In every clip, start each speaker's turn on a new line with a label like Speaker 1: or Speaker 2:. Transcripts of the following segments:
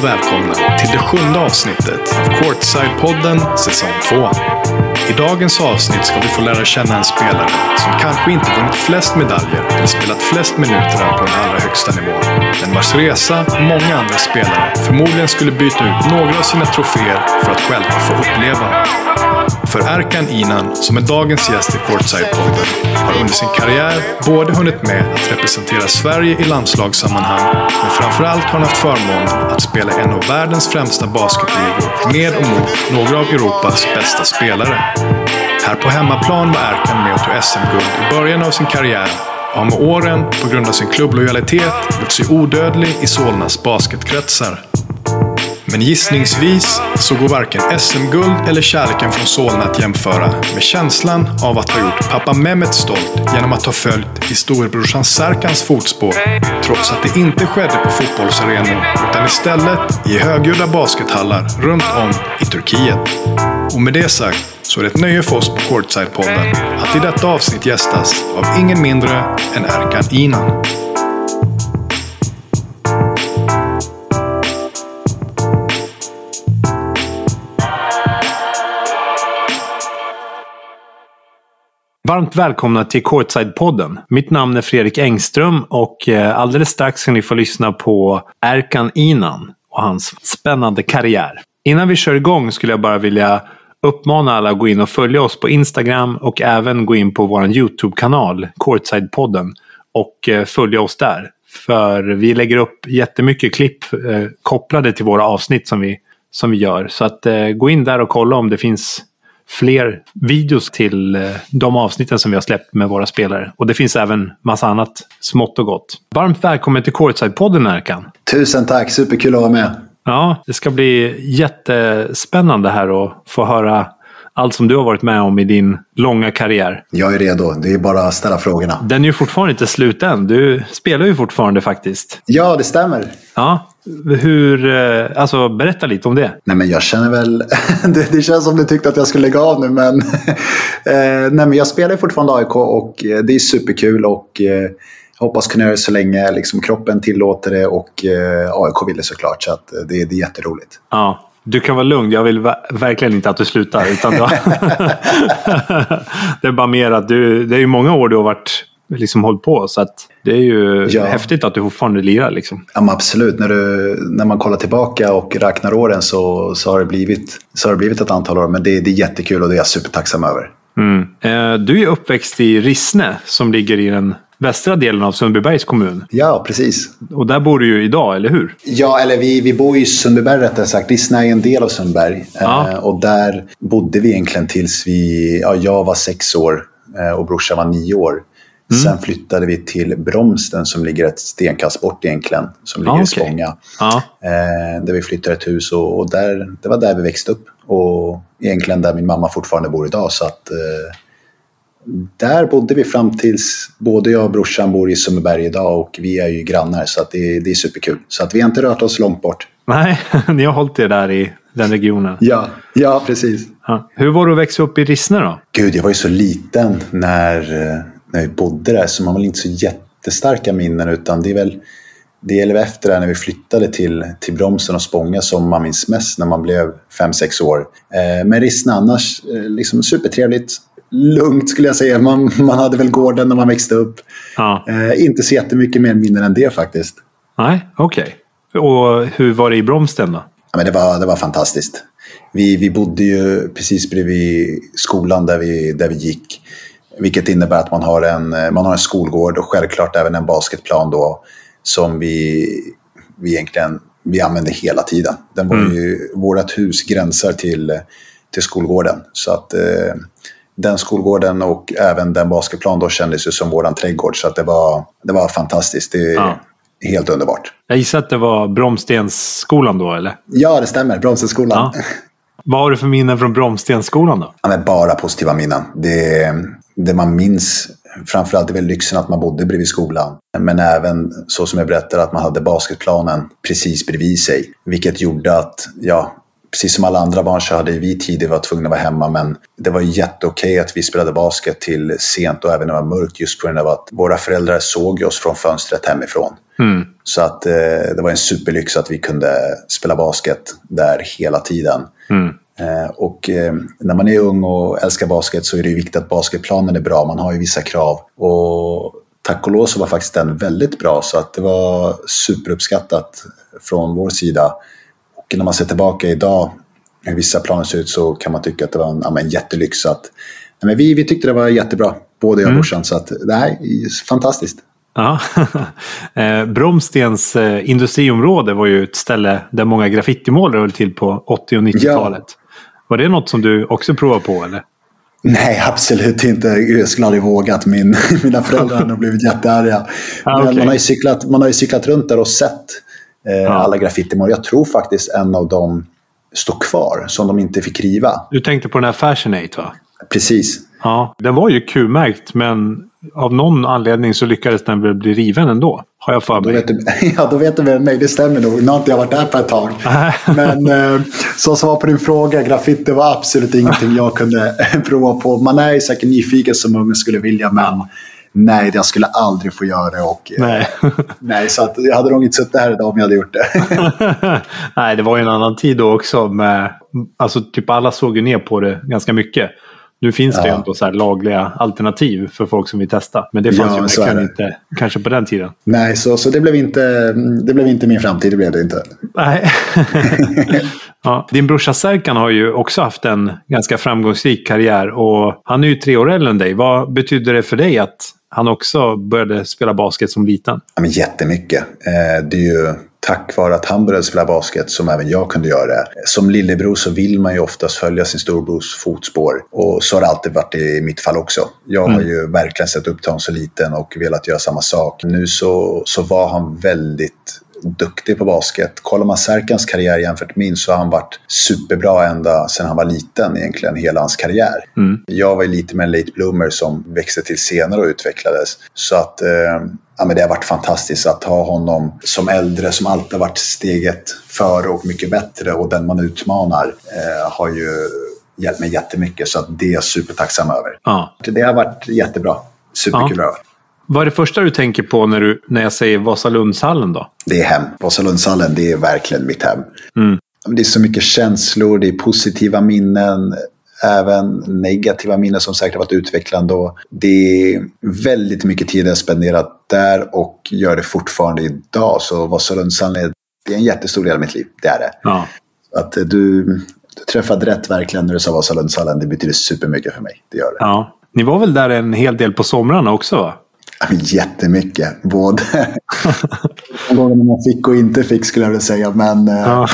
Speaker 1: och välkomna till det sjunde avsnittet av Courtside-podden säsong 2. I dagens avsnitt ska vi få lära känna en spelare som kanske inte vunnit flest medaljer eller spelat flest minuter på den allra högsta nivån. Men vars resa många andra spelare förmodligen skulle byta ut några av sina troféer för att själva få uppleva. För Erkan Inan, som är dagens gäst i Courtside-podden, har under sin karriär både hunnit med att representera Sverige i landslagssammanhang, men framförallt har han haft förmånen att spela en av världens främsta basketligor med och mot några av Europas bästa spelare. Här på hemmaplan var Erkan med och tog SM-guld i början av sin karriär och har med åren, på grund av sin klubblojalitet, gjort sig odödlig i Solnas basketkretsar. Men gissningsvis så går varken SM-guld eller kärleken från Solna att jämföra med känslan av att ha gjort pappa Mehmet stolt genom att ha följt i storebrorsan Serkans fotspår. Trots att det inte skedde på fotbollsarenor utan istället i högljudda baskethallar runt om i Turkiet. Och med det sagt så är det ett nöje för oss på Courtside-podden att i detta avsnitt gästas av ingen mindre än Erkan Inan.
Speaker 2: Varmt välkomna till Courtside-podden. Mitt namn är Fredrik Engström och eh, alldeles strax ska ni få lyssna på Erkan Inan och hans spännande karriär. Innan vi kör igång skulle jag bara vilja uppmana alla att gå in och följa oss på Instagram och även gå in på vår YouTube-kanal, Courtside-podden, och eh, följa oss där. För vi lägger upp jättemycket klipp eh, kopplade till våra avsnitt som vi, som vi gör. Så att gå in där och kolla om det finns fler videos till eh, de avsnitten som vi har släppt med våra spelare. Och det finns även massa annat smått och gott. Varmt välkommen till Courtside-podden Erkan.
Speaker 3: Tusen tack, superkul att vara med.
Speaker 2: Ja, det ska bli jättespännande här att få höra allt som du har varit med om i din långa karriär.
Speaker 3: Jag är redo. Det är bara att ställa frågorna.
Speaker 2: Den är ju fortfarande inte slut än. Du spelar ju fortfarande faktiskt.
Speaker 3: Ja, det stämmer.
Speaker 2: Ja. Hur, eh, alltså berätta lite om det.
Speaker 3: Nej men jag känner väl, det, det känns som du tyckte att jag skulle lägga av nu men, eh, nej men jag spelar fortfarande AIK och eh, det är superkul och eh, hoppas kunna göra det så länge liksom, kroppen tillåter det och eh, AIK vill det såklart så att, det, det är jätteroligt.
Speaker 2: Ja. Du kan vara lugn, jag vill verkligen inte att du slutar. Utan det är bara mer att du, det är ju många år du har varit liksom hållit på. Så att det är ju ja. häftigt att du fortfarande lirar. Liksom.
Speaker 3: Ja, absolut. När, du, när man kollar tillbaka och räknar åren så, så, har, det blivit, så har det blivit ett antal år. Men det, det är jättekul och det är jag supertacksam över.
Speaker 2: Mm. Eh, du är uppväxt i Rissne som ligger i den västra delen av Sundbybergs kommun.
Speaker 3: Ja, precis.
Speaker 2: Och där bor du ju idag, eller hur?
Speaker 3: Ja, eller vi, vi bor i Sundbyberg rättare sagt. Rissne är en del av Sundbyberg. Ja. Eh, och där bodde vi egentligen tills vi, ja, jag var sex år eh, och brorsan var nio år. Mm. Sen flyttade vi till Bromsten som ligger ett stenkast bort egentligen. Som ligger ah, okay. i Spånga. Ah. Eh, där vi flyttade ett hus och, och, där, det var där vi växte upp. Och egentligen där min mamma fortfarande bor idag. Så att, eh, där bodde vi fram tills både jag och brorsan bor i Sundbyberg idag och vi är ju grannar så att det, det är superkul. Så att vi har inte rört oss långt bort.
Speaker 2: Nej, ni har hållit er där i den regionen.
Speaker 3: Ja, ja precis.
Speaker 2: Hur var det att växa upp i Rissne då?
Speaker 3: Gud, jag var ju så liten när, när vi bodde där så man har väl inte så jättestarka minnen utan det är väl det är väl efter det när vi flyttade till, till Bromsen och Spånga som man minns mest när man blev 5-6 år. Eh, men Rissne annars, eh, liksom supertrevligt lugnt skulle jag säga. Man, man hade väl gården när man växte upp. Ja. Eh, inte så jättemycket mer minnen än det faktiskt.
Speaker 2: Nej, okej. Okay. Och hur var det i Bromsten då?
Speaker 3: Ja, men det, var, det var fantastiskt. Vi, vi bodde ju precis bredvid skolan där vi, där vi gick. Vilket innebär att man har, en, man har en skolgård och självklart även en basketplan då. Som vi, vi egentligen vi använde hela tiden. Den var mm. ju, vårt hus gränsar till, till skolgården. Så att eh, den skolgården och även den basketplan då kändes ju som våran trädgård. Så att det, var, det var fantastiskt. Det ja. helt underbart.
Speaker 2: Jag gissar att det var Bromstensskolan då, eller?
Speaker 3: Ja, det stämmer. Bromstensskolan. Ja.
Speaker 2: Vad har du för minnen från Bromstensskolan då?
Speaker 3: Ja, bara positiva minnen. Det, det man minns framförallt är väl lyxen att man bodde bredvid skolan. Men även så som jag berättade att man hade basketplanen precis bredvid sig. Vilket gjorde att, ja, precis som alla andra barn så hade vi tidigt varit tvungna att vara hemma men det var jätteokej att vi spelade basket till sent och även när det var mörkt just på grund av att våra föräldrar såg oss från fönstret hemifrån.
Speaker 2: Mm.
Speaker 3: Så att eh, det var en superlyx att vi kunde spela basket där hela tiden.
Speaker 2: Mm.
Speaker 3: Eh, och eh, när man är ung och älskar basket så är det viktigt att basketplanen är bra. Man har ju vissa krav. Och tack och lov så var faktiskt den väldigt bra så att det var superuppskattat från vår sida. Och när man ser tillbaka idag hur vissa planer ser ut så kan man tycka att det var en, ja, en jättelyx. Att, ja, men vi, vi tyckte det var jättebra, både jag och
Speaker 2: Mm.
Speaker 3: brorsan. Så att, är fantastiskt.
Speaker 2: Ja. eh, Bromstens industriområde var ju ett ställe där många graffitimålare höll till på 80 och 90-talet. Var det något som du också provade på eller?
Speaker 3: Nej, absolut inte. Jag skulle aldrig vågat. Min, mina föräldrar hade blivit jättearga.
Speaker 2: Ah, okej.
Speaker 3: man, har ju cyklat, man har ju cyklat runt där och sett eh, alla graffitimål. Jag tror faktiskt en av dem står kvar, som de inte fick riva.
Speaker 2: Du tänkte på den här Fashionate va?
Speaker 3: Precis.
Speaker 2: Ja, den var ju Q-märkt men av någon anledning så lyckades den väl bli riven ändå. Har jag för
Speaker 3: Då
Speaker 2: mig.
Speaker 3: vet, du, ja, då vet du väl mig, det stämmer nog. Nu har inte jag varit där på ett tag. Men eh, som svar på din fråga, graffiti var absolut ingenting jag kunde prova på. Man är ju säkert nyfiken som ung skulle vilja, men nej, jag skulle aldrig få göra det. Och, eh,
Speaker 2: Nej.
Speaker 3: nej, så att jag hade nog inte suttit här idag om jag hade gjort det.
Speaker 2: Nej, det var ju en annan tid då också. Med, alltså, typ alla såg ju ner på det ganska mycket. Nu finns det ju
Speaker 3: Ja.
Speaker 2: ändå så lagliga alternativ för folk som vill testa. Men det fanns
Speaker 3: Ja,
Speaker 2: ju verkligen inte kanske på den tiden.
Speaker 3: nej, så, så det, blev inte, det blev inte min framtid. Det blev det inte.
Speaker 2: Nej. ja. Din brorsa Serkan har ju också haft en ganska framgångsrik karriär och han är ju tre år äldre än dig. Vad betyder det för dig att han också började spela basket som liten?
Speaker 3: Ja, men jättemycket. Eh, det är ju tack vare att han började spela basket som även jag kunde göra det. Som lillebror så vill man ju oftast följa sin storbrors fotspår. Och så har det alltid varit i mitt fall också. Jag har ju verkligen sett upp till honom så liten och velat göra samma sak. Nu så, så var han väldigt duktig på basket. Kollar man Serkans karriär jämfört med min så har han varit superbra ända sedan han var liten egentligen, hela hans karriär. Jag var lite mer en late bloomer som växte till senare och utvecklades. Så att eh, ja, men det har varit fantastiskt att ha honom som äldre som alltid har varit steget före och mycket bättre och den man utmanar eh, har ju hjälpt mig jättemycket så att det är jag supertacksam över.
Speaker 2: Ja.
Speaker 3: Det har varit jättebra. Superkul
Speaker 2: Ja. Vad är det första du tänker på när, du, när jag säger Vasalundshallen då?
Speaker 3: Det är hem. Vasalundshallen, det är verkligen mitt hem.
Speaker 2: Mm.
Speaker 3: Det är så mycket känslor, det är positiva minnen, även negativa minnen som säkert har varit utvecklande. Och det är väldigt mycket tid jag spenderat där och gör det fortfarande idag. Så Vasalundshallen är, det är en jättestor del av mitt liv, det är det.
Speaker 2: Ja.
Speaker 3: Att eh, du, du träffade rätt verkligen när du sa Vasalundshallen, det betyder supermycket för mig. Det gör det.
Speaker 2: ja. Ni var väl där en hel del på somrarna också va?
Speaker 3: Ja, Jättemycket. Både de gångerna man fick och inte fick skulle jag vilja säga. Men eh,
Speaker 2: Ja.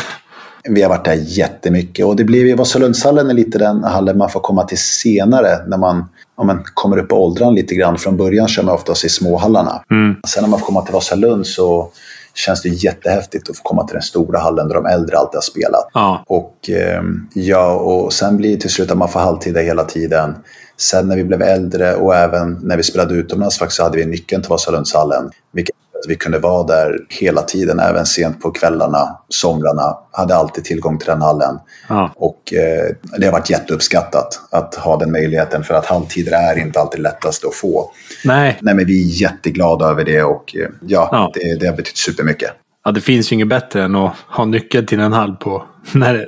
Speaker 3: vi har varit där jättemycket. Och det blev ju Vasalundshallen är lite den hallen man får komma till senare. När man, om man kommer upp i åldran lite grann. Från början kör man oftast i småhallarna.
Speaker 2: Mm.
Speaker 3: Sen när man får komma till Vasalund så känns det jättehäftigt att få komma till den stora hallen där de äldre alltid har spelat.
Speaker 2: Ja.
Speaker 3: Och, eh, ja, och sen blir det till slut att man får halvtid där hela tiden. Sen när vi blev äldre och även när vi spelade utomlands faktiskt så hade vi nyckeln till Vasalundshallen. Vilket vi kunde vara där hela tiden, även sent på kvällarna, somrarna. Hade alltid tillgång till den hallen.
Speaker 2: Ja.
Speaker 3: Och eh, det har varit jätteuppskattat att ha den möjligheten för att halvtider är inte alltid lättast att få.
Speaker 2: Nej,
Speaker 3: Nej, men vi är jätteglada över det och eh, ja,
Speaker 2: Ja.
Speaker 3: Det, det har betytt supermycket.
Speaker 2: Ja, det finns ju inget bättre än att ha nyckeln till en hall på när,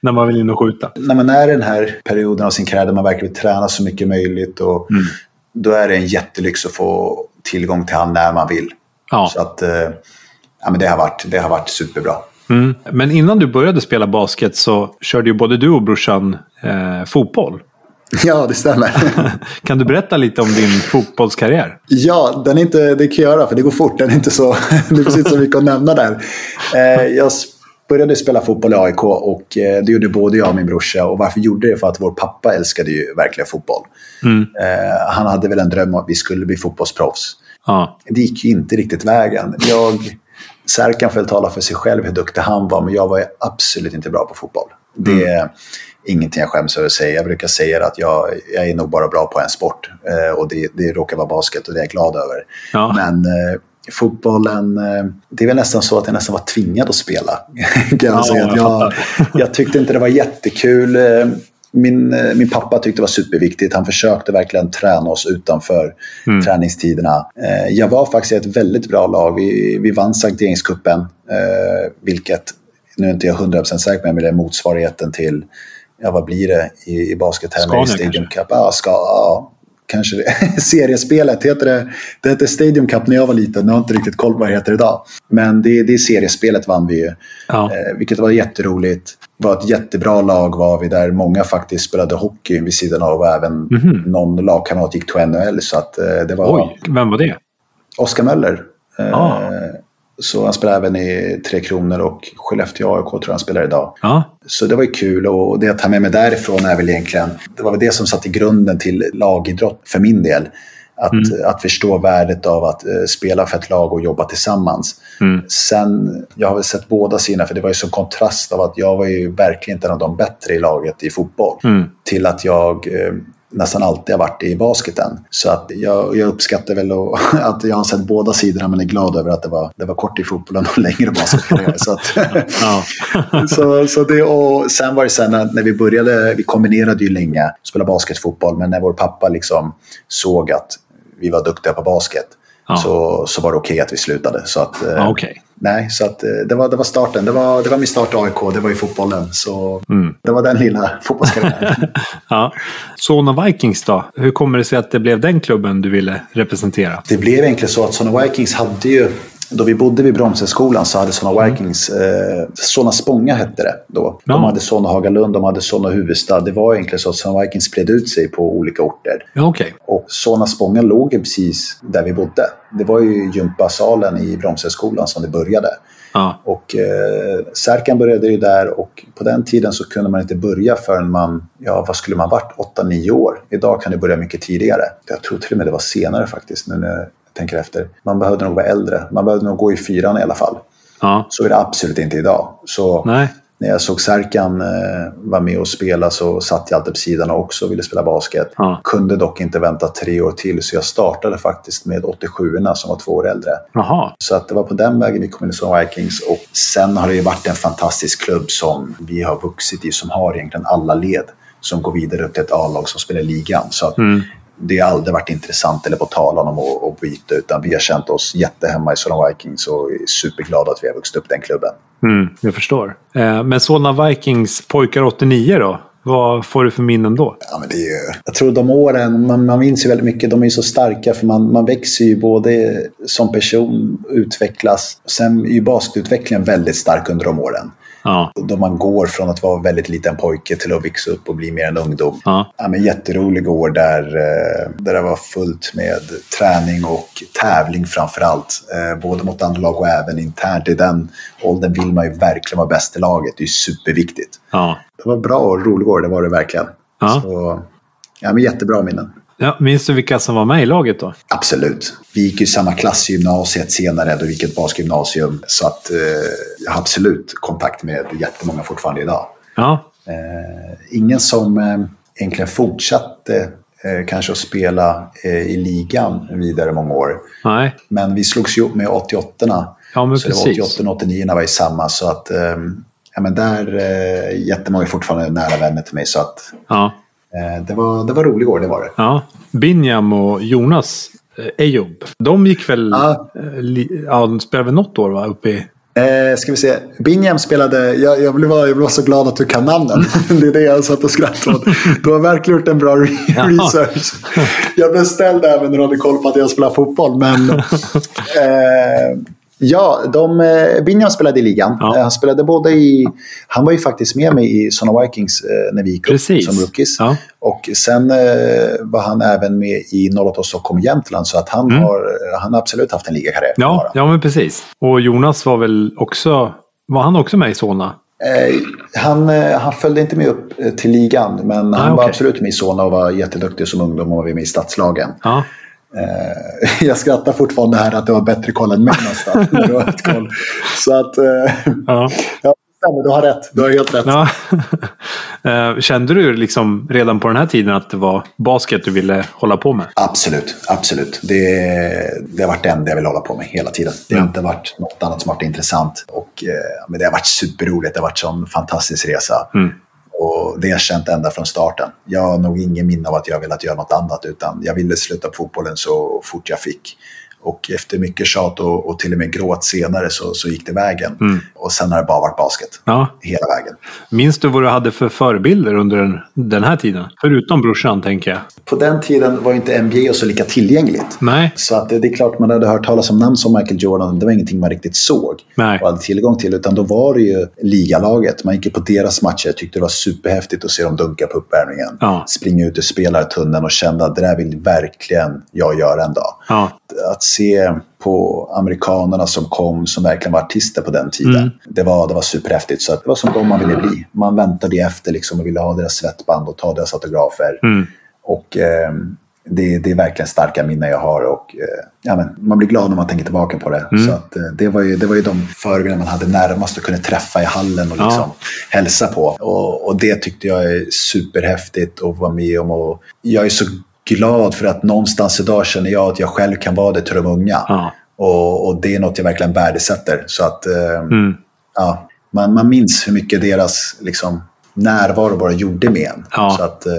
Speaker 2: när man vill in och skjuta.
Speaker 3: när man är i den här perioden av sin karriär där man verkligen vill träna så mycket möjligt och då är det en jättelyx att få tillgång till han när man vill.
Speaker 2: Ja.
Speaker 3: Så att, eh, ja, men det, har varit, det har varit superbra.
Speaker 2: Mm. Men innan du började spela basket så körde ju både du och brorsan eh, fotboll.
Speaker 3: Ja, det stämmer.
Speaker 2: Kan du berätta lite om din fotbollskarriär?
Speaker 3: ja, den är inte, det kan jag göra för det går fort. Den är inte så, det finns inte så mycket att nämna där. Eh, jag började spela fotboll i AIK och eh, det gjorde både jag och min brorsa. Och varför gjorde det? För att vår pappa älskade ju verkligen fotboll.
Speaker 2: Mm.
Speaker 3: Eh, han hade väl en dröm om att vi skulle bli fotbollsproffs.
Speaker 2: Ja.
Speaker 3: det gick ju inte riktigt vägen. Jag, Serkan får tala för sig själv hur duktig han var, men jag var ju absolut inte bra på fotboll. Det är ingenting jag skäms över att säga. Jag brukar säga att jag, jag är nog bara bra på en sport eh, och det, det råkar vara basket och det är jag glad över.
Speaker 2: Ja.
Speaker 3: Men eh, fotbollen, eh, det är väl nästan så att jag nästan var tvingad att spela. kan jag, säga. Jag, jag, tyckte inte det var jättekul. Eh, min, eh, min pappa tyckte det var superviktigt. Han försökte verkligen träna oss utanför mm. träningstiderna. Jag var faktiskt i ett väldigt bra lag. Vi, vi vann Sankt Erikscupen, vilket, nu är inte jag 100% säker på, men det är motsvarigheten till ja, vad blir det i, i baskettermer? Stadium Cup? Ja, ska, ja, kanske det, seriespelet. Heter det, det hette Stadium Cup när jag var liten. Jag har inte riktigt koll på vad det heter idag. Men det, det seriespelet vann vi ju. Ja. Eh, vilket var jätteroligt. Det var ett jättebra lag var vi där många faktiskt spelade hockey vid sidan av och även mm -hmm. någon lagkamrat gick till NHL. Så att, eh, det var,
Speaker 2: Oj, vem var det?
Speaker 3: Oskar Möller. Ah. Eh, så han spelar även i Tre Kronor och Skellefteå AIK tror jag han spelar idag. Ja. Så det var ju kul och det jag tar med mig därifrån är väl egentligen, det var väl det som satte grunden till lagidrott för min del. Att, mm. att förstå värdet av att uh, spela för ett lag och jobba tillsammans. Mm. Sen, jag har väl sett båda sidorna, för det var ju så kontrast av att jag var ju verkligen inte en av de bättre i laget i fotboll. Mm. Till att jag uh, nästan alltid har varit i basketen. Så att jag, jag uppskattar väl att jag har sett båda sidorna men är glad över att det var, det var kort i fotbollen och längre basketkarriär. så, så, så det, och sen var det sen när vi började, vi kombinerade ju länge, spela basketfotboll, men när vår pappa liksom såg att vi var duktiga på basket ja. så, så var det okej okay att vi slutade. Så att,
Speaker 2: ja, okay.
Speaker 3: Nej, så att, eh, det, var, det var starten. Det var, det var min start i AIK, det var i fotbollen. Så mm. det var den lilla fotbollskarriären.
Speaker 2: ja. Solna Vikings då? Hur kommer det sig att det blev den klubben du ville representera?
Speaker 3: Det blev egentligen så att Solna Vikings hade ju då vi bodde vid Bromsöskolan så hade Solna mm. Vikings, eh, Solna Spånga hette det då. Ja. De hade Solna Hagalund, de hade Solna Huvudstad. Det var egentligen så att Solna Vikings spred ut sig på olika orter.
Speaker 2: Ja, okay.
Speaker 3: Och Solna Spånga låg precis där vi bodde. Det var ju gympasalen i Bromsöskolan som det började. Ja. Och eh, Särkan började ju där och på den tiden så kunde man inte börja förrän man, ja vad skulle man varit, 8-9 år. Idag kan det börja mycket tidigare. Jag tror till och med det var senare faktiskt. Nu tänker efter. Man behövde nog vara äldre. Man behövde nog gå i fyran i alla fall. Ja. Så är det absolut inte idag. Så Nej. när jag såg Serkan eh, vara med och spela så satt jag alltid på sidan och också ville spela basket. Ja. Kunde dock inte vänta tre år till så jag startade faktiskt med 87orna som var två år äldre.
Speaker 2: Aha.
Speaker 3: Så att det var på den vägen vi kom in som Vikings. Och sen har det ju varit en fantastisk klubb som vi har vuxit i som har egentligen alla led som går vidare upp till ett A-lag som spelar ligan. Så mm det har aldrig varit intressant eller på tal om att, att byta utan vi har känt oss jättehemma i Solna Vikings och är superglada att vi har vuxit upp den klubben.
Speaker 2: Mm, jag förstår. Eh, men Solna Vikings pojkar 89 då? Vad får du för minnen då?
Speaker 3: Ja, men det är ju, jag tror de åren, man, man minns ju väldigt mycket, de är ju så starka för man, man växer ju både som person, utvecklas. Sen är ju basketutvecklingen väldigt stark under de åren. Ja. Då man går från att vara väldigt liten pojke till att växa upp och bli mer en ungdom. Ja. Ja, men jätterolig år där, eh, där det var fullt med träning och tävling framför allt. Eh, både mot andra lag och även internt. I den åldern vill man ju verkligen vara bäst i laget. Det är superviktigt. Ja. Det var bra och rolig år, det var det verkligen. Ja. Så, ja, men jättebra minnen.
Speaker 2: Ja, minns du vilka som var med i laget då?
Speaker 3: Absolut. Vi gick i samma klass i gymnasiet senare, då vi gick ett basketgymnasium. Så att, eh, jag har absolut kontakt med jättemånga fortfarande idag. Ja. Eh, ingen som eh, egentligen fortsatte eh, kanske att spela eh, i ligan vidare många år.
Speaker 2: Nej.
Speaker 3: Men vi slogs ju upp med 88
Speaker 2: Ja, men
Speaker 3: så
Speaker 2: precis.
Speaker 3: det var 88 och 89 var i samma. Så att, eh, ja, men där eh, jättemånga är fortfarande nära vänner till mig. Så att, ja. Eh, det, var, det var rolig år, det var det.
Speaker 2: Ja. Binjam och Jonas eh, Ejob, de gick väl... Ja. Eh, ja, de spelade väl något år va? Uppe i...
Speaker 3: Eh, ska vi se. Binjam spelade, jag, jag, blev, jag blev så glad att du kan namnen. det är det jag satt och skrattade åt. Du har verkligen gjort en bra re research. Jag beställde även när du hade koll på att jag spelar fotboll. Men eh, Ja, de, eh, Bingham spelade i ligan. Ja. Han spelade både i... Han var ju faktiskt med mig i Sona Vikings eh, när vi gick upp som rookies. Ja. Och sen eh, var han även med i 08 Stockholm Jämtland. Så att han, mm. har, han har absolut haft en ligakarriär.
Speaker 2: Ja, ja, men precis. Och Jonas var väl också... Var han också med i Solna?
Speaker 3: Eh, han, eh, han följde inte med upp eh, till ligan, men ah, han okay. var absolut med i Solna och var jätteduktig som ungdom och var med i stadslagen. Ah. Eh, jag skrattar fortfarande här att du har bättre koll än mig nästan. Så att, eh, ja. Ja, du har rätt. Du har helt rätt.
Speaker 2: Ja. Eh, Kände du liksom redan på den här tiden att det var basket du ville hålla på med?
Speaker 3: Absolut, absolut. Det, det har varit det enda jag vill hålla på med hela tiden. Det har
Speaker 2: Mm.
Speaker 3: inte varit något annat som har varit intressant. Och, men det har varit superroligt. Det har varit en sån fantastisk resa.
Speaker 2: Mm.
Speaker 3: Och det har jag känt ända från starten. Jag har nog ingen minne av att jag velat göra något annat. Utan jag ville sluta på fotbollen så fort jag fick. Och efter mycket tjat och, och till och med gråt senare så, så gick det vägen.
Speaker 2: Mm.
Speaker 3: Och sen har det bara varit basket.
Speaker 2: Ja.
Speaker 3: Hela vägen.
Speaker 2: Minns du vad du hade för förebilder under den, den här tiden? Förutom brorsan, tänker jag.
Speaker 3: På den tiden var inte NBA så lika tillgängligt.
Speaker 2: Nej.
Speaker 3: Så att det det är klart man hade hört talas om namn som Michael Jordan. Det var ingenting man riktigt såg
Speaker 2: Nej.
Speaker 3: och hade tillgång till. Utan då var det ju ligalaget. Man gick ju på deras matcher. Tyckte det var superhäftigt att se dem dunka på uppvärmningen.
Speaker 2: Ja.
Speaker 3: Springa ut ur spelartunneln och känna att det där vill verkligen jag göra en dag.
Speaker 2: Ja.
Speaker 3: Att se på amerikanerna som kom som verkligen var artister på den tiden.
Speaker 2: Mm.
Speaker 3: Det, var, det var superhäftigt. Så det var som de man ville bli. Man väntade efter liksom och ville ha deras svettband och ta deras autografer.
Speaker 2: Mm.
Speaker 3: Och eh, det, det är verkligen starka minnen jag har. Och, eh, ja, men, man blir glad när man tänker tillbaka på det.
Speaker 2: Mm.
Speaker 3: Så att, eh, det, var ju, det var ju de förebilder man hade närmast och kunde träffa i hallen och
Speaker 2: Ja.
Speaker 3: liksom hälsa på. Och, och det tyckte jag är superhäftigt att vara med om. Och jag är så glad för att någonstans idag känner jag att jag själv kan vara det till de unga.
Speaker 2: Ja.
Speaker 3: Och, och det är något jag verkligen värdesätter. Så att eh,
Speaker 2: Mm.
Speaker 3: ja, man, man minns hur mycket deras liksom, närvaro bara gjorde med en.
Speaker 2: Ja.
Speaker 3: Så att, eh,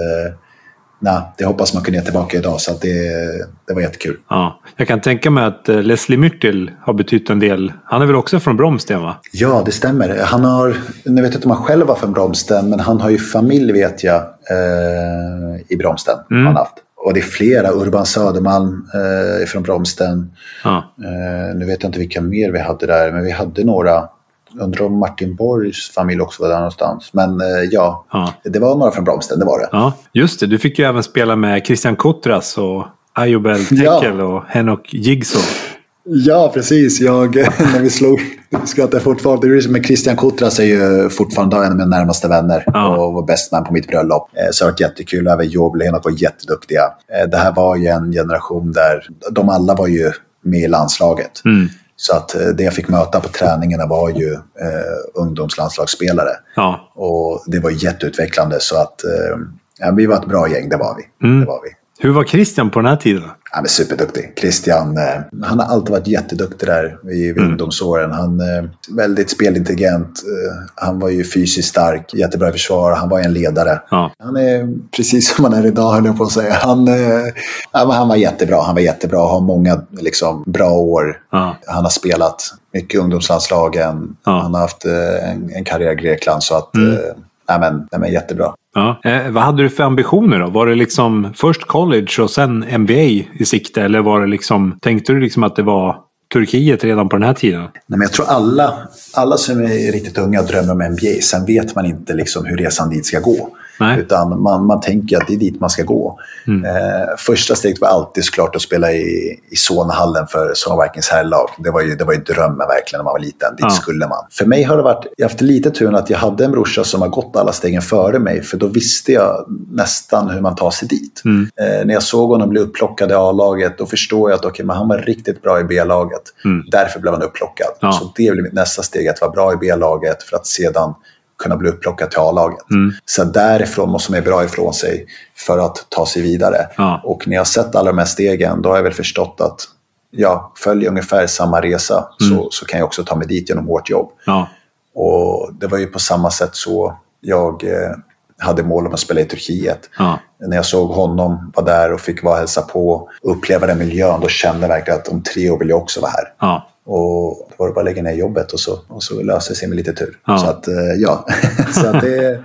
Speaker 3: nej, det hoppas man kunde ge tillbaka idag. Så att det, det var jättekul.
Speaker 2: Ja. Jag kan tänka mig att eh, Leslie Myrtil har betytt en del. Han är väl också från Bromsten, va?
Speaker 3: Ja, det stämmer. Han har, nu vet jag inte om han själv var från Bromsten, men han har ju familj vet jag eh, i Bromsten.
Speaker 2: Mm.
Speaker 3: Han haft. Och det är flera. Urban Södermalm eh, från Bromsten.
Speaker 2: Ja.
Speaker 3: Eh, nu vet jag inte vilka mer vi hade där, men vi hade några. Undrar om Martin Borgs familj också var där någonstans. Men eh, ja,
Speaker 2: Ja.
Speaker 3: det var några från Bromsten, det var det.
Speaker 2: ja. Just det, du fick ju även spela med Christian Kotras och Ayobel
Speaker 3: Ja.
Speaker 2: Tekel och Henok Jigsaw.
Speaker 3: Ja, precis. Jag, när vi slog, skrattar fortfarande. Det är som med Christian Kotras är ju fortfarande en av mina närmaste vänner
Speaker 2: Ja.
Speaker 3: och var bäst man på mitt bröllop. Eh, Så det har varit jättekul. Även Job och Henok var jätteduktiga. Eh, Det här var ju en generation där de alla var ju med i landslaget.
Speaker 2: Mm.
Speaker 3: Så att eh, det jag fick möta på träningarna var ju eh, ungdomslandslagsspelare.
Speaker 2: Ja.
Speaker 3: Och det var jätteutvecklande. Så att eh, vi var ett bra gäng, det var vi.
Speaker 2: Mm.
Speaker 3: Det var vi.
Speaker 2: Hur var Christian på den här tiden?
Speaker 3: Han är superduktig. Christian, eh, han har alltid varit jätteduktig där i vid ungdomsåren. Han är väldigt spelintelligent. Eh, han var ju fysiskt stark, jättebra i försvar. Han var en ledare.
Speaker 2: Ja.
Speaker 3: Han är precis som han är idag, höll jag på att säga. Han, eh, han var jättebra. Han var jättebra. Har många liksom, bra år.
Speaker 2: Ja.
Speaker 3: Han har spelat mycket i ungdomslandslagen.
Speaker 2: Ja.
Speaker 3: Han har haft eh, en, en karriär i Grekland. Så att,
Speaker 2: Mm.
Speaker 3: eh, nej, men, nej, men jättebra.
Speaker 2: Ja. Eh, vad hade du för ambitioner då? Var det liksom först college och sen NBA i sikte? Eller var det liksom, tänkte du liksom att det var Turkiet redan på den här tiden?
Speaker 3: Nej, men jag tror alla, alla som är riktigt unga drömmer om NBA. Sen vet man inte liksom hur resan dit ska gå.
Speaker 2: Nej.
Speaker 3: Utan man, man tänker att det är dit man ska gå.
Speaker 2: Mm.
Speaker 3: Eh, första steget var alltid såklart att spela i, i Solnahallen för Solna Vikings herrlag. Det var ju, det var ju drömmen verkligen när man var liten. Dit
Speaker 2: Ja.
Speaker 3: skulle man. För mig har det varit, jag har haft lite tur att jag hade en brorsa som har gått alla stegen före mig. För då visste jag nästan hur man tar sig dit.
Speaker 2: Mm.
Speaker 3: Eh, när jag såg honom bli upplockad i A-laget då förstår jag att okay, men han var riktigt bra i B-laget.
Speaker 2: Mm.
Speaker 3: Därför blev han upplockad.
Speaker 2: Ja.
Speaker 3: Så det blev mitt nästa steg, att vara bra i B-laget för att sedan kunna bli upplockad till A-laget.
Speaker 2: Mm.
Speaker 3: Så därifrån måste man är bra ifrån sig för att ta sig vidare.
Speaker 2: Ja.
Speaker 3: Och när jag har sett alla de här stegen, då har jag väl förstått att ja, följer ungefär samma resa
Speaker 2: Mm.
Speaker 3: så, så kan jag också ta mig dit genom hårt jobb.
Speaker 2: Ja.
Speaker 3: Och det var ju på samma sätt så jag eh, hade mål om att spela i Turkiet.
Speaker 2: Ja.
Speaker 3: När jag såg honom vara där och fick vara och hälsa på och uppleva den miljön, då kände jag verkligen att om tre år vill jag också vara här.
Speaker 2: Ja.
Speaker 3: Och då var det bara att lägga ner jobbet och så, och så löste det sig med lite tur.
Speaker 2: Ja.
Speaker 3: Så att, eh, ja. så att det,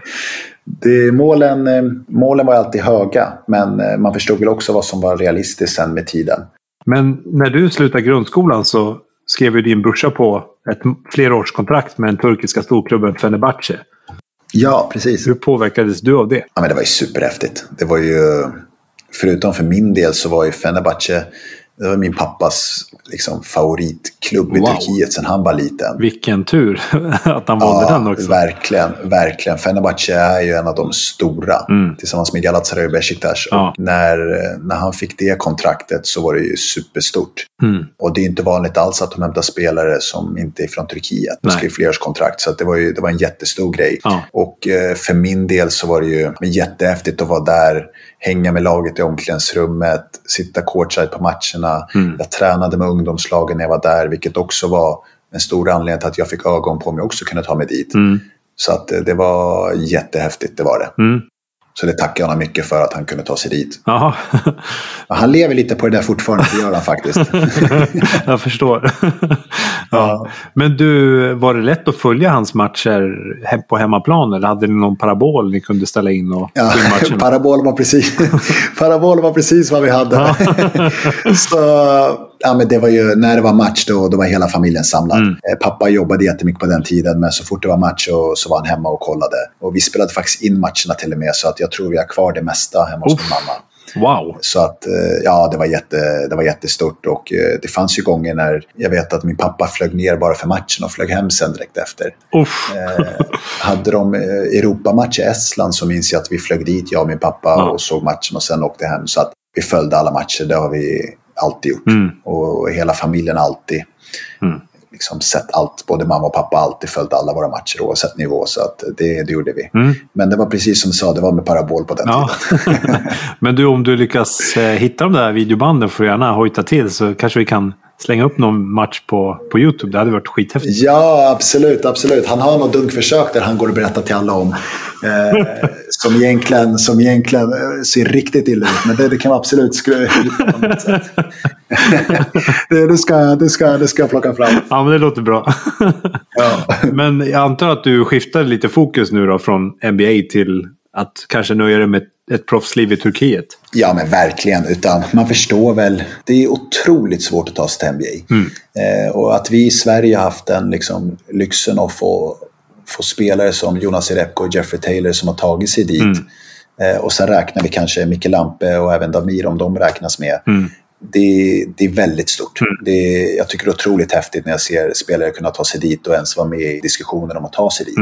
Speaker 3: det, målen, eh, målen var alltid höga, men eh, man förstod väl också vad som var realistiskt sen med tiden.
Speaker 2: Men när du slutade grundskolan så skrev ju din brorsa på ett flerårskontrakt med den turkiska storklubben Fenerbahce.
Speaker 3: Ja, precis.
Speaker 2: Hur påverkades du av det?
Speaker 3: Ja, men det var ju superhäftigt. Det var ju, förutom för min del så var ju Fenerbahce Det var min pappas liksom, favoritklubb i
Speaker 2: Wow.
Speaker 3: Turkiet sedan han var liten.
Speaker 2: Vilken tur att han valde den också.
Speaker 3: verkligen. verkligen. Fenerbahce är ju en av de stora. Tillsammans med Galatasaray och Besiktas.
Speaker 2: Mm. Ja.
Speaker 3: Och när, när han fick det kontraktet så var det ju superstort.
Speaker 2: Mm.
Speaker 3: Och det är inte vanligt alls att de hämtar spelare som inte är från Turkiet. De skriver flerårskontrakt. Så det, var ju, det var en jättestor grej.
Speaker 2: Ja.
Speaker 3: Och eh, för min del så var det ju jättehäftigt att vara där. Hänga med laget i omklädningsrummet. Sitta courtside på matcherna.
Speaker 2: Mm.
Speaker 3: Jag tränade med ungdomslagen när jag var där. Vilket också var en stor anledning till att jag fick ögon på mig också kunde ta mig dit.
Speaker 2: Mm.
Speaker 3: Så att eh, det var jättehäftigt, det var det.
Speaker 2: Mm.
Speaker 3: Så det tackar jag honom mycket för att han kunde ta sig dit. Och han lever lite på det där fortfarande, det gör han faktiskt.
Speaker 2: jag förstår. ja. Men du, var det lätt att följa hans matcher he- på hemmaplan? Eller hade ni någon parabol ni kunde ställa in och
Speaker 3: Ja, parabol, var precis, parabol var precis vad vi hade. så, ja, men det var ju, när det var match då, då var hela familjen samlad.
Speaker 2: Mm.
Speaker 3: Eh, Pappa jobbade jättemycket på den tiden, men så fort det var match så, så var han hemma och kollade. Och vi spelade faktiskt in matcherna till och med, så att jag tror vi har kvar det mesta hemma hos min mamma.
Speaker 2: Wow!
Speaker 3: Så att, eh, ja, det var, jätte, det var jättestort och eh, det fanns ju gånger när jag vet att min pappa flög ner bara för matchen och flög hem sen direkt efter.
Speaker 2: Uff.
Speaker 3: Eh, hade de Europamatch i Estland så minns jag att vi flög dit, jag och min pappa,
Speaker 2: Ja.
Speaker 3: och såg matchen och sen åkte hem. Så att vi följde alla matcher, det har vi alltid gjort.
Speaker 2: Mm.
Speaker 3: Och hela familjen alltid
Speaker 2: Mm.
Speaker 3: liksom sett allt. Både mamma och pappa alltid följt alla våra matcher oavsett nivå. Så att det, det gjorde vi.
Speaker 2: Mm.
Speaker 3: Men det var precis som du sa, det var med parabol på den
Speaker 2: Ja.
Speaker 3: tiden.
Speaker 2: Men du, om du lyckas eh, hitta de där videobanden får du gärna hojta till så kanske vi kan slänga upp någon match på, på YouTube. Det hade varit skithäftigt.
Speaker 3: Ja, absolut, absolut. Han har något dunkförsök där han går och berättar till alla om. Eh, som egentligen, som egentligen eh, ser riktigt illa ut. Men det, det kan absolut skruva det, det, ska, det, ska, det ska jag plocka fram.
Speaker 2: Ja, men det låter bra.
Speaker 3: Ja.
Speaker 2: Men jag antar att du skiftade lite fokus nu då från NBA till att kanske nöja dig med ett proffsliv i Turkiet.
Speaker 3: ja, men verkligen. Utan man förstår väl. Det är otroligt svårt att ta sig till NBA. Eh, och att vi i Sverige har haft den liksom, lyxen att få, få spelare som Jonas Jerebko och Jeffrey Taylor som har tagit sig dit. Eh, och sen räknar vi kanske Micke Lampe och även Damir om de räknas med. Det, det är väldigt stort. Det är, jag tycker det är otroligt häftigt när jag ser spelare kunna ta sig dit och ens vara med i diskussionen om att ta sig dit.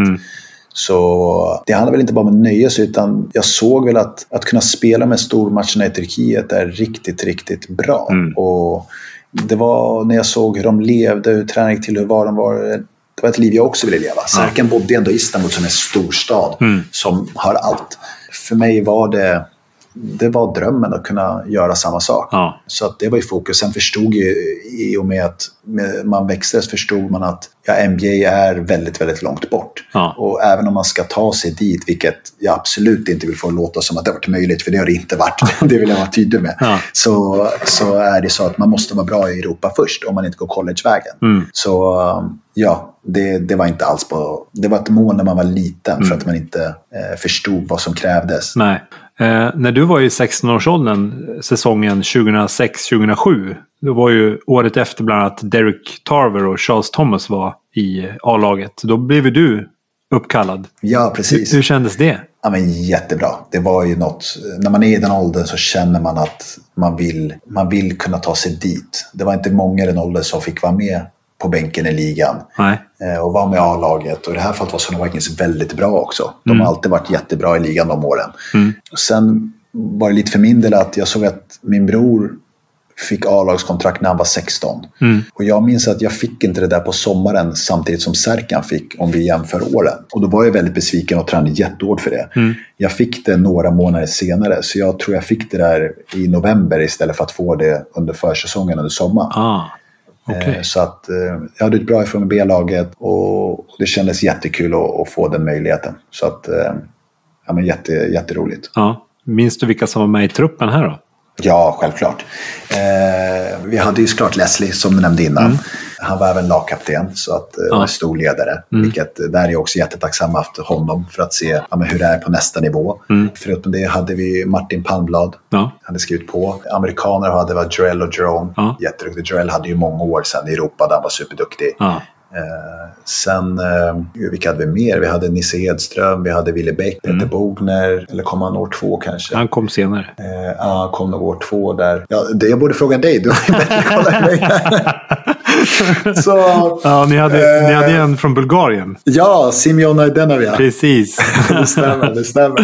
Speaker 3: Så det handlar väl inte bara om att nöja sig utan jag såg väl att, att kunna spela med stormatcherna i Turkiet är riktigt, riktigt bra. Och det var när jag såg hur de levde, hur träningen gick till, hur var de var. Det var ett liv jag också ville leva. Serkan bodde ändå i Istanbul som en storstad som har allt. För mig var det, det var drömmen att kunna göra samma sak.
Speaker 2: Ja.
Speaker 3: Så att det var i fokus. Sen förstod ju i och med att man växte så förstod man att ja, NBA är väldigt, väldigt långt bort.
Speaker 2: Ja.
Speaker 3: Och även om man ska ta sig dit, vilket jag absolut inte vill få låta som att det har varit möjligt, för det har det inte varit. Det vill jag vara tydlig med.
Speaker 2: Ja.
Speaker 3: Så, så är det så att man måste vara bra i Europa först om man inte går collegevägen.
Speaker 2: Mm.
Speaker 3: Så um, ja, det, det var inte alls på... Det var ett mål när man var liten för att man inte eh, förstod vad som krävdes.
Speaker 2: Nej. Eh, när du var i 16-årsåldern säsongen 2006-2007. Då var ju året efter bland annat Derek Tarver och Charles Thomas var i A-laget. Då blev du uppkallad.
Speaker 3: Ja, precis.
Speaker 2: Hur kändes det?
Speaker 3: Ja, men jättebra. Det var ju något. När man är i den åldern så känner man att man vill, man vill kunna ta sig dit. Det var inte många i den åldern som fick vara med på bänken i ligan
Speaker 2: Nej.
Speaker 3: eh, och vara med i A-laget. Och i det här fallet var Sonny Vikings väldigt bra också. De har alltid varit jättebra i ligan de åren. Och sen var det lite för min del att jag såg att min bror fick A-lagskontrakt när han var 16. Och jag minns att jag fick inte det där på sommaren samtidigt som Serkan fick om vi jämför åren. Och då var jag väldigt besviken och tränade jättehårt för det. Jag fick det några månader senare så jag tror jag fick det där i november istället för att få det under försäsongen under sommaren.
Speaker 2: Ah,
Speaker 3: Eh, Så att eh, jag hade ett bra ifrån B-laget och det kändes jättekul att, få den möjligheten. Så att, eh, ja men jätte, jätteroligt.
Speaker 2: Ja. Minns du vilka som var med i truppen här då?
Speaker 3: Ja, självklart. Vi hade ju såklart Leslie som du nämnde innan. Han var även lagkapten så att eh, var en stor ledare. Vilket, eh, där är jag också jättetacksam haft honom för att se ja, hur det är på nästa nivå. Förutom det hade vi Martin Palmblad.
Speaker 2: Ja.
Speaker 3: hade skrivit på. Amerikaner hade var Joel och Jerome.
Speaker 2: Ja.
Speaker 3: Jätteduktig. Joel hade ju många år sedan i Europa där han var superduktig.
Speaker 2: Ja.
Speaker 3: Eh, sen, eh, vilka hade vi mer? Vi hade Nisse Edström, vi hade Wille Bäck, Peter mm. Bogner. Eller kom han år två kanske?
Speaker 2: Han kom senare.
Speaker 3: Eh, ja, han kom nog år två där. Ja, det, jag borde fråga dig, du har ju bättre koll än mig.
Speaker 2: Så, ja, ni hade, eh, ni hade en från Bulgarien.
Speaker 3: Ja, Simeon Najdenov
Speaker 2: Precis.
Speaker 3: det stämmer, det stämmer.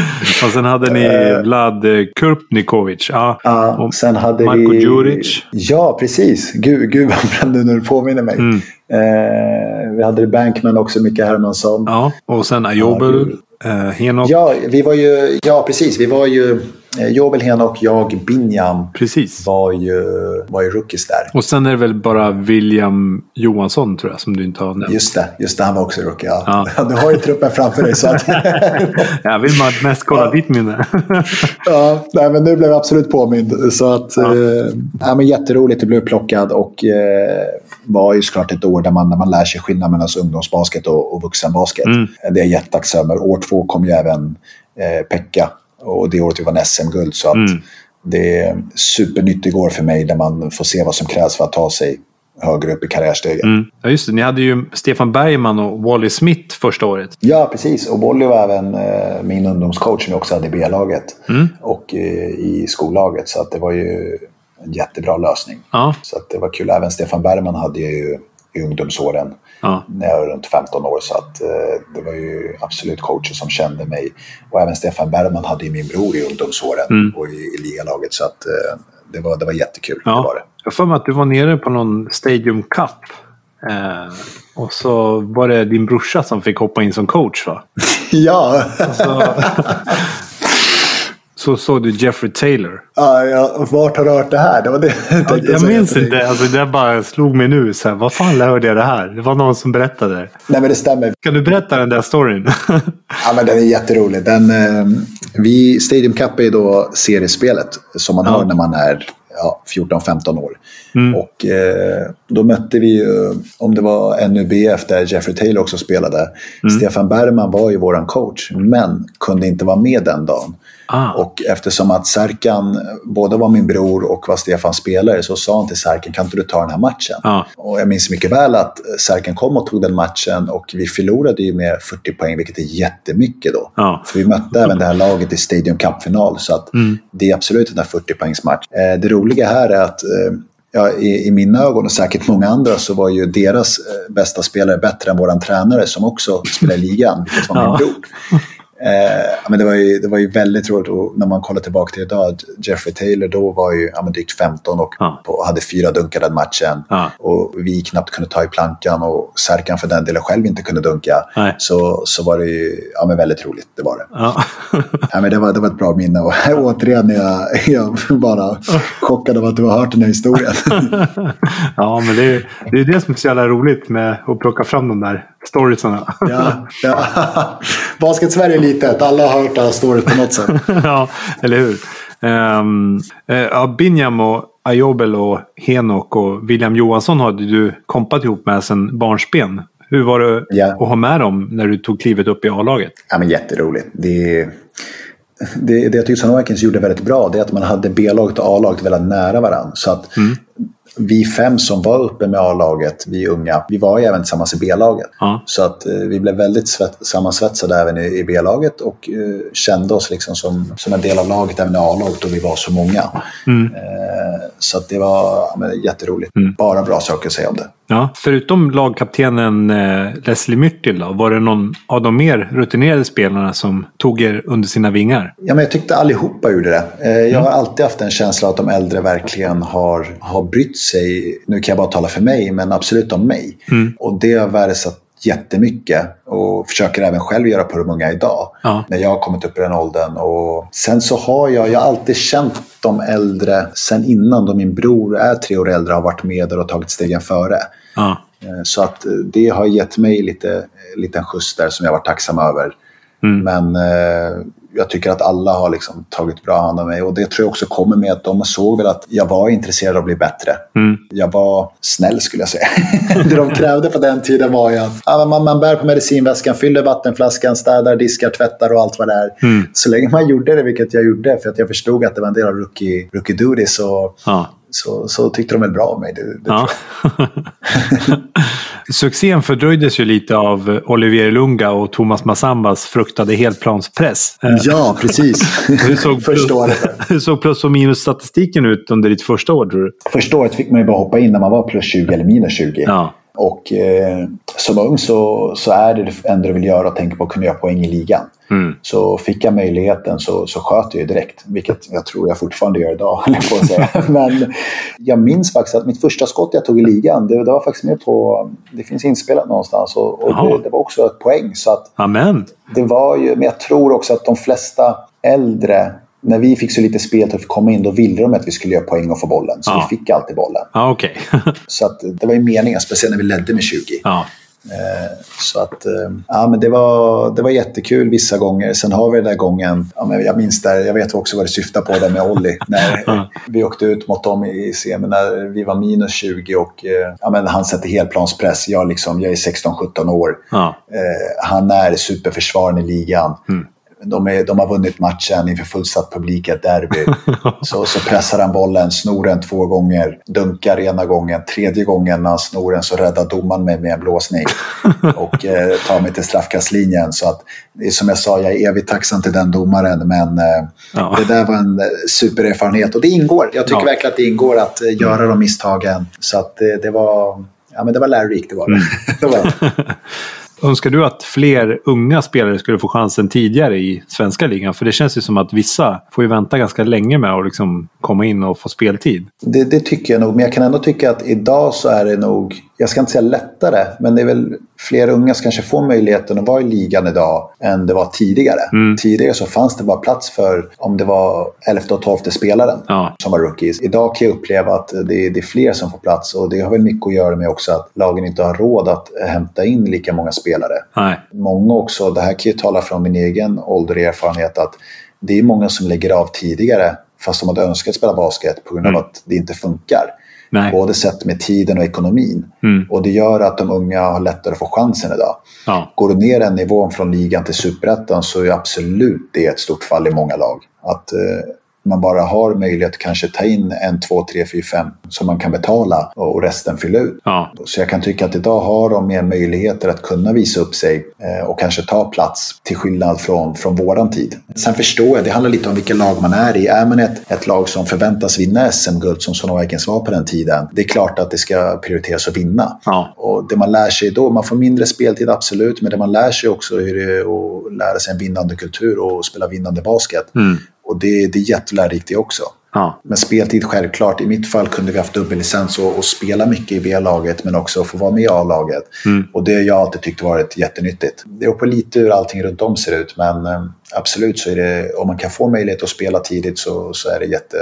Speaker 2: Och sen hade ni eh, Vlad Kurpnikovic. Ja,
Speaker 3: ja sen hade
Speaker 2: Marko vi... Djuric.
Speaker 3: Ja, precis. Gud, gud vad bra nu när du påminner mig. Mm. Eh, vi hade Bankman också, Micke Hermansson.
Speaker 2: Ja, och sen Ajobel, ja, eh, Henok.
Speaker 3: Ja, vi var ju, ja, precis. Vi var ju Eh, Joel Henok, jag, Binjam
Speaker 2: Precis.
Speaker 3: Var, ju, var ju rookies där.
Speaker 2: Och sen är det väl bara William Johansson tror jag som du inte har nämnt.
Speaker 3: Just det, just det han var också rookie. Ja. ja. Du har ju truppen framför dig. Så att...
Speaker 2: jag vill mest kolla ditt minne.
Speaker 3: ja, nej, men nu blev jag absolut påmind. Så att, ja. Eh, ja, men jätteroligt att bli upplockad och eh, var ju såklart ett år där man, där man lär sig skillnaden mellan ungdomsbasket och, och vuxenbasket. Mm. Det är jag jättetacksam År två kom ju även eh, Pekka och det året vi vann SM-guld. Så att mm. det är supernyttigt år för mig där man får se vad som krävs för att ta sig högre upp i karriärstegen.
Speaker 2: Mm. Ja, just det. Ni hade ju Stefan Bergman och Wally Smith första året.
Speaker 3: Ja, precis. Och Wally var även eh, min ungdomscoach som jag också hade i B-laget mm. och eh, i skollaget. Så att det var ju en jättebra lösning. Ja. Så att det var kul. Även Stefan Bergman hade ju i ungdomsåren ja. när jag var runt 15 år. Så att, eh, det var ju absolut coacher som kände mig. Och även Stefan Bergman hade ju min bror i ungdomsåren mm. och i, i ligalaget. Så att, eh, det, var, det var jättekul. Ja. Det var det.
Speaker 2: Jag får mig att du var nere på någon Stadium Cup. Eh, och så var det din brorsa som fick hoppa in som coach va?
Speaker 3: ja!
Speaker 2: Så, så såg du Jeffrey Taylor.
Speaker 3: Ja, ja, vart har du hört det här? Det var det
Speaker 2: jag, jag minns inte. Alltså, det bara slog mig nu. Så här, vad fan hörde jag det här? Det var någon som berättade.
Speaker 3: Nej, men det stämmer.
Speaker 2: Kan du berätta den där storyn?
Speaker 3: ja, men den är jätterolig. Den, eh, vi, Stadium Cup är då seriespelet som man ja. har när man är ja, 14-15 år. Mm. Och eh, då mötte vi ju, om det var NUBF där Jeffrey Taylor också spelade. Mm. Stefan Bergman var ju våran coach, men kunde inte vara med den dagen. Ah. Och eftersom att Serkan både var min bror och var Stefans spelare så sa han till Serkan, kan inte du ta den här matchen? Ah. Och jag minns mycket väl att Serkan kom och tog den matchen och vi förlorade ju med 40 poäng, vilket är jättemycket då. Ah. För vi mötte även det här laget i Stadium Cup-final, så att mm. det är absolut en 40 poängsmatch. Eh, det roliga här är att eh, ja, i, i mina ögon och säkert många andra så var ju deras eh, bästa spelare bättre än våran tränare som också spelar i ligan, vilket var min bror. Eh, men det, var ju, det var ju väldigt roligt och när man kollar tillbaka till idag. Jeffrey Taylor då var ju ja, men drygt 15 och ja. på, hade fyra dunkar den matchen. Ja. Och vi knappt kunde ta i plankan och Serkan för den delen själv inte kunde dunka. Så, så var det ju ja, men väldigt roligt. Det var det. Ja. ja, men det, var, det var ett bra minne. Och återigen är jag, jag bara chockad av att du har hört den här historien.
Speaker 2: ja, men det är, det är det som är så jävla roligt med att plocka fram de där storiesarna.
Speaker 3: ja, ja. Basket-Sverige är litet. Alla har hört alla stories på något sätt.
Speaker 2: ja, eller hur. Um, uh, Binjam och Ayobel och Henok och William Johansson har du kompat ihop med sedan barnsben. Hur var det ja. att ha med dem när du tog klivet upp i A-laget?
Speaker 3: Ja, men jätteroligt. Det, det, det jag tycker Sun Vikings gjorde väldigt bra det är att man hade B-laget och A-laget väldigt nära varandra. Så att mm vi fem som var uppe med A-laget, vi unga, vi var ju även tillsammans i B-laget. Ja. Så att eh, vi blev väldigt svett, sammansvetsade även i, i B-laget och eh, kände oss liksom som, som en del av laget även i A-laget och vi var så många. Mm. Eh, så att det var ja, jätteroligt. Mm. Bara bra saker att säga om det.
Speaker 2: Ja, förutom lagkaptenen eh, Leslie Myrtil då, var det någon av de mer rutinerade spelarna som tog er under sina vingar?
Speaker 3: Ja, men jag tyckte allihopa gjorde det. Eh, jag mm. har alltid haft en känsla att de äldre verkligen har, har brytt sig. Nu kan jag bara tala för mig, men absolut om mig. Mm. Och det har värdesatt jättemycket och försöker även själv göra på de unga idag. Ja. När jag har kommit upp i den åldern. Och sen så har jag, jag har alltid känt de äldre sen innan då min bror är tre år äldre har varit med och tagit stegen före. Ja. Eh, så att det har gett mig lite liten skjuts där som jag varit tacksam över. Mm. Men eh, jag tycker att alla har liksom tagit bra hand om mig och det tror jag också kommer med att de såg väl att jag var intresserad av att bli bättre. Mm. Jag var snäll skulle jag säga. det de krävde på den tiden var ju att ja, man, man bär på medicinväskan, fyller vattenflaskan, städar, diskar, tvättar och allt vad det är. Mm. Så länge man gjorde det, vilket jag gjorde, för att jag förstod att det var en del av rookie, rookie duty, så, ja. så, så tyckte de väl bra om mig. Det, det ja.
Speaker 2: Succén fördröjdes ju lite av Olivier Lunga och Thomas Massambas fruktade helplanspress.
Speaker 3: Ja, precis.
Speaker 2: hur, såg plus, hur såg plus och minusstatistiken ut under ditt första år tror du?
Speaker 3: Första året fick man ju bara hoppa in när man var plus 20 eller minus 20. Ja. Och eh, som ung så, så är det det enda du vill göra och tänka på att kunna göra poäng i ligan. Mm. Så fick jag möjligheten så, så sköt jag ju direkt, vilket jag tror jag fortfarande gör idag. på att säga. Men jag minns faktiskt att mitt första skott jag tog i ligan, det, det var faktiskt med på, det finns inspelat någonstans och, och det, det, var också ett poäng. Så att
Speaker 2: Amen.
Speaker 3: Det var ju, men jag tror också att de flesta äldre när vi fick så lite spel att komma in, då ville de att vi skulle göra poäng och få bollen. Så ja. vi fick alltid bollen.
Speaker 2: Ja, okay.
Speaker 3: så att, det var ju meningen, speciellt när vi ledde med 20.
Speaker 2: Ja.
Speaker 3: Eh, så att, eh, ja men det var, det var jättekul vissa gånger. Sen har vi den där gången, ja, men jag minns där, jag vet också vad det syftar på där med Olli. När vi åkte ut mot dem i semin när vi var minus 20 och eh, ja, men han sätter helplanspress. Jag, liksom, jag är 16-17 år.
Speaker 2: Ja.
Speaker 3: Han är superförsvararen i ligan. Mm de, är, de har vunnit matchen inför fullsatt publik i ett derby. så, så pressar han bollen, snor den två gånger, dunkar ena gången. Tredje gången när han snor den så räddar domaren mig med en blåsning och eh, tar mig till straffkastlinjen. Så att, som jag sa, jag är evigt tacksam till den domaren. Men eh, ja. det där var en eh, supererfarenhet och det ingår. Jag tycker ja. verkligen att det ingår att eh, göra de misstagen. Så att eh, det var, ja, men det var lärorikt. Det var det. Mm. det var.
Speaker 2: Önskar du att fler unga spelare skulle få chansen tidigare i svenska ligan? För det känns ju som att vissa får ju vänta ganska länge med att liksom komma in och få speltid.
Speaker 3: Det, det, tycker jag nog, men jag kan ändå tycka att idag så är det nog, jag ska inte säga lättare, men det är väl fler unga som kanske får möjligheten att vara i ligan idag än det var tidigare. Mm. Tidigare så fanns det bara plats för om det var 11 och 12 spelaren
Speaker 2: ja.
Speaker 3: som var rookies. Idag kan jag uppleva att det är, det är fler som får plats och det har väl mycket att göra med också att lagen inte har råd att hämta in lika många spelare.
Speaker 2: Nej.
Speaker 3: Många också, det här kan jag tala från min egen ålder och erfarenhet, att det är många som lägger av tidigare fast de hade önskat spela basket på grund av mm. att det inte funkar. Nej. Både sett med tiden och ekonomin.
Speaker 2: Mm.
Speaker 3: Och det gör att de unga har lättare att få chansen idag.
Speaker 2: Ja.
Speaker 3: Går du ner en nivå från ligan till superettan så är absolut det ett stort fall i många lag. Att eh, man bara har möjlighet att kanske ta in en, två, tre, fyra, fem som man kan betala och resten fylla ut.
Speaker 2: Ja.
Speaker 3: Så jag kan tycka att idag har de mer möjligheter att kunna visa upp sig eh, och kanske ta plats till skillnad från, från våran tid. Sen förstår jag, det handlar lite om vilket lag man är i. Är man ett, ett lag som förväntas vinna SM-guld som Sonoma Vikings var på den tiden, det är klart att det ska prioriteras att vinna.
Speaker 2: Ja.
Speaker 3: Och det man lär sig då, man får mindre speltid absolut, men det man lär sig också är att lära sig en vinnande kultur och spela vinnande basket.
Speaker 2: Mm.
Speaker 3: Och det, det är jättelärorikt det också.
Speaker 2: Ja.
Speaker 3: Men speltid självklart. I mitt fall kunde vi haft dubbellicens och, och spela mycket i B-laget men också få vara med i A-laget.
Speaker 2: Mm.
Speaker 3: Och det har jag alltid tyckt varit jättenyttigt. Det beror på lite hur allting runt om ser ut men eh, absolut så är det, om man kan få möjlighet att spela tidigt så, så är det jätte,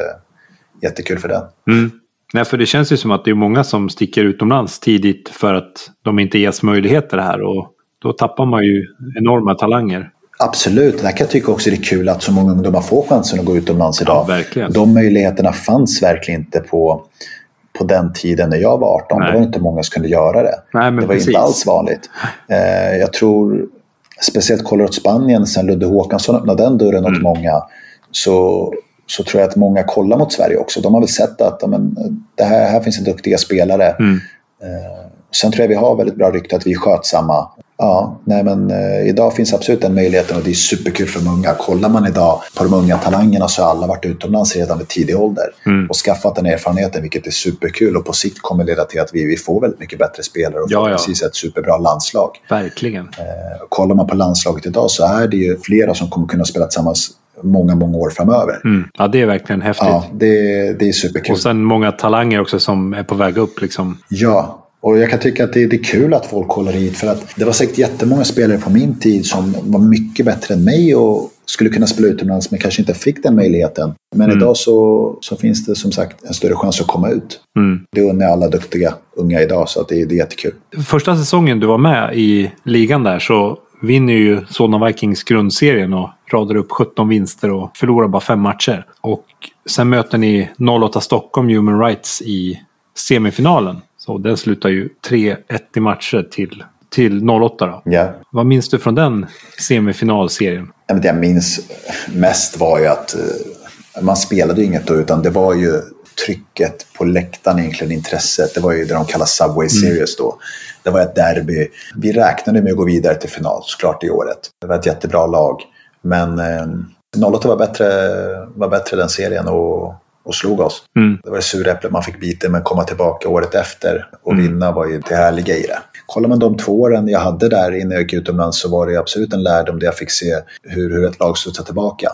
Speaker 3: jättekul för den.
Speaker 2: Mm. Nej, för det känns ju som att det är många som sticker utomlands tidigt för att de inte ges möjligheter här och då tappar man ju enorma talanger.
Speaker 3: Absolut, där kan jag tycka också det är kul att så många ungdomar får chansen att gå utomlands idag.
Speaker 2: Ja, verkligen.
Speaker 3: De möjligheterna fanns verkligen inte på, på den tiden när jag var 18. Nej. Det var inte många som kunde göra det.
Speaker 2: Nej,
Speaker 3: det var
Speaker 2: precis.
Speaker 3: inte alls vanligt. Eh, jag tror, speciellt kollar åt Spanien sen Ludde Håkansson öppnade den dörren mm. åt många, så, så tror jag att många kollar mot Sverige också. De har väl sett att men, det här, här finns det duktiga spelare.
Speaker 2: Mm.
Speaker 3: Eh, sen tror jag vi har väldigt bra rykte att vi är skötsamma. Ja, nej men eh, idag finns absolut den möjligheten och det är superkul för de unga. Kollar man idag på de unga talangerna så har alla varit utomlands redan vid tidig ålder
Speaker 2: mm.
Speaker 3: och skaffat den erfarenheten vilket är superkul och på sikt kommer leda till att vi, vi får väldigt mycket bättre spelare och
Speaker 2: ja, ja.
Speaker 3: precis ett superbra landslag.
Speaker 2: Verkligen.
Speaker 3: Eh, kollar man på landslaget idag så är det ju flera som kommer kunna spela tillsammans många, många år framöver.
Speaker 2: Mm. Ja, det är verkligen häftigt.
Speaker 3: Ja, det, det är superkul.
Speaker 2: Och sen många talanger också som är på väg upp. Liksom.
Speaker 3: Ja, och jag kan tycka att det, det, är kul att folk håller hit för att det var säkert jättemånga spelare på min tid som var mycket bättre än mig och skulle kunna spela utomlands men kanske inte fick den möjligheten. Men mm. idag så, så finns det som sagt en större chans att komma ut.
Speaker 2: Mm.
Speaker 3: Det unnar alla duktiga unga idag så att det, det är jättekul.
Speaker 2: Första säsongen du var med i ligan där så vinner ju Solna Vikings grundserien och radar upp 17 vinster och förlorar bara fem matcher. Och sen möter ni 08 Stockholm Human Rights i semifinalen. Så den slutar ju 3-1 i matcher till, till 08 då.
Speaker 3: Ja.
Speaker 2: Vad minns du från den semifinalserien?
Speaker 3: Det jag minns mest var ju att eh, man spelade inget då utan det var ju trycket på läktaren egentligen, intresset. Det var ju det de kallar Subway Series då. Det var ett derby. Vi räknade med att gå vidare till final såklart i året. Det var ett jättebra lag. Men eh, 08 var bättre, var bättre den serien och, och slog oss.
Speaker 2: Mm.
Speaker 3: Det var det sura äpplet man fick bita men komma tillbaka året efter och vinna var ju det härliga i det. Kollar man de två åren jag hade där innan jag gick utomlands så var det absolut en lärdom där jag fick se hur, hur ett lag studsar tillbaka.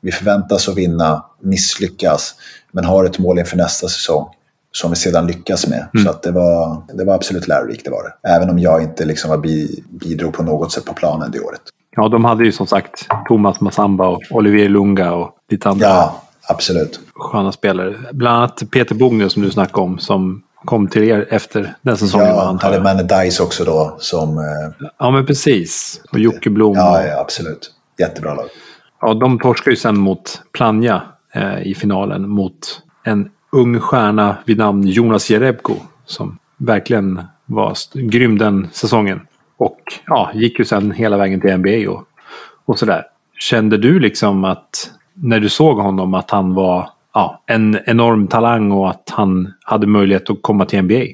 Speaker 3: Vi förväntas att vinna, misslyckas, men har ett mål inför nästa säsong som vi sedan lyckas med. Så att det, var, det var absolut lärorikt, det var det. Även om jag inte liksom var bi, bidrog på något sätt på planen det året.
Speaker 2: Ja, de hade ju som sagt Thomas Massamba och Olivier Lunga och lite andra
Speaker 3: Ja, absolut.
Speaker 2: sköna spelare. Bland annat Peter Bogner som du snackade om som kom till er efter den säsongen.
Speaker 3: Ja,
Speaker 2: antar
Speaker 3: hade
Speaker 2: jag.
Speaker 3: Manny Dice också då som... eh,
Speaker 2: Ja, men precis. Och Jocke Blom.
Speaker 3: Ja, ja, absolut. Jättebra lag.
Speaker 2: Ja, de torskar ju sen mot Plannja eh, i finalen mot en ung stjärna vid namn Jonas Jerebko som verkligen var grym den säsongen. Och ja, gick ju sen hela vägen till NBA och, och sådär. Kände du liksom att när du såg honom att han var ja, en enorm talang och att han hade möjlighet att komma till NBA?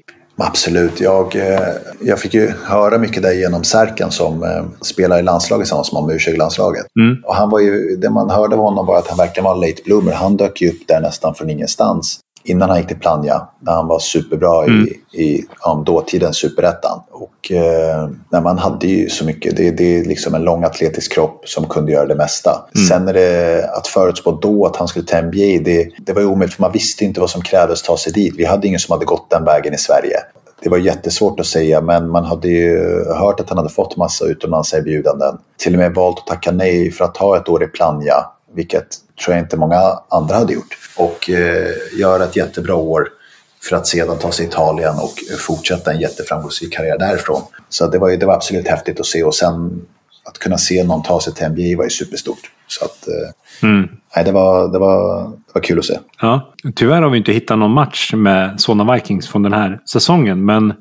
Speaker 3: Absolut. Jag, eh, jag fick ju höra mycket där genom Särken som eh, spelar i landslaget tillsammans med u landslaget
Speaker 2: Mm.
Speaker 3: Och han var ju, det man hörde av honom var att han verkligen var en late bloomer. Han dök ju upp där nästan från ingenstans innan han gick till Plannja. När han var superbra
Speaker 2: Mm.
Speaker 3: i, i ja, dåtidens superettan. Och eh, när man hade ju så mycket. Det, det är liksom en lång atletisk kropp som kunde göra det mesta. Sen är det att förutspå då att han skulle till NBA. Det, det var ju omöjligt för man visste inte vad som krävdes ta sig dit. Vi hade ingen som hade gått den vägen i Sverige. Det var jättesvårt att säga men man hade ju hört att han hade fått massa utomlandserbjudanden. Till och med valt att tacka nej för att ta ett år i Plannja. Vilket tror jag inte många andra hade gjort. Och eh, göra ett jättebra år för att sedan ta sig till Italien och fortsätta en jätteframgångsrik karriär därifrån. Så det var, ju, det var absolut häftigt att se och sen att kunna se någon ta sig till NBA var ju superstort. Så att, eh,
Speaker 2: Mm.
Speaker 3: nej, det, var, det, var, det var kul att se.
Speaker 2: Ja, tyvärr har vi inte hittat någon match med Solna Vikings från den här säsongen. Men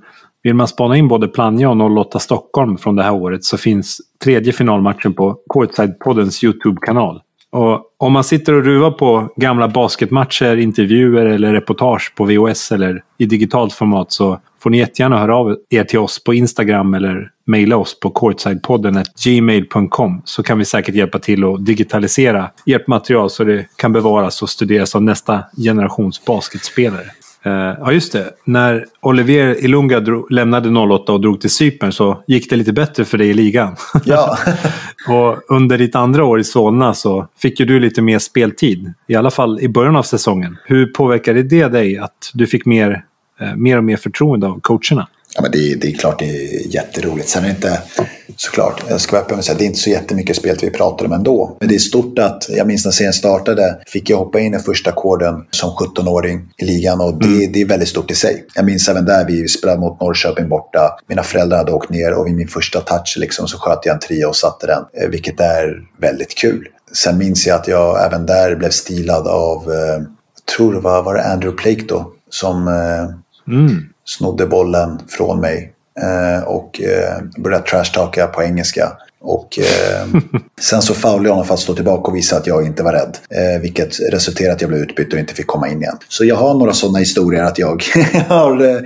Speaker 2: vill man spana in både Plannja och 08 Stockholm från det här året så finns tredje finalmatchen på Courtside-poddens YouTube-kanal. Och om man sitter och ruvar på gamla basketmatcher, intervjuer eller reportage på VHS eller i digitalt format så får ni jättegärna höra av er till oss på Instagram eller mejla oss på courtsidepodden gmail.com så kan vi säkert hjälpa till att digitalisera ert material så det kan bevaras och studeras av nästa generations basketspelare. Eh, ja, just det. När Olivier Ilunga drog, lämnade 08 och drog till Cypern så gick det lite bättre för dig i ligan.
Speaker 3: Ja,
Speaker 2: och under ditt andra år i Solna så fick ju du lite mer speltid. I alla fall i början av säsongen. Hur påverkade det dig att du fick mer, eh, mer och mer förtroende av coacherna?
Speaker 3: Ja, men det, är- det är klart det är jätteroligt. Sen är det inte, såklart, jag ska vara säga, det är inte så jättemycket spel vi pratar om ändå. Men det är stort att, jag minns när serien startade, fick jag hoppa in i första ackorden som 17-åring i ligan och det, det är väldigt stort i sig. Jag minns även där, vi spelade mot Norrköping borta. Mina föräldrar hade åkt ner och vid min första touch liksom, så sköt jag en trea och satte den, eh, vilket är väldigt kul. Sen minns jag att jag även där blev stilad av, eh, jag tror det var, var det Andrew Plake då, som eh,
Speaker 2: Mm.
Speaker 3: snodde bollen från mig och eh, började trashtalka på engelska. Och eh, sen så foulade jag honom för att stå tillbaka och visa att jag inte var rädd. Eh, vilket resulterade i att jag blev utbytt och inte fick komma in igen. Så jag har några sådana historier att jag har eh,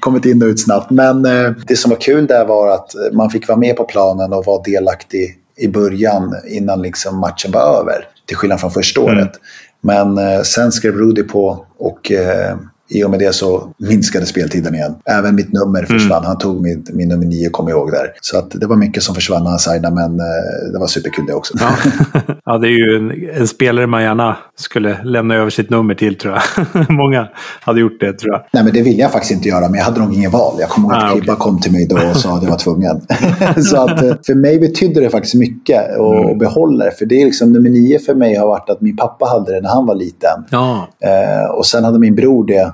Speaker 3: kommit in och ut snabbt. Men eh, det som var kul där var att man fick vara med på planen och vara delaktig i början innan liksom matchen var över. Till skillnad från första året. Men eh, sen skrev Rudy på och eh, i och med det så minskade speltiden igen. Även mitt nummer försvann. Han tog min, min nummer nio, jag ihåg där. Så att det var mycket som försvann när han signade, men eh, det var superkul det också.
Speaker 2: Ja. ja, det är ju en, en spelare man gärna skulle lämna över sitt nummer till tror jag. Många hade gjort det tror jag.
Speaker 3: Nej, men det ville jag faktiskt inte göra, men jag hade nog ingen val. Jag kommer ihåg att
Speaker 2: Ah,
Speaker 3: Kribba kom till mig då och sa att jag var tvungen. så att eh, för mig betydde det faktiskt mycket att att behålla det. För det är liksom, nummer nio för mig har varit att min pappa hade det när han var liten.
Speaker 2: Ja,
Speaker 3: Eh, och sen hade min bror det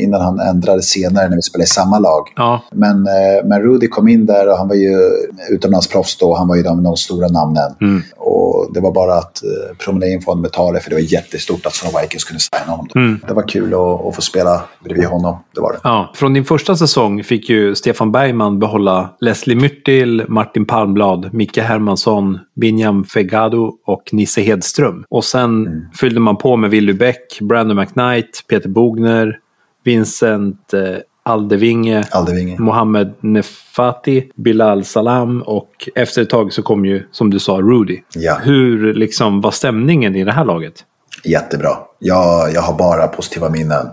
Speaker 3: innan han ändrade senare när vi spelade i samma lag.
Speaker 2: Ja.
Speaker 3: Men, eh, men Rudy kom in där och han var ju utomlandsproffs då. Han var ju de, de stora namnen.
Speaker 2: Mm.
Speaker 3: Och det var bara att eh, promenera in från Metale för det var jättestort att Sono Vikings kunde signa honom.
Speaker 2: Mm.
Speaker 3: Det var kul att, att få spela bredvid honom. Det var det.
Speaker 2: Ja, från din första säsong fick ju Stefan Bergman behålla Leslie Myrtil, Martin Palmblad, Micke Hermansson, Binyam Fegado och Nisse Hedström. Och sen fyllde man på med Willy Bäck, Brandon McKnight, Peter Bogner, Vincent eh, Aldevinge,
Speaker 3: Aldevinge.
Speaker 2: Mohammed Nefati, Bilal Salam och efter ett tag så kom ju, som du sa, Rudy.
Speaker 3: Ja.
Speaker 2: Hur liksom var stämningen i det här laget?
Speaker 3: Jättebra. Jag, jag har bara positiva minnen.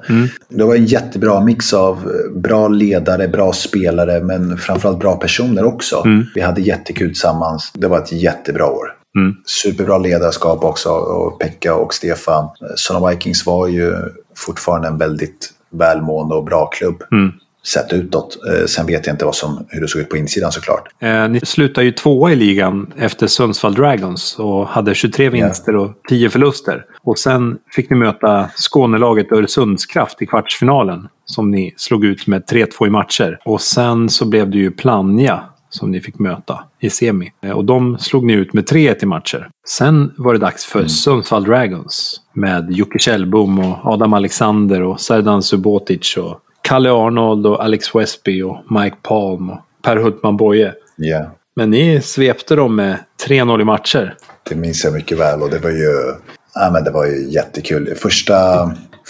Speaker 3: Det var en jättebra mix av eh, bra ledare, bra spelare men framförallt bra personer också. Vi hade jättekul tillsammans. Det var ett jättebra år. Superbra ledarskap också av Pekka och Stefan. Sona Vikings var ju fortfarande en väldigt välmående och bra klubb. Sett utåt. Eh, Sen vet jag inte vad som, hur det såg ut på insidan såklart.
Speaker 2: Eh, ni slutade ju tvåa i ligan efter Sundsvall Dragons och hade 23 vinster och 10 förluster. Och sen fick ni möta Skånelaget Öresundskraft i kvartsfinalen som ni slog ut med 3-2 i matcher. Och sen så blev det ju Plannja som ni fick möta i semi. Eh, Och de slog ni ut med 3-1 i matcher. Sen var det dags för Sundsvall Dragons med Jocke Kjellbom och Adam Alexander och Serdan Subotic och Kalle Arnold och Alex Westby och Mike Palm och Per Hultman Boye.
Speaker 3: Ja.
Speaker 2: Men ni svepte dem med 3-0 i matcher.
Speaker 3: Det minns jag mycket väl och det var ju, ja, men det var ju jättekul. Första,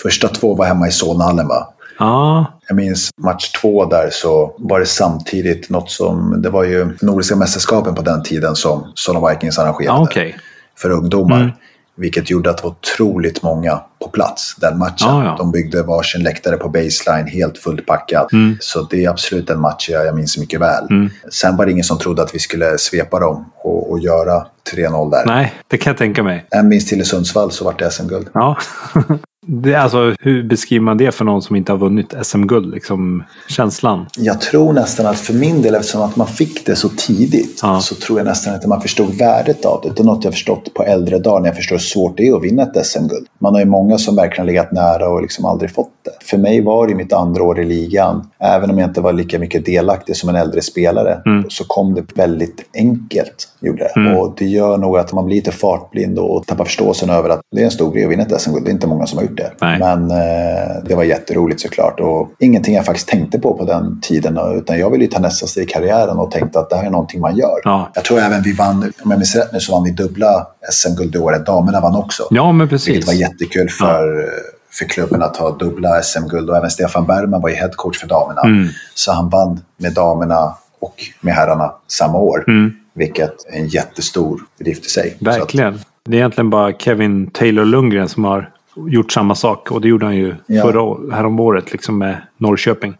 Speaker 3: första två var hemma i Solnahallen va?
Speaker 2: Ja,
Speaker 3: Jag minns match två där så var det samtidigt något som, det var ju Nordiska mästerskapen på den tiden som Solna Vikings arrangerade
Speaker 2: ja okej.
Speaker 3: för ungdomar.
Speaker 2: Mm.
Speaker 3: Vilket gjorde att det var otroligt många på plats den matchen.
Speaker 2: Ja, ja.
Speaker 3: De byggde varsin läktare på baseline, helt fullt packad.
Speaker 2: Mm.
Speaker 3: Så det är absolut en match jag, jag minns mycket väl. Sen var det ingen som trodde att vi skulle svepa dem och, och göra 3-0 där.
Speaker 2: Nej, det kan jag tänka mig.
Speaker 3: En minst till i Sundsvall så vart det SM-guld.
Speaker 2: Ja. Det, alltså, hur beskriver man det för någon som inte har vunnit SM-guld? Liksom, känslan?
Speaker 3: Jag tror nästan att för min del, eftersom att man fick det så tidigt,
Speaker 2: Ja.
Speaker 3: så tror jag nästan inte man förstod värdet av det. Det är något jag förstått på äldre dagar när jag förstår hur svårt det är att vinna ett SM-guld. Man har ju många som verkligen legat nära och liksom aldrig fått det. För mig var det mitt andra år i ligan, även om jag inte var lika mycket delaktig som en äldre spelare, så kom det väldigt enkelt. Gjorde det. Och det gör nog att man blir lite fartblind och tappar förståelsen över att det är en stor grej att vinna ett SM-guld. Det är inte många som har gjort det.
Speaker 2: Nej.
Speaker 3: Men eh, det var jätteroligt såklart. Och ingenting jag faktiskt tänkte på på den tiden. Utan jag ville ju ta nästa steg i karriären och tänkte att det här är någonting man gör.
Speaker 2: Ja.
Speaker 3: Jag tror även vi vann, om jag minns rätt nu, så vann vi dubbla SM-guld det året. Damerna vann också.
Speaker 2: Ja, men
Speaker 3: Vilket
Speaker 2: precis.
Speaker 3: var jättekul för, för klubben att ha dubbla SM-guld. Och även Stefan Bergman var ju headcoach för damerna.
Speaker 2: Mm.
Speaker 3: Så han vann med damerna och med herrarna samma år.
Speaker 2: Mm.
Speaker 3: Vilket är en jättestor bedrift i sig. Att-
Speaker 2: Verkligen. Det är egentligen bara Kevin Taylor Lundgren som har gjort samma sak. Och det gjorde han ju
Speaker 3: Ja.
Speaker 2: förra häromåret liksom med Norrköping.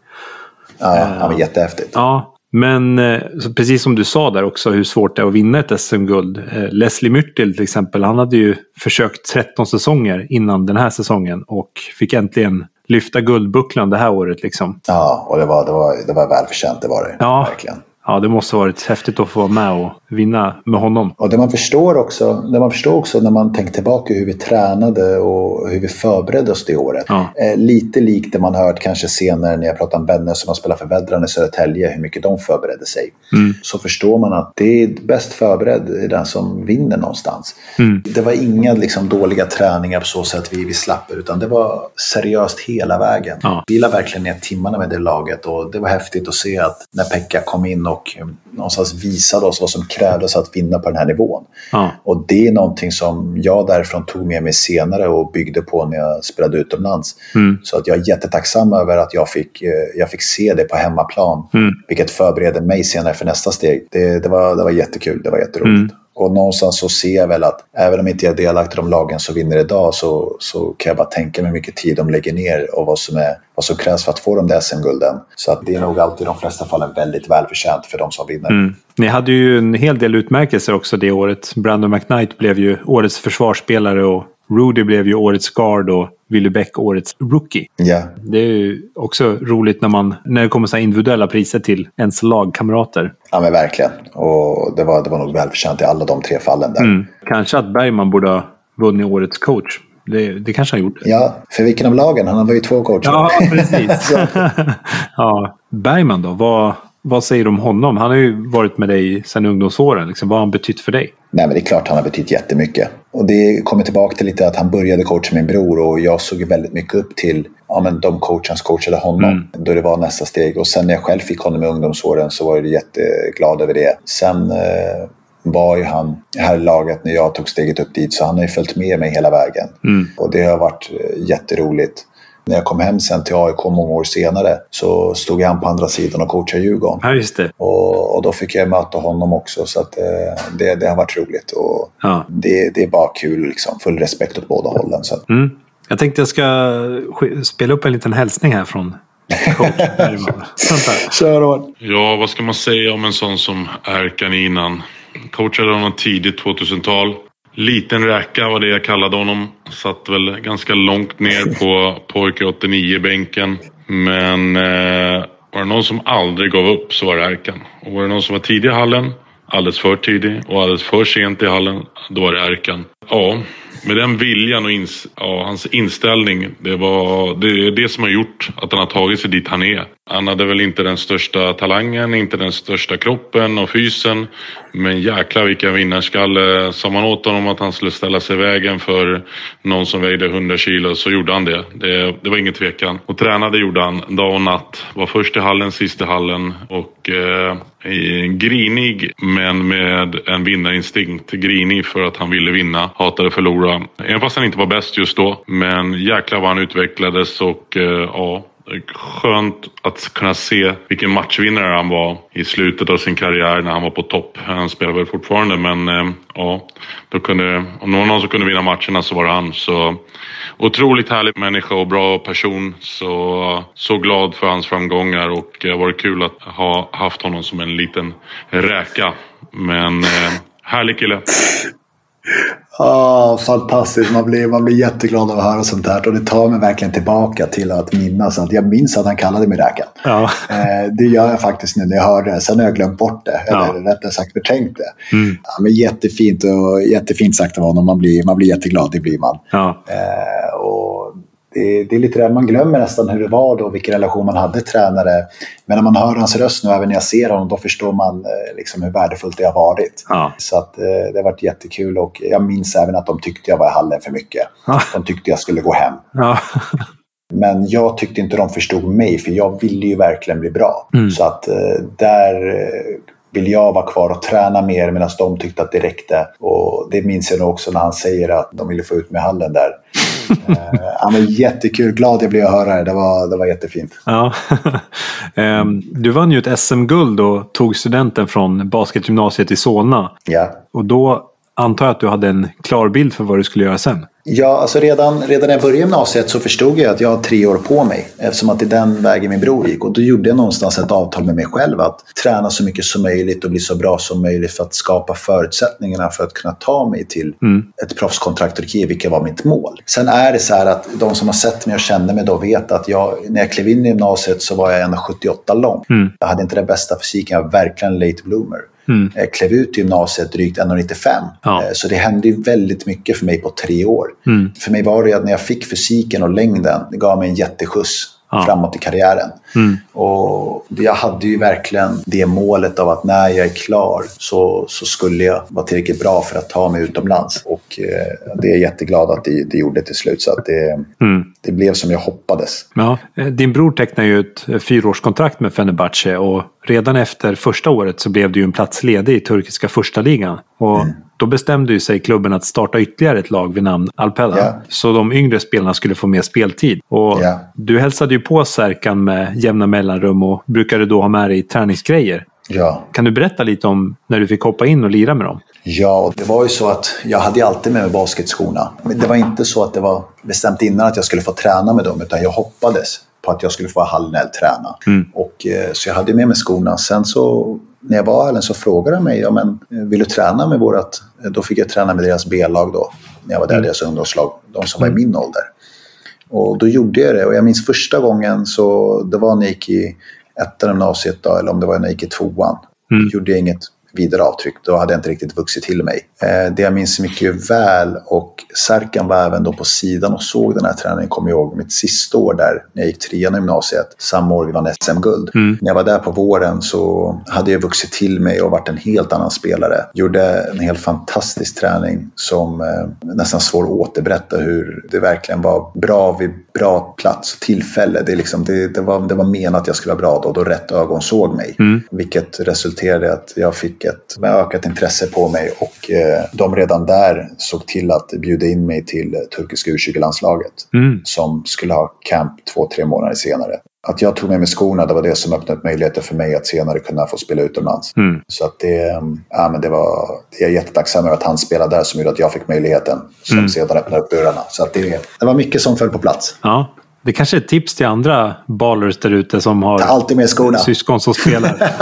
Speaker 3: ja, han var jättehäftigt.
Speaker 2: Ja, men eh, precis som du sa där också hur svårt det är att vinna ett SM-guld. Eh, Leslie Myrtil till exempel, han hade ju försökt 13 säsonger innan den här säsongen och fick äntligen lyfta guldbucklan det här året liksom.
Speaker 3: Ja, och det var, det var, det var välförtjänt, det var det.
Speaker 2: Ja.
Speaker 3: Verkligen.
Speaker 2: Ja, det måste ha varit häftigt att få vara med och vinna med honom.
Speaker 3: Och det man förstår också, det man förstår också när man tänker tillbaka hur vi tränade och hur vi förberedde oss det året.
Speaker 2: Ja.
Speaker 3: Eh, lite likt det man hört kanske senare när jag pratar om vänner som har spelat för Vedran i Södertälje, hur mycket de förberedde sig. Så förstår man att det är bäst förberedd är den som vinner någonstans. Det var inga liksom, dåliga träningar på så sätt vi, vi slapp utan det var seriöst hela vägen.
Speaker 2: Ja.
Speaker 3: Vi la verkligen ner timmarna med det laget och det var häftigt att se att när Pekka kom in och eh, någonstans visade oss vad som krävdes att vinna på den här nivån.
Speaker 2: Ja.
Speaker 3: Och det är någonting som jag därifrån tog med mig senare och byggde på när jag spelade utomlands. Så att jag är jättetacksam över att jag fick, eh, jag fick se det på hemmaplan. Vilket förbereder mig senare för nästa steg. Det, det, var, det var jättekul, det var jätteroligt. Och någonstans så ser jag väl att även om inte jag är delaktig i de lagen som vinner idag så, så kan jag bara tänka mig hur mycket tid de lägger ner och vad som, är, vad som krävs för att få de där SM-gulden. Så att det är nog alltid i de flesta fallen väldigt välförtjänt för de som vinner. Mm.
Speaker 2: Ni hade ju en hel del utmärkelser också det året. Brandon McKnight blev ju årets försvarsspelare och Rudy blev ju årets guard och Willy Beck årets rookie.
Speaker 3: Ja,
Speaker 2: Det är ju också roligt när, man, när det kommer så individuella priser till ens lagkamrater.
Speaker 3: ja men verkligen. Och det var, det var nog välförtjänt i alla de tre fallen där.
Speaker 2: Mm. Kanske att Bergman borde ha vunnit årets coach Det, det kanske han gjorde.
Speaker 3: Ja, för vilken av lagen? Han var ju två coacher.
Speaker 2: Ja, precis. ja. Bergman då? Vad, vad säger du om honom? Han har ju varit med dig sedan ungdomsåren. Liksom. Vad har han betytt för dig?
Speaker 3: Nej, men det är klart han har betytt jättemycket. Och det kommer tillbaka till lite att han började coacha min bror och jag såg väldigt mycket upp till ja, men de coacherna som coachade honom. Mm. Då det var nästa steg. Och sen när jag själv fick honom i ungdomsåren så var jag jätteglad över det. Sen eh, var ju han här i laget när jag tog steget upp dit. Så han har ju följt med mig hela vägen. Mm. Och det har varit eh, jätteroligt. När jag kom hem sen till AIK många år senare så stod han på andra sidan och coachade Djurgården.
Speaker 2: Ja, just det.
Speaker 3: Och, och då fick jag möta honom också så att, eh, det, det har varit roligt. Och ja. det, det är bara kul, liksom. full respekt åt båda hållen. Så.
Speaker 2: Mm. Jag tänkte jag ska spela upp en liten hälsning här från
Speaker 3: Kör hårt.
Speaker 4: Ja, vad ska man säga om en sån som Erkan innan? Coachade honom tidigt 2000-tal. Liten räka var det jag kallade honom. Satt väl ganska långt ner på pojke 89-bänken. Men eh, var det någon som aldrig gav upp så var det Erkan. Och var det någon som var tidig i hallen, alldeles för tidig och alldeles för sent i hallen, då var det Erkan. Ja, med den viljan och ins ja, hans inställning. Det, var, det är det som har gjort att han har tagit sig dit han är. Han hade väl inte den största talangen, inte den största kroppen och fysen. Men jäklar vilken vinnarskalle. Sa man åt honom att han skulle ställa sig i vägen för någon som vägde 100 kilo så gjorde han det. Det, det var ingen tvekan. Och tränade gjorde han dag och natt. Var först i hallen, sist i hallen. Och eh, grinig men med en vinnarinstinkt. Grinig för att han ville vinna, hatade förlora. Även fast han inte var bäst just då. Men jäklar vad han utvecklades och eh, ja skönt att kunna se vilken matchvinnare han var i slutet av sin karriär när han var på topp. Han spelar väl fortfarande men eh, ja, då kunde, om någon som kunde vinna matcherna så var det han. Så otroligt härlig människa och bra person. Så, så glad för hans framgångar och eh, det har varit kul att ha haft honom som en liten räka. Men eh, härlig kille.
Speaker 3: Oh, fantastiskt, man blir, man blir jätteglad av att höra sånt här. Och det tar mig verkligen tillbaka till att minnas att jag minns att han kallade mig räkan. Ja. Eh, det gör jag faktiskt nu när jag hör det. Sen har jag glömt bort det, ja. eller rättare sagt förträngt det. Mm. Ja, men jättefint, och, jättefint sagt av honom. Man blir, man blir jätteglad, det blir man. Ja. Eh, och det, det, är lite det, man glömmer nästan hur det var då, vilken relation man hade tränare. Men när man hör hans röst nu, även när jag ser honom, då förstår man eh, liksom hur värdefullt det har varit. Ja. Så att, eh, det har varit jättekul och jag minns även att de tyckte jag var i hallen för mycket. Ja. De tyckte jag skulle gå hem. Ja. Men jag tyckte inte de förstod mig, för jag ville ju verkligen bli bra. Mm. Så att eh, där vill jag vara kvar och träna mer medan de tyckte att det räckte. Och det minns jag nog också när han säger att de ville få ut mig i hallen där. Eh, ja, men jättekul, glad jag blev att höra det. Det var, det var jättefint.
Speaker 2: Ja. Ehm, du vann ju ett SM-guld och tog studenten från basketgymnasiet i Solna.
Speaker 3: Ja.
Speaker 2: Och då antar jag att du hade en klar bild för vad du skulle göra sen.
Speaker 3: Ja, alltså redan, redan när jag började gymnasiet så förstod jag att jag har tre år på mig. Eftersom att det är den vägen min bror gick. Och då gjorde jag någonstans ett avtal med mig själv att träna så mycket som möjligt och bli så bra som möjligt för att skapa förutsättningarna för att kunna ta mig till mm. ett proffskontrakt i Kiev, vilket var mitt mål. Sen är det så här att de som har sett mig och kände mig då vet att jag, när jag klev in i gymnasiet så var jag 1,78 lång. Mm. Jag hade inte den bästa fysiken, jag var verkligen late bloomer. Mm. Jag klev ut gymnasiet drygt 1,95. Ja. Eh, så det hände ju väldigt mycket för mig på tre år. Mm. För mig var det att när jag fick fysiken och längden, det gav mig en jätteskjuts ja. framåt i karriären. Mm. Och jag hade ju verkligen det målet av att när jag är klar så, så skulle jag vara tillräckligt bra för att ta mig utomlands. Och eh, det är jag jätteglad att det, det gjorde till slut. Så att det, mm. det blev som jag hoppades.
Speaker 2: Ja, eh, din bror tecknade ju ett eh, fyraårskontrakt med Fenerbahce och redan efter första året så blev det ju en plats ledig i turkiska första ligan. Och mm. Då bestämde ju sig klubben att starta ytterligare ett lag vid namn Alpella. Yeah. Så de yngre spelarna skulle få mer speltid. Och yeah. Du hälsade ju på Särkan med jämna mellanrum och brukade då ha med dig träningsgrejer.
Speaker 3: Ja.
Speaker 2: Kan du berätta lite om när du fick hoppa in och lira med dem?
Speaker 3: Ja, det var ju så att jag hade alltid med mig basketskorna. Det var inte så att det var bestämt innan att jag skulle få träna med dem, utan jag hoppades på att jag skulle få halvnäll träna. Mm. Och, eh, så jag hade med mig skorna. Sen så när jag var i Allen så frågade de mig, ja, men, vill du träna med vårat... Då fick jag träna med deras B-lag då, när jag var där, mm. deras ungdomslag, de som var i mm. min ålder. Och då gjorde jag det och jag minns första gången så, det var när jag gick i ettan gymnasiet då, eller om det var när jag gick i tvåan. Mm. Då gjorde jag inget vidare avtryck. Då hade jag inte riktigt vuxit till mig. Eh, det jag minns mycket väl och Serkan var även då på sidan och såg den här träningen, kommer jag ihåg, mitt sista år där när jag gick trean i gymnasiet, samma år vi vann SM-guld. Mm. När jag var där på våren så hade jag vuxit till mig och varit en helt annan spelare. Gjorde en helt fantastisk träning som eh, nästan svår att återberätta hur det verkligen var bra vid bra plats och tillfälle. Det, liksom, det, det, var, det var menat att jag skulle vara bra då, då rätt ögon såg mig. Mm. Vilket resulterade i att jag fick ett ökat intresse på mig och eh, de redan där såg till att bjuda in mig till turkiska U20-landslaget mm. som skulle ha camp två, tre månader senare att jag tog med mig skorna, det var det som öppnade möjligheter för mig att senare kunna få spela utomlands. Mm. Så att det, ja, men det var, jag är jättetacksam över att han spelade där som gjorde att jag fick möjligheten. Som mm. sedan öppnade upp dörrarna. Så att det, det var mycket som föll på plats.
Speaker 2: Ja. Det kanske är ett tips till andra ballers där ute som har
Speaker 3: Ta alltid med skorna.
Speaker 2: syskon som spelar.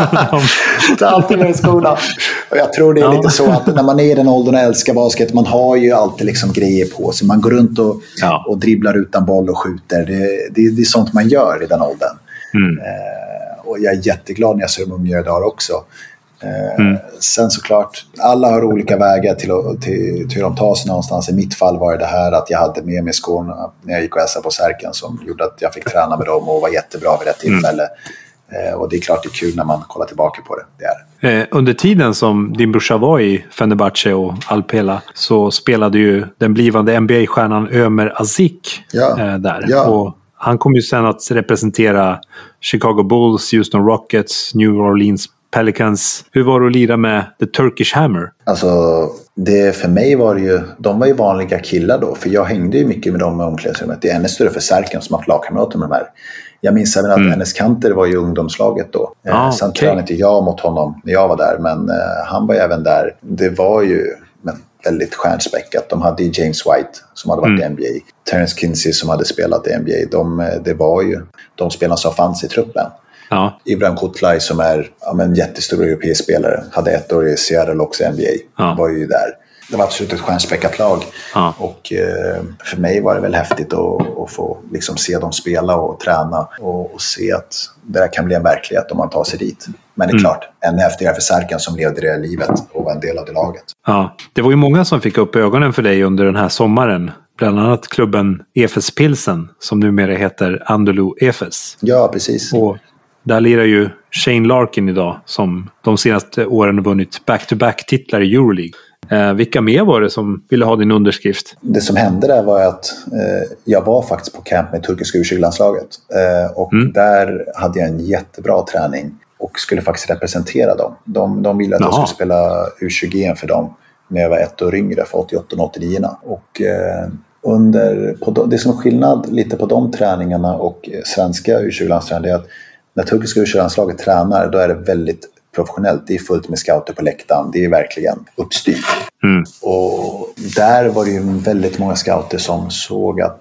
Speaker 3: Ta alltid med skorna. Och jag tror det är ja. lite så att när man är i den åldern och älskar basket, man har ju alltid liksom grejer på sig. Man går runt och, ja. och dribblar utan boll och skjuter. Det, det, det, är sånt man gör i den åldern. Mm. Eh, och jag är jätteglad när jag ser dem umgör idag också. Eh, mm. Sen såklart, alla har olika vägar till, till, till hur de tar sig någonstans. I mitt fall var det här att jag hade med mig skorna när jag gick och hälsade på Särken som gjorde att jag fick träna med dem och var jättebra vid rätt mm. tillfälle. Mm. Och det är klart det är kul när man kollar tillbaka på det. det är.
Speaker 2: Eh, under tiden som din brorsa var i Fenerbahce och Alpela så spelade ju den blivande NBA-stjärnan Ömer Azik
Speaker 3: ja.
Speaker 2: där. Ja. Och han kom ju sen att representera Chicago Bulls, Houston Rockets, New Orleans Pelicans. Hur var det att lira med The Turkish Hammer?
Speaker 3: Alltså, det, för mig var det ju, de var ju vanliga killar då, för jag hängde ju mycket med dem i omklädningsrummet. Det är ännu större för Särken som har haft lagkamrater med de här. Jag minns även att mm. Enes Kanter var i ungdomslaget då. Ah, Sen okay. tränade inte jag mot honom när jag var där, men uh, han var ju även där. Det var ju men, väldigt stjärnspäckat. De hade ju James White som hade varit mm. i NBA. Terence Kinsey som hade spelat i NBA. De, eh, det var ju de spelarna som fanns i truppen. Ja. Ibrahim Kutlay som är ja, en jättestor europeisk spelare. Hade ett år i Seattle också i NBA. Ja. Var ju där. Det var absolut ett stjärnspäckat lag. Ja. Och eh, för mig var det väl häftigt att, att få liksom, se dem spela och träna. Och, och, se att det där kan bli en verklighet om man tar sig dit. Men det är mm. klart, ännu häftigare för Särkan som levde det livet och var en del av det laget.
Speaker 2: Ja. Det var ju många som fick upp ögonen för dig under den här sommaren. Bland annat klubben Efes Pilsen som numera heter Andulu Efes.
Speaker 3: Ja, precis.
Speaker 2: Och där lirar ju Shane Larkin idag som de senaste åren har vunnit back-to-back-titlar i Euroleague. Eh, vilka mer var det som ville ha din underskrift?
Speaker 3: Det som hände där var att eh, jag var faktiskt på camp med turkiska U20-landslaget. Eh, och mm. där hade jag en jättebra träning och skulle faktiskt representera dem. De, de ville att Jaha. jag skulle spela U20 för dem när jag var ett år yngre, för 88 och 89 och eh, under, på de, Det som är skillnad lite på de träningarna och svenska U20-landsträningar är att när turkiska u tränar då är det väldigt professionellt. Det är fullt med scouter på läktaren. Det är verkligen uppstyrt. Mm. Och där var det ju väldigt många scouter som såg att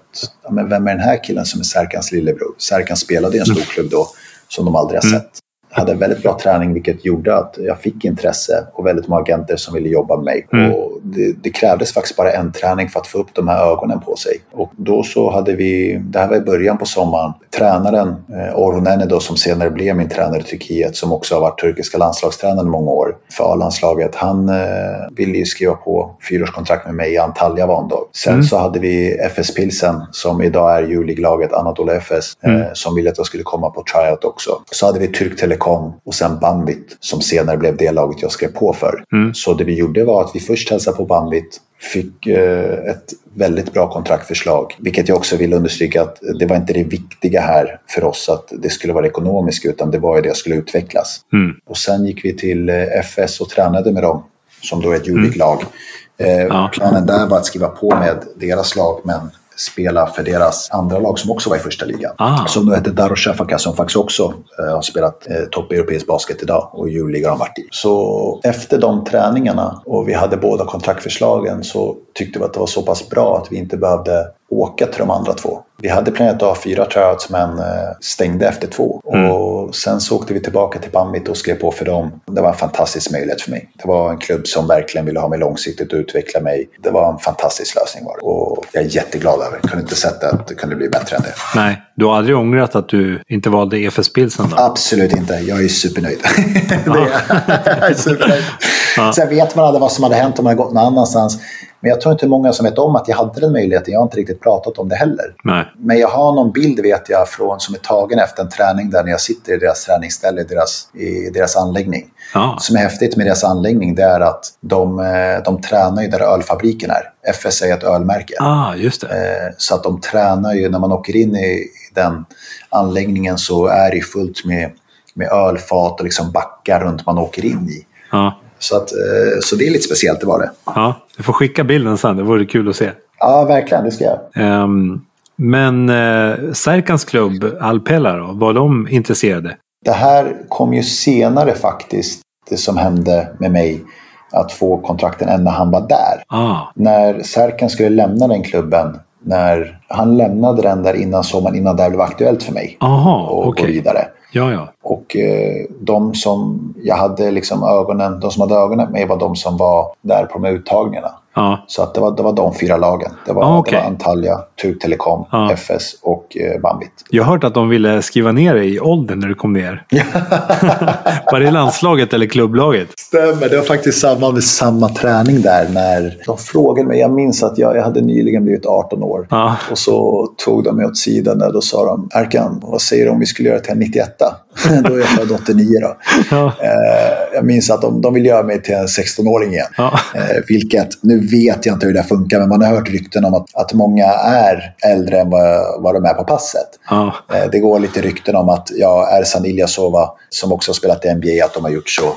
Speaker 3: men vem är den här killen som är Serkans lillebror? Serkan spelade i en stor mm. klubb då som de aldrig har mm. sett hade en väldigt bra träning vilket gjorde att jag fick intresse och väldigt många agenter som ville jobba med mig. Mm. Och det, det, krävdes faktiskt bara en träning för att få upp de här ögonen på sig. Och då så hade vi, det här var i början på sommaren, tränaren eh, Orhun Ene som senare blev min tränare i Turkiet som också har varit turkiska landslagstränare i många år för A-landslaget. Han eh, ville ju skriva på fyraårskontrakt med mig i Antalya var då. Sen mm. så hade vi FS Pilsen som idag är Euroleague-laget Anadolu FS eh, mm. som ville att jag skulle komma på tryout också. Så hade vi Turk Telekom Telekom och sen Banvit som senare blev det laget jag skrev på för. Mm. Så det vi gjorde var att vi först hälsade på Banvit, fick eh, ett väldigt bra kontraktförslag. Vilket jag också vill understryka att det var inte det viktiga här för oss att det skulle vara ekonomiskt utan det var ju det som skulle utvecklas. Mm. Och sen gick vi till eh, FS och tränade med dem som då är ett Julik-lag. Mm. Eh, ja. Planen där var att skriva på med deras lag men spela för deras andra lag som också var i första ligan. Ah. Som då hette Darushafaka som faktiskt också eh, har spelat eh, topp europeisk basket idag och Euroliga har varit i. Så efter de träningarna och vi hade båda kontraktförslagen så tyckte vi att det var så pass bra att vi inte behövde åka till de andra två. Vi hade planerat att ha fyra tryouts men eh, stängde efter två. Mm. Och sen så åkte vi tillbaka till Bambit och skrev på för dem. Det var en fantastisk möjlighet för mig. Det var en klubb som verkligen ville ha mig långsiktigt och utveckla mig. Det var en fantastisk lösning var det. Och jag är jätteglad över det. Jag kunde inte sett att det kunde bli bättre än det.
Speaker 2: Nej, du har aldrig ångrat att du inte valde EFS Pilsen då?
Speaker 3: Absolut inte. Jag är supernöjd. det är jag. är supernöjd. Sen vet man aldrig vad som hade hänt om man hade gått någon annanstans. Men jag tror inte många som vet om att jag hade den möjligheten. Jag har inte riktigt pratat om det heller.
Speaker 2: Nej.
Speaker 3: Men jag har någon bild vet jag från, som är tagen efter en träning där när jag sitter i deras träningsställe i deras, i deras anläggning.
Speaker 2: Ja.
Speaker 3: Som är häftigt med deras anläggning det är att de, eh, de tränar ju där ölfabriken är. FS är ett ölmärke.
Speaker 2: Ah, just det.
Speaker 3: Eh, så att de tränar ju, när man åker in i den anläggningen så är det fullt med, med ölfat och liksom backar runt man åker in i.
Speaker 2: Ja.
Speaker 3: Så, att, eh, så det är lite speciellt, det var det.
Speaker 2: Ja, du får skicka bilden sen, det vore kul att se.
Speaker 3: Ja, verkligen, det ska jag.
Speaker 2: Um, men uh, Serkans klubb Alpela då, var de intresserade?
Speaker 3: Det här kom ju senare faktiskt, det som hände med mig, att få kontrakten än när han var där.
Speaker 2: Ah.
Speaker 3: När Serkan skulle lämna den klubben, när han lämnade den där innan sommaren, innan det här blev aktuellt för mig.
Speaker 2: Aha,
Speaker 3: och
Speaker 2: okay.
Speaker 3: gå vidare.
Speaker 2: Ja, ja.
Speaker 3: Och eh, de som jag hade liksom ögonen, de som hade ögonen med var de som var där på de här uttagningarna.
Speaker 2: Ja.
Speaker 3: Så att det, var, det var de fyra lagen. Det var,
Speaker 2: ah, okay.
Speaker 3: det var Antalya, Tur Telecom,
Speaker 2: Ja.
Speaker 3: FS och eh, Bambit.
Speaker 2: Jag har hört att de ville skriva ner dig i åldern när du kom ner. var det landslaget eller klubblaget?
Speaker 3: Stämmer, det var faktiskt samma med samma träning där när de frågade mig. Jag minns att jag, jag hade nyligen blivit 18 år.
Speaker 2: Ja.
Speaker 3: Och så tog de mig åt sidan där. Då sa de, Erkan, vad säger du om vi skulle göra till en 91 Då är jag född 89 då.
Speaker 2: Ja.
Speaker 3: Eh, jag minns att de, de vill göra mig till en 16-åring igen.
Speaker 2: Ja.
Speaker 3: Eh, vilket, nu vet jag inte hur det funkar, men man har hört rykten om att, att många är äldre än vad, vad de är på passet.
Speaker 2: Ja.
Speaker 3: Eh, det går lite rykten om att ja, Ersan Ilyasova, som också har spelat i NBA, att de har gjort så.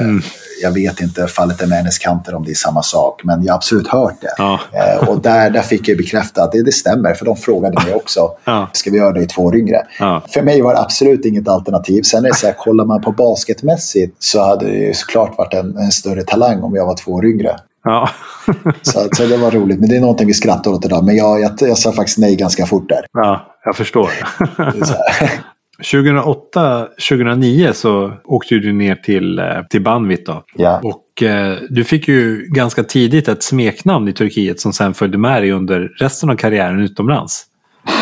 Speaker 2: Mm.
Speaker 3: Jag vet inte fallet är med hennes kanter om det är samma sak, men jag har absolut hört det.
Speaker 2: Ja.
Speaker 3: Eh, och där, där fick jag bekräfta att det, det stämmer, för de frågade mig också.
Speaker 2: Ja.
Speaker 3: Ska vi göra det i två år yngre?
Speaker 2: Ja.
Speaker 3: För mig var det absolut inget alternativ. Sen är det så här, kollar man på basketmässigt så hade det ju såklart varit en, en större talang om jag var två år yngre.
Speaker 2: Ja.
Speaker 3: Så, så det var roligt. Men det är någonting vi skrattar åt idag. Men jag, jag, jag sa faktiskt nej ganska fort där.
Speaker 2: ja, jag förstår.
Speaker 3: Det är så här.
Speaker 2: 2008-2009 så åkte du ner till, eh, till Banvit då.
Speaker 3: Ja.
Speaker 2: Och eh, du fick ju ganska tidigt ett smeknamn i Turkiet som sen följde med dig under resten av karriären utomlands.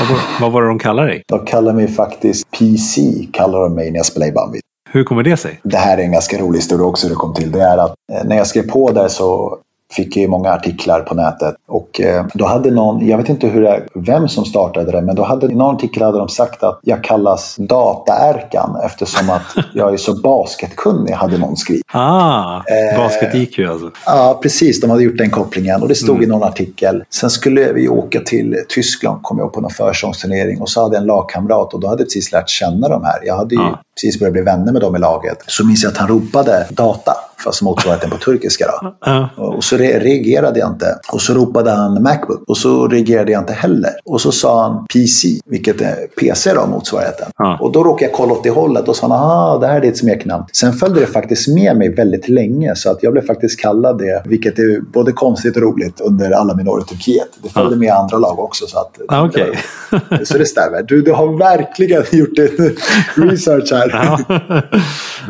Speaker 2: Vad var, vad var det de kallade dig?
Speaker 3: De kallar mig faktiskt PC, kallar de mig när jag spelar i Bambit.
Speaker 2: Hur kommer det sig?
Speaker 3: Det här är en ganska rolig historia också hur det kom till. Det är att eh, när jag skrev på där så fick ju många artiklar på nätet. Och eh, då hade någon, jag vet inte hur det, vem som startade det, men då hade i någon artikel hade de sagt att jag kallas dataärkan eftersom att jag är så basketkunnig, hade någon skrivit.
Speaker 2: Ah,
Speaker 3: Eh,
Speaker 2: basket-IQ alltså.
Speaker 3: Ja, precis. De hade gjort den kopplingen och det stod i någon artikel. Sen skulle vi åka till Tyskland, kom jag ihåg, på någon försångsturnering och så hade jag en lagkamrat och då hade jag precis lärt känna de här. Jag hade ju
Speaker 2: Ja.
Speaker 3: precis börjat bli vänner med dem i laget. Så minns jag att han ropade data, fast motsvarigheten på turkiska. Då. Och så re- reagerade jag inte. Och så ropade han Macbook. Och så reagerade jag inte heller. Och så sa han PC, vilket är PC då, motsvarigheten. Och då råkade jag kolla åt det hållet och sa ah, det här är ditt smeknamn. Sen följde det faktiskt med mig väldigt länge. Så att jag blev faktiskt kallad det, vilket är både konstigt och roligt under alla mina år i Turkiet. Det följde med andra lag också. Så, att,
Speaker 2: Ah, okej.
Speaker 3: så det stämmer. Du, du har verkligen gjort research här.
Speaker 2: Ja.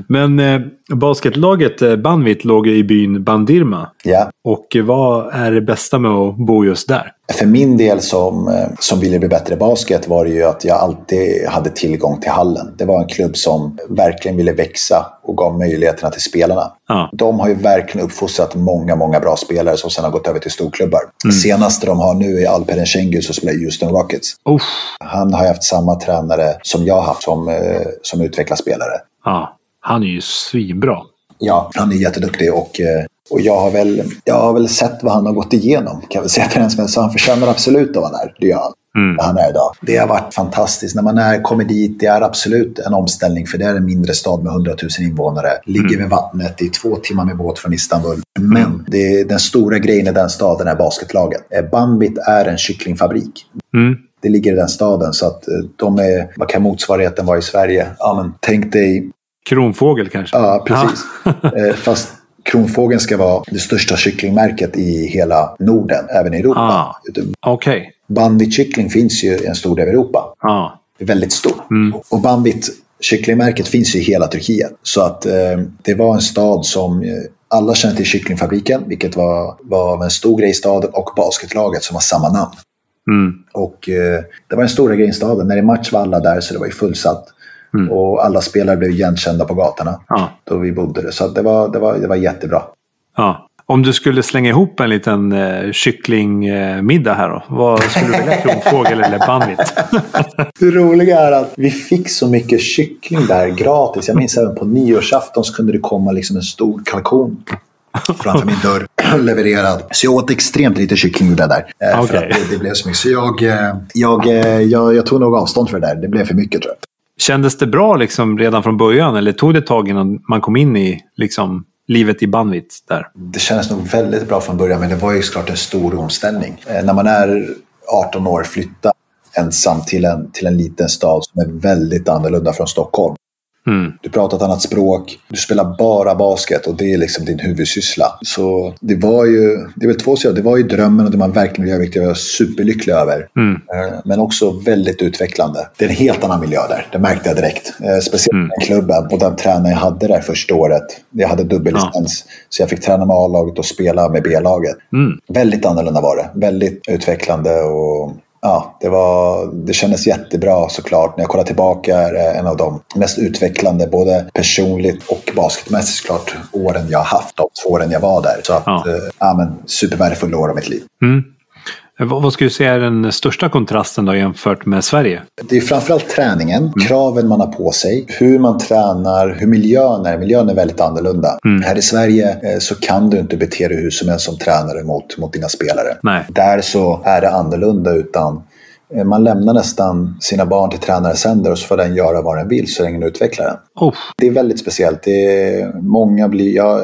Speaker 2: Men eh, basketlaget eh, Banvit låg i byn Bandirma.
Speaker 3: Ja.
Speaker 2: Och eh, vad är det bästa med att bo just där?
Speaker 3: För min del som, eh, som ville bli bättre i basket var det ju att jag alltid hade tillgång till hallen. Det var en klubb som verkligen ville växa och gav möjligheterna till spelarna.
Speaker 2: Ja.
Speaker 3: De har ju verkligen uppfostrat många, många bra spelare som sedan har gått över till storklubbar. Senaste de har nu är Alperen Şengül som spelar i Houston Rockets.
Speaker 2: Uff.
Speaker 3: Han har ju haft samma tränare som jag har haft som, som utvecklar spelare.
Speaker 2: Ja, han är ju svinbra.
Speaker 3: Ja, han är jätteduktig och, eh, och jag, har väl, jag har väl sett vad han har gått igenom kan jag väl säga till den som. Så han förtjänar absolut att vara där. Det gör han.
Speaker 2: Mm.
Speaker 3: Han är idag. Det har varit fantastiskt. När man är, kommer dit, det är absolut en omställning för det är en mindre stad med 100 000 invånare. Ligger vid vattnet, det är två timmar med båt från Istanbul. Men det är, den stora grejen i den staden är basketlaget. Eh, Bambit är en kycklingfabrik.
Speaker 2: Mm.
Speaker 3: Det ligger i den staden så att eh, de är, vad kan motsvarigheten vara i Sverige? Ja, men tänk dig
Speaker 2: Kronfågel kanske?
Speaker 3: Ja, precis. Eh, Fast kronfågeln ska vara det största kycklingmärket i hela Norden, även i Europa.
Speaker 2: Ah. Okej.
Speaker 3: Banvit-kyckling finns ju i en stor del av Europa.
Speaker 2: Ja.
Speaker 3: Det är väldigt stort. Mm. Och Banvit, kycklingmärket finns ju i hela Turkiet. Så att eh, det var en stad som eh, alla kände till kycklingfabriken, vilket var, var en stor grej i staden, och basketlaget som har samma namn.
Speaker 2: Mm.
Speaker 3: Och eh, det var en stor grej i staden. När det match var alla där så det var ju fullsatt. Mm. Och alla spelare blev igenkända på gatorna
Speaker 2: ja.
Speaker 3: då vi bodde där. Så det var, det, var, det var jättebra.
Speaker 2: Ja. Om du skulle slänga ihop en liten eh, kycklingmiddag här då? Vad skulle du välja? Kronfågel eller banvit?
Speaker 3: det roliga är att vi fick så mycket kyckling där gratis. Jag minns även på nyårsafton så kunde det komma liksom en stor kalkon framför min dörr levererad. Så jag åt extremt lite kyckling där. Eh, okay. För att det, det, blev så mycket. Så jag, eh, jag, eh, jag, jag tog nog avstånd för det där. Det blev för mycket tror jag.
Speaker 2: Kändes det bra liksom redan från början eller tog det ett tag innan man kom in i liksom, livet i Banvit där?
Speaker 3: Det kändes nog väldigt bra från början men det var ju såklart en stor omställning. Eh, när man är 18 år flyttar ensam till en, till en liten stad som är väldigt annorlunda från Stockholm.
Speaker 2: Mm.
Speaker 3: Du pratar ett annat språk, du spelar bara basket och det är liksom din huvudsyssla. Så det var ju, det är väl två sidor. Det var ju drömmen och det man verkligen vill göra, vilket jag var superlycklig över.
Speaker 2: Mm.
Speaker 3: Eh, men också väldigt utvecklande. Det är en helt annan miljö där, det märkte jag direkt. Eh, speciellt mm. den klubben och den tränare jag hade där första året. Jag hade dubbellicens, ja. så jag fick träna med A-laget och spela med B-laget.
Speaker 2: Mm.
Speaker 3: Väldigt annorlunda var det. Väldigt utvecklande och ja, det, var, det kändes jättebra såklart. När jag kollar tillbaka är det en av de mest utvecklande, både personligt och basketmässigt såklart, åren jag har haft. De två åren jag var där. Så att, ja. Ja men, supervärdefulla år av mitt liv.
Speaker 2: Mm. Vad skulle du säga är den största kontrasten då jämfört med Sverige?
Speaker 3: Det är framförallt träningen, mm. kraven man har på sig, hur man tränar, hur miljön är. Miljön är väldigt annorlunda.
Speaker 2: Mm.
Speaker 3: Här i Sverige eh, så kan du inte bete dig hur som helst som tränare mot, mot dina spelare.
Speaker 2: Nej.
Speaker 3: Där så är det annorlunda utan eh, man lämnar nästan sina barn till tränarens händer och så får den göra vad den vill så länge den utvecklar den.
Speaker 2: Oh.
Speaker 3: Det är väldigt speciellt. Det är, många blir, jag,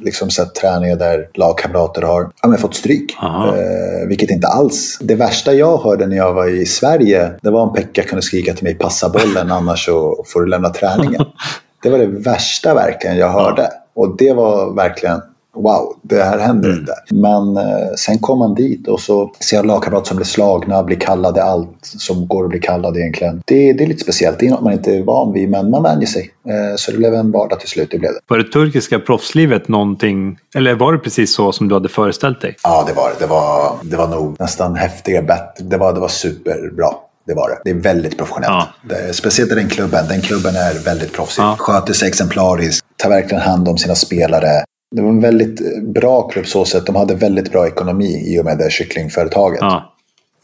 Speaker 3: liksom sett träningar där lagkamrater har ja, fått stryk. Eh, vilket inte alls... Det värsta jag hörde när jag var i Sverige, det var om Pekka kunde skrika till mig passa bollen annars så får du lämna träningen. Det var det värsta verkligen jag hörde. Och det var verkligen wow, det här händer mm. inte. Men eh, sen kom man dit och så ser jag lagkamrater som blir slagna, blir kallade allt som går att bli kallad egentligen. Det, det är lite speciellt, det är något man inte är van vid, men man vänjer sig. Eh, så det blev en vardag till slut, det blev det.
Speaker 2: Var det turkiska proffslivet någonting, eller var det precis så som du hade föreställt dig?
Speaker 3: Ja, det var det. Det var, det var nog nästan häftigare, bättre. Det var, det var superbra. Det var det. Det är väldigt professionellt. Ja. Det, speciellt i den klubben. Den klubben är väldigt proffsig. Ja. Sköter sig exemplariskt. Tar verkligen hand om sina spelare. Det var en väldigt bra klubb så sätt. De hade väldigt bra ekonomi i och med det kycklingföretaget.
Speaker 2: Ja.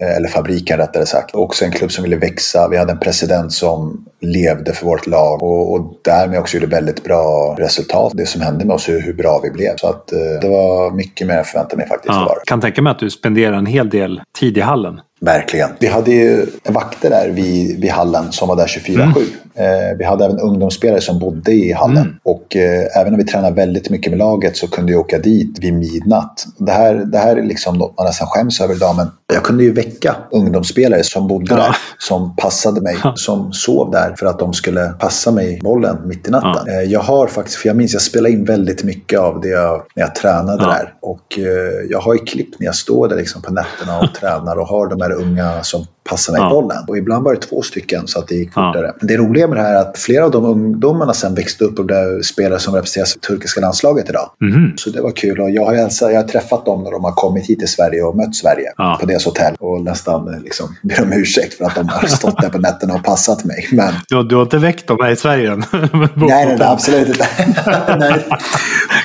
Speaker 3: Eh, eller fabriken rättare sagt. Också en klubb som ville växa. Vi hade en president som levde för vårt lag och, och därmed också gjorde väldigt bra resultat. Det som hände med oss, hur, hur bra vi blev. Så att, eh, det var mycket mer än jag förväntade mig faktiskt.
Speaker 2: Ja. Kan tänka mig att du spenderade en hel del tid i hallen.
Speaker 3: Verkligen. Vi hade ju vakter där vid, vid hallen som var där 24-7. Mm. Eh, vi hade även ungdomsspelare som bodde i hallen. Mm. Och eh, även om vi tränade väldigt mycket med laget så kunde jag åka dit vid midnatt. Det här, det här är liksom något man nästan skäms över idag. Men jag kunde ju väcka ungdomsspelare som bodde ja. där. Som passade mig. Ja. Som sov där för att de skulle passa mig bollen mitt i natten. Ja. Eh, jag har faktiskt, för jag minns jag spelade in väldigt mycket av det jag, när jag tränade där. Och eh, jag har ju klipp när jag står där liksom på nätterna och tränar och har de här unga som passar mig ja. bollen. Och ibland var det två stycken så att det gick fortare. Ja. Det roliga med det här är att flera av de ungdomarna sen växte upp och blev spelare som representerar turkiska landslaget idag.
Speaker 2: Mm.
Speaker 3: Så det var kul. Och jag har, hälsat, jag har träffat dem när de har kommit hit till Sverige och mött Sverige ja. på deras hotell. Och nästan liksom, ber om ursäkt för att de har stått där på nätterna och passat mig. Men...
Speaker 2: Du, du har inte väckt dem här i Sverige än?
Speaker 3: nej, nej, nej, absolut inte. nej.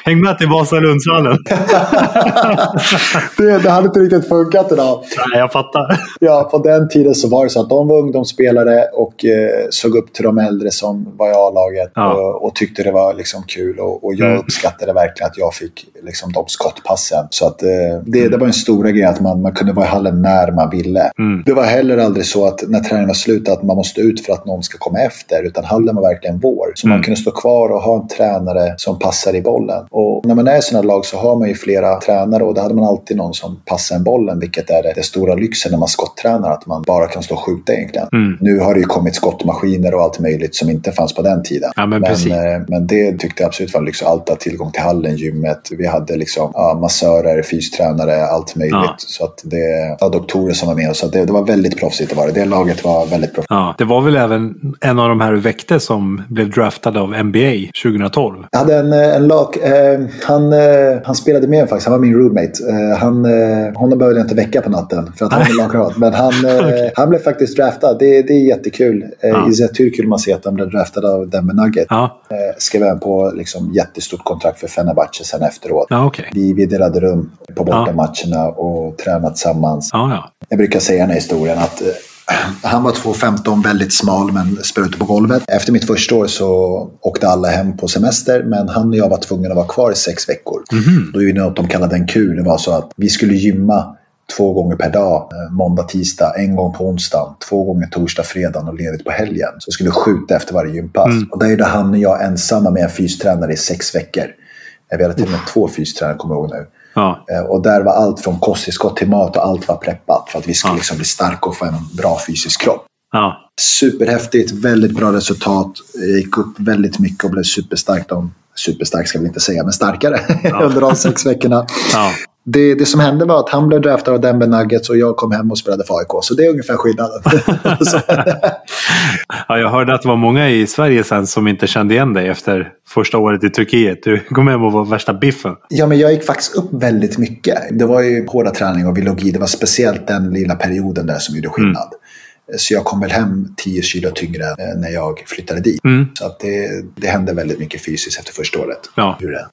Speaker 2: Häng med till Vasalundshallen.
Speaker 3: det, det hade inte riktigt funkat idag.
Speaker 2: Nej, jag fattar.
Speaker 3: Ja, på den tiden så var det så att de var ungdomsspelare och eh, såg upp till de äldre som var i A-laget ja. och, och, tyckte det var liksom kul. Och, och jag mm. uppskattade verkligen att jag fick liksom, de skottpassen. Så att, eh, det, mm. det var en stora grej att man, man kunde vara i hallen när man ville.
Speaker 2: Mm.
Speaker 3: Det var heller aldrig så att när träningen var slut att man måste ut för att någon ska komma efter. Utan hallen var verkligen vår. Så man mm. kunde stå kvar och ha en tränare som passade i bollen. Och när man är i sådana lag så har man ju flera tränare och då hade man alltid någon som passar en bollen, vilket är det stora lyxen när man skotttränar, att man bara kan stå och skjuta egentligen.
Speaker 2: Mm.
Speaker 3: Nu har det ju kommit skottmaskiner och allt möjligt som inte fanns på den tiden.
Speaker 2: Ja, men
Speaker 3: men, eh, men det tyckte jag absolut var lyx. Allt att tillgång till hallen, gymmet. Vi hade liksom ja, massörer, fystränare, allt möjligt.
Speaker 2: Ja.
Speaker 3: Så att det var doktorer som var med. Så det, det var väldigt proffsigt. Var det. det laget var väldigt proffsigt.
Speaker 2: Ja, det var väl även en av de här väkte som blev draftad av NBA 2012.
Speaker 3: Jag hade en, eh, en lag, eh, han, eh, han spelade med faktiskt, han var min roommate. Eh, han, eh, honom behövde jag inte väcka på natten för att han var min lagkamrat. Men han, eh, han blev faktiskt draftad, det, det är jättekul. Eh,
Speaker 2: Ja.
Speaker 3: Izzet Türkgül man ser att han blev draftad av Denver Nuggets.
Speaker 2: Ja,
Speaker 3: Eh, skrev även på liksom, jättestort kontrakt för Fenerbahce sen efteråt.
Speaker 2: ja okej.
Speaker 3: Vi, vi delade rum på bortamatcherna och tränade tillsammans.
Speaker 2: Ja, ja.
Speaker 3: Jag brukar säga den här historien att eh, han var 2,15, väldigt smal men ute på golvet. Efter mitt första år så åkte alla hem på semester men han och jag var tvungna att vara kvar i sex veckor. Då gjorde något de kallade en kur. Det var så att vi skulle gymma två gånger per dag. eh, Måndag, tisdag, en gång på onsdagen, två gånger torsdag, fredag och ledigt på helgen. Så vi skulle skjuta efter varje gympass. Och där gjorde han och jag ensamma med en fystränare i sex veckor. Vi hade till och med två fystränare, kommer jag ihåg nu.
Speaker 2: Ja.
Speaker 3: Eh, Och där var allt från kosttillskott till mat och allt var preppat för att vi skulle liksom bli starka och få en bra fysisk kropp.
Speaker 2: ja.
Speaker 3: Superhäftigt, väldigt bra resultat. Jag gick upp väldigt mycket och blev superstark. De, superstark ska vi inte säga, men starkare under de sex veckorna.
Speaker 2: ja.
Speaker 3: Det, det som hände var att han blev draftad av Denver Nuggets och jag kom hem och spelade för AIK. Så det är ungefär skillnaden.
Speaker 2: Ja, jag hörde att det var många i Sverige sen som inte kände igen dig efter första året i Turkiet. Du kom hem och var värsta biffen.
Speaker 3: Ja, men jag gick faktiskt upp väldigt mycket. Det var ju hårda träning och biologi. Det var speciellt den lilla perioden där som gjorde skillnad. Så jag kom väl hem 10 kilo tyngre eh, när jag flyttade dit.
Speaker 2: Mm.
Speaker 3: Så att det, det hände väldigt mycket fysiskt efter första året.
Speaker 2: Ja.
Speaker 3: Hur det?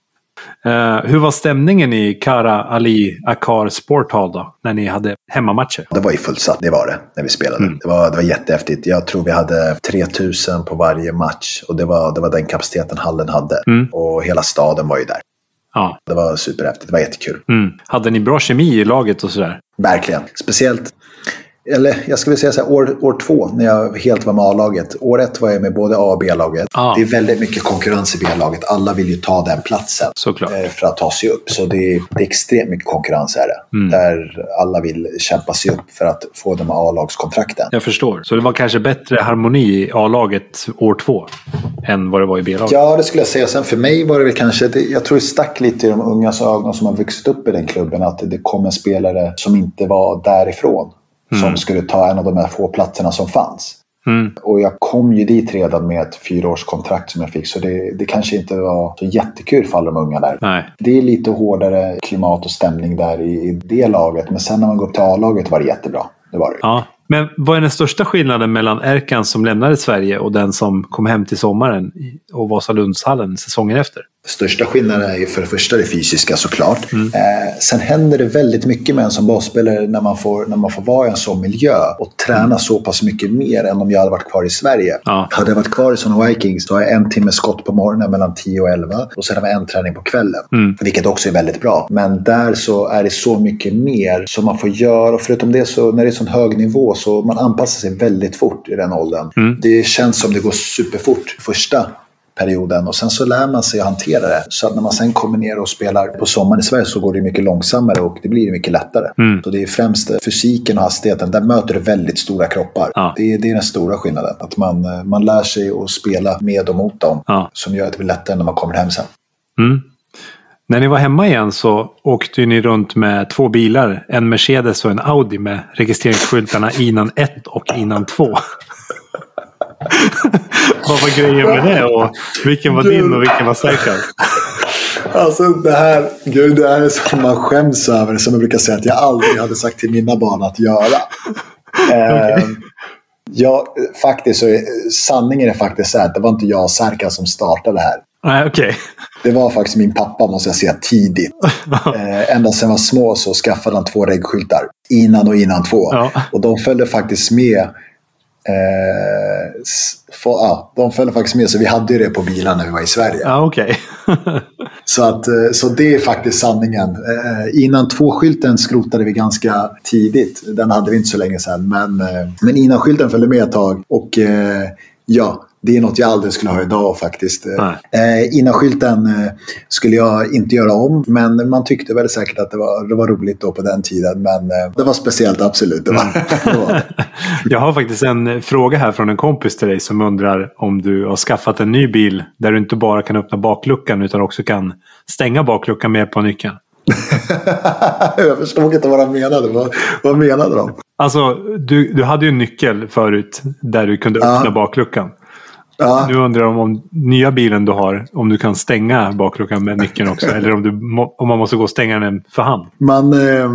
Speaker 2: Eh, hur var stämningen i Kara Ali Akar Sport Hall då? När ni hade hemmamatcher?
Speaker 3: Det var ju fullsatt, det var det, när vi spelade.
Speaker 2: Mm.
Speaker 3: Det, var, det var jättehäftigt. Jag tror vi hade 3000 på varje match. Och det var, det var den kapaciteten hallen hade.
Speaker 2: Mm.
Speaker 3: Och hela staden var ju där.
Speaker 2: Ja.
Speaker 3: Det var superhäftigt, det var jättekul.
Speaker 2: Mm. Hade ni bra kemi i laget och sådär?
Speaker 3: Verkligen. Speciellt, eller jag skulle säga så här, år, år två när jag helt var med A-laget. År ett var jag med både A och B-laget.
Speaker 2: Ah.
Speaker 3: Det är väldigt mycket konkurrens i B-laget. Alla vill ju ta den platsen.
Speaker 2: Såklart.
Speaker 3: eh, För att ta sig upp. Så det är, det är extremt mycket konkurrens är det.
Speaker 2: Mm.
Speaker 3: Där alla vill kämpa sig upp för att få de här A-lagskontrakten.
Speaker 2: Jag förstår. Så det var kanske bättre harmoni i A-laget år två än vad det var i B-laget?
Speaker 3: Ja, det skulle jag säga. Sen för mig var det väl kanske, det, jag tror det stack lite i de ungas ögon som har vuxit upp i den klubben att det kom en spelare som inte var därifrån. Som skulle ta en av de här få platserna som fanns.
Speaker 2: Mm.
Speaker 3: Och jag kom ju dit redan med ett fyraårskontrakt som jag fick. Så det, det kanske inte var så jättekul för alla de unga där.
Speaker 2: Nej.
Speaker 3: Det är lite hårdare klimat och stämning där i, i det laget. Men sen när man går upp till A-laget var det jättebra. Det var det.
Speaker 2: Ja. Men vad är den största skillnaden mellan Erkan som lämnade Sverige och den som kom hem till sommaren och Vasalundshallen säsongen efter?
Speaker 3: Största skillnaden är ju för det första det fysiska såklart.
Speaker 2: Mm.
Speaker 3: Eh, sen händer det väldigt mycket med en som bossspelare när man får, när man får vara i en sån miljö och träna så pass mycket mer än om jag hade varit kvar i Sverige.
Speaker 2: Ja.
Speaker 3: Hade jag varit kvar i såna Vikings så har jag en timme skott på morgonen mellan 10 och 11 och sen har vi en träning på kvällen.
Speaker 2: Mm.
Speaker 3: Vilket också är väldigt bra. Men där så är det så mycket mer som man får göra och förutom det så när det är sån hög nivå så man anpassar sig väldigt fort i den åldern.
Speaker 2: Mm.
Speaker 3: Det känns som det går superfort första perioden och sen så lär man sig att hantera det. Så att när man sen kommer ner och spelar på sommaren i Sverige så går det mycket långsammare och det blir mycket lättare.
Speaker 2: Mm.
Speaker 3: Så det är främst fysiken och hastigheten. Där möter du väldigt stora kroppar.
Speaker 2: Ja.
Speaker 3: Det, är, det är den stora skillnaden. Att man, man lär sig att spela med och mot dem.
Speaker 2: Ja.
Speaker 3: Som gör att det blir lättare när man kommer hem sen.
Speaker 2: Mm. När ni var hemma igen så åkte ni runt med två bilar. En Mercedes och en Audi med registreringsskyltarna Inan 1 och Inan 2. Vad var grejen med det? Och vilken var din och vilken var Serkans?
Speaker 3: Alltså det här, gud, det här är som man skäms över. Som jag brukar säga att jag aldrig hade sagt till mina barn att göra. Eh, ja, faktiskt så är, sanningen är faktiskt så här att det var inte jag och Serkan som startade det här.
Speaker 2: Nej, okej.
Speaker 3: Det var faktiskt min pappa måste jag säga tidigt. Eh, ända sedan jag var små så skaffade han två reggskyltar. Innan och innan två.
Speaker 2: Ja.
Speaker 3: Och de följde faktiskt med. Eh, få, ja, de följde faktiskt med så vi hade ju det på bilarna när vi var i Sverige.
Speaker 2: Ja, okej.
Speaker 3: Så, att, eh, så det är faktiskt sanningen. Eh, Innan två-skylten skrotade vi ganska tidigt. Den hade vi inte så länge sedan. Men, eh, men innan skylten följde med ett tag. Och eh, ja, Det är något jag aldrig skulle ha idag faktiskt. Eh, Innan-skylten eh, skulle jag inte göra om, men man tyckte väl säkert att det var, det var roligt då på den tiden. Men eh, det var speciellt, absolut. Det var, det var.
Speaker 2: jag har faktiskt en fråga här från en kompis till dig som undrar om du har skaffat en ny bil där du inte bara kan öppna bakluckan utan också kan stänga bakluckan med på nyckeln.
Speaker 3: jag förstod inte vad de menade. Vad, vad menade de?
Speaker 2: Alltså, du, du hade ju en nyckel förut där du kunde öppna ja. bakluckan. Ja. Nu undrar de om nya bilen du har, om du kan stänga bakluckan med nyckeln också. eller om, du, om man måste gå och stänga den för hand.
Speaker 3: Man, eh,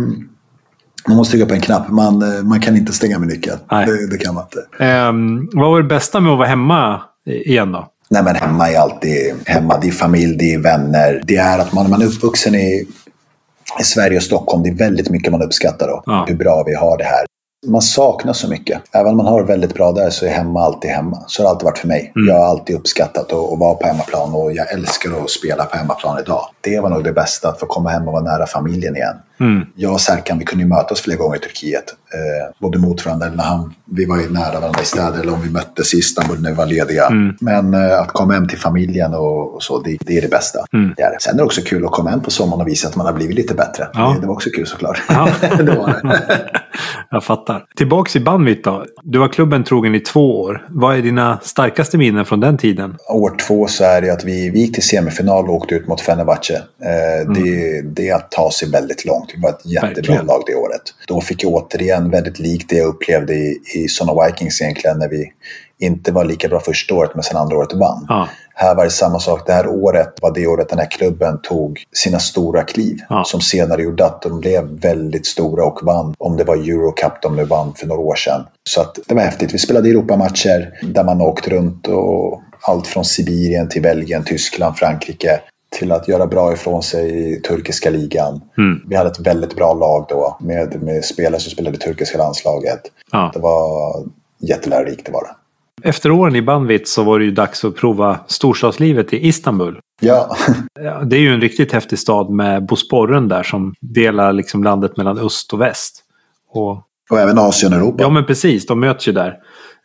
Speaker 3: man måste trycka på en knapp. Man, eh, man kan inte stänga med nyckeln. Det, det, kan man inte.
Speaker 2: Eh, vad var det bästa med att vara hemma igen då?
Speaker 3: Nej men hemma är alltid hemma. Det är familj, det är vänner. Det är att man, man är uppvuxen i i Sverige och Stockholm, det är väldigt mycket man uppskattar då. Ja. Hur bra vi har det här man saknar så mycket. Även om man har det väldigt bra där så är hemma alltid hemma. Så har det alltid varit för mig. Mm. Jag har alltid uppskattat att, att vara på hemmaplan och jag älskar att spela på hemmaplan idag. Det var nog det bästa, att få komma hem och vara nära familjen igen. Mm. Jag och Serkan vi kunde ju mötas flera gånger i Turkiet. Eh, både mot varandra, eller när han, vi var ju nära varandra i städer, eller om vi möttes i Istanbul när vi var lediga. Mm. Men eh, att komma hem till familjen och, och så, det, det, är det bästa. Mm. Det är det. Sen är det också kul att komma hem på sommaren och visa att man har blivit lite bättre. Ja. Det, det, var också kul såklart. Ja. det var det.
Speaker 2: Jag fattar. Tillbaks i Banvit då. Du var klubben trogen i två år. Vad är dina starkaste minnen från den tiden?
Speaker 3: År två så är det att vi, vi gick till semifinal och åkte ut mot Fenerbahce. Eh, mm. det, det är att ta sig väldigt långt. Vi var ett jättebra Verkligen. lag det året. Då fick jag återigen väldigt likt det jag upplevde i, i Sona Vikings egentligen när vi inte var lika bra första året men sen andra året vann. Ja. Här var det samma sak. Det här året var det året den här klubben tog sina stora kliv. Ja. Som senare gjorde att de blev väldigt stora och vann. Om det var Eurocup de nu vann för några år sedan. Så att det var häftigt. Vi spelade Europamatcher där man åkt runt och allt från Sibirien till Belgien, Tyskland, Frankrike till att göra bra ifrån sig i turkiska ligan. Mm. Vi hade ett väldigt bra lag då med, med spelare som spelade i turkiska landslaget. Ja. Det var jättelärorikt, det var det.
Speaker 2: Efter åren i Banvit så var det ju dags att prova storstadslivet i Istanbul.
Speaker 3: Ja.
Speaker 2: Det är ju en riktigt häftig stad med Bosporen där som delar liksom landet mellan öst och väst.
Speaker 3: Och, och även Asien och Europa.
Speaker 2: Ja men precis, de möts ju där.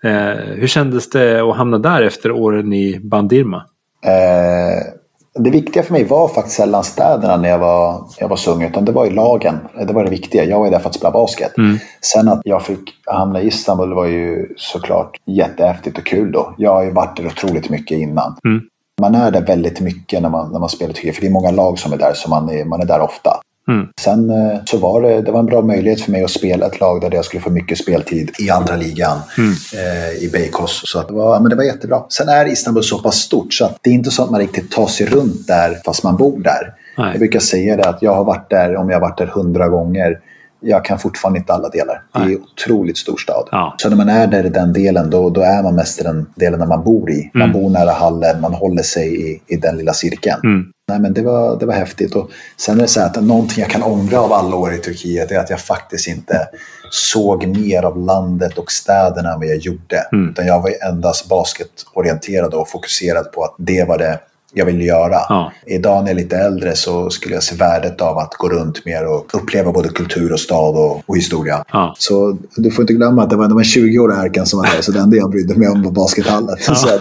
Speaker 2: Eh, hur kändes det att hamna där efter åren i Bandirma?
Speaker 3: Eh, det viktiga för mig var faktiskt sällan städerna när jag var, jag var så ung, utan det var ju lagen. Det var det viktiga. Jag var ju där för att spela basket. Mm. Sen att jag fick hamna i Istanbul var ju såklart jättehäftigt och kul då. Jag har ju varit där otroligt mycket innan. Mm. Man är där väldigt mycket när man, när man spelar tycker För det är många lag som är där, så man är, man är där ofta. Mm. Sen eh, så var det, det var en bra möjlighet för mig att spela ett lag där jag skulle få mycket speltid i andra ligan mm. eh, i Bejkos. Så det, var, men det var jättebra. Sen är Istanbul så pass stort så att det är inte så att man riktigt tar sig runt där fast man bor där. Nej. Jag brukar säga det att jag har varit där, om jag har varit där hundra gånger, jag kan fortfarande inte alla delar. Det är en otroligt stor stad. Ja. Så när man är där i den delen, då, då är man mest i den delen där man bor i. Man mm. bor nära hallen, man håller sig i, i den lilla cirkeln. Mm. Nej, men det, var, det var häftigt. Och sen är det så att någonting jag kan ångra av alla år i Turkiet är att jag faktiskt inte såg mer av landet och städerna än vad jag gjorde. Mm. Utan jag var endast basketorienterad och fokuserad på att det var det jag vill göra. Ja. Idag när jag är lite äldre så skulle jag se värdet av att gå runt mer och uppleva både kultur och stad och, och historia. Ja. Så du får inte glömma att det var, det var 20 år Erkan som var här, så det enda jag brydde mig om var baskethallen. Ja.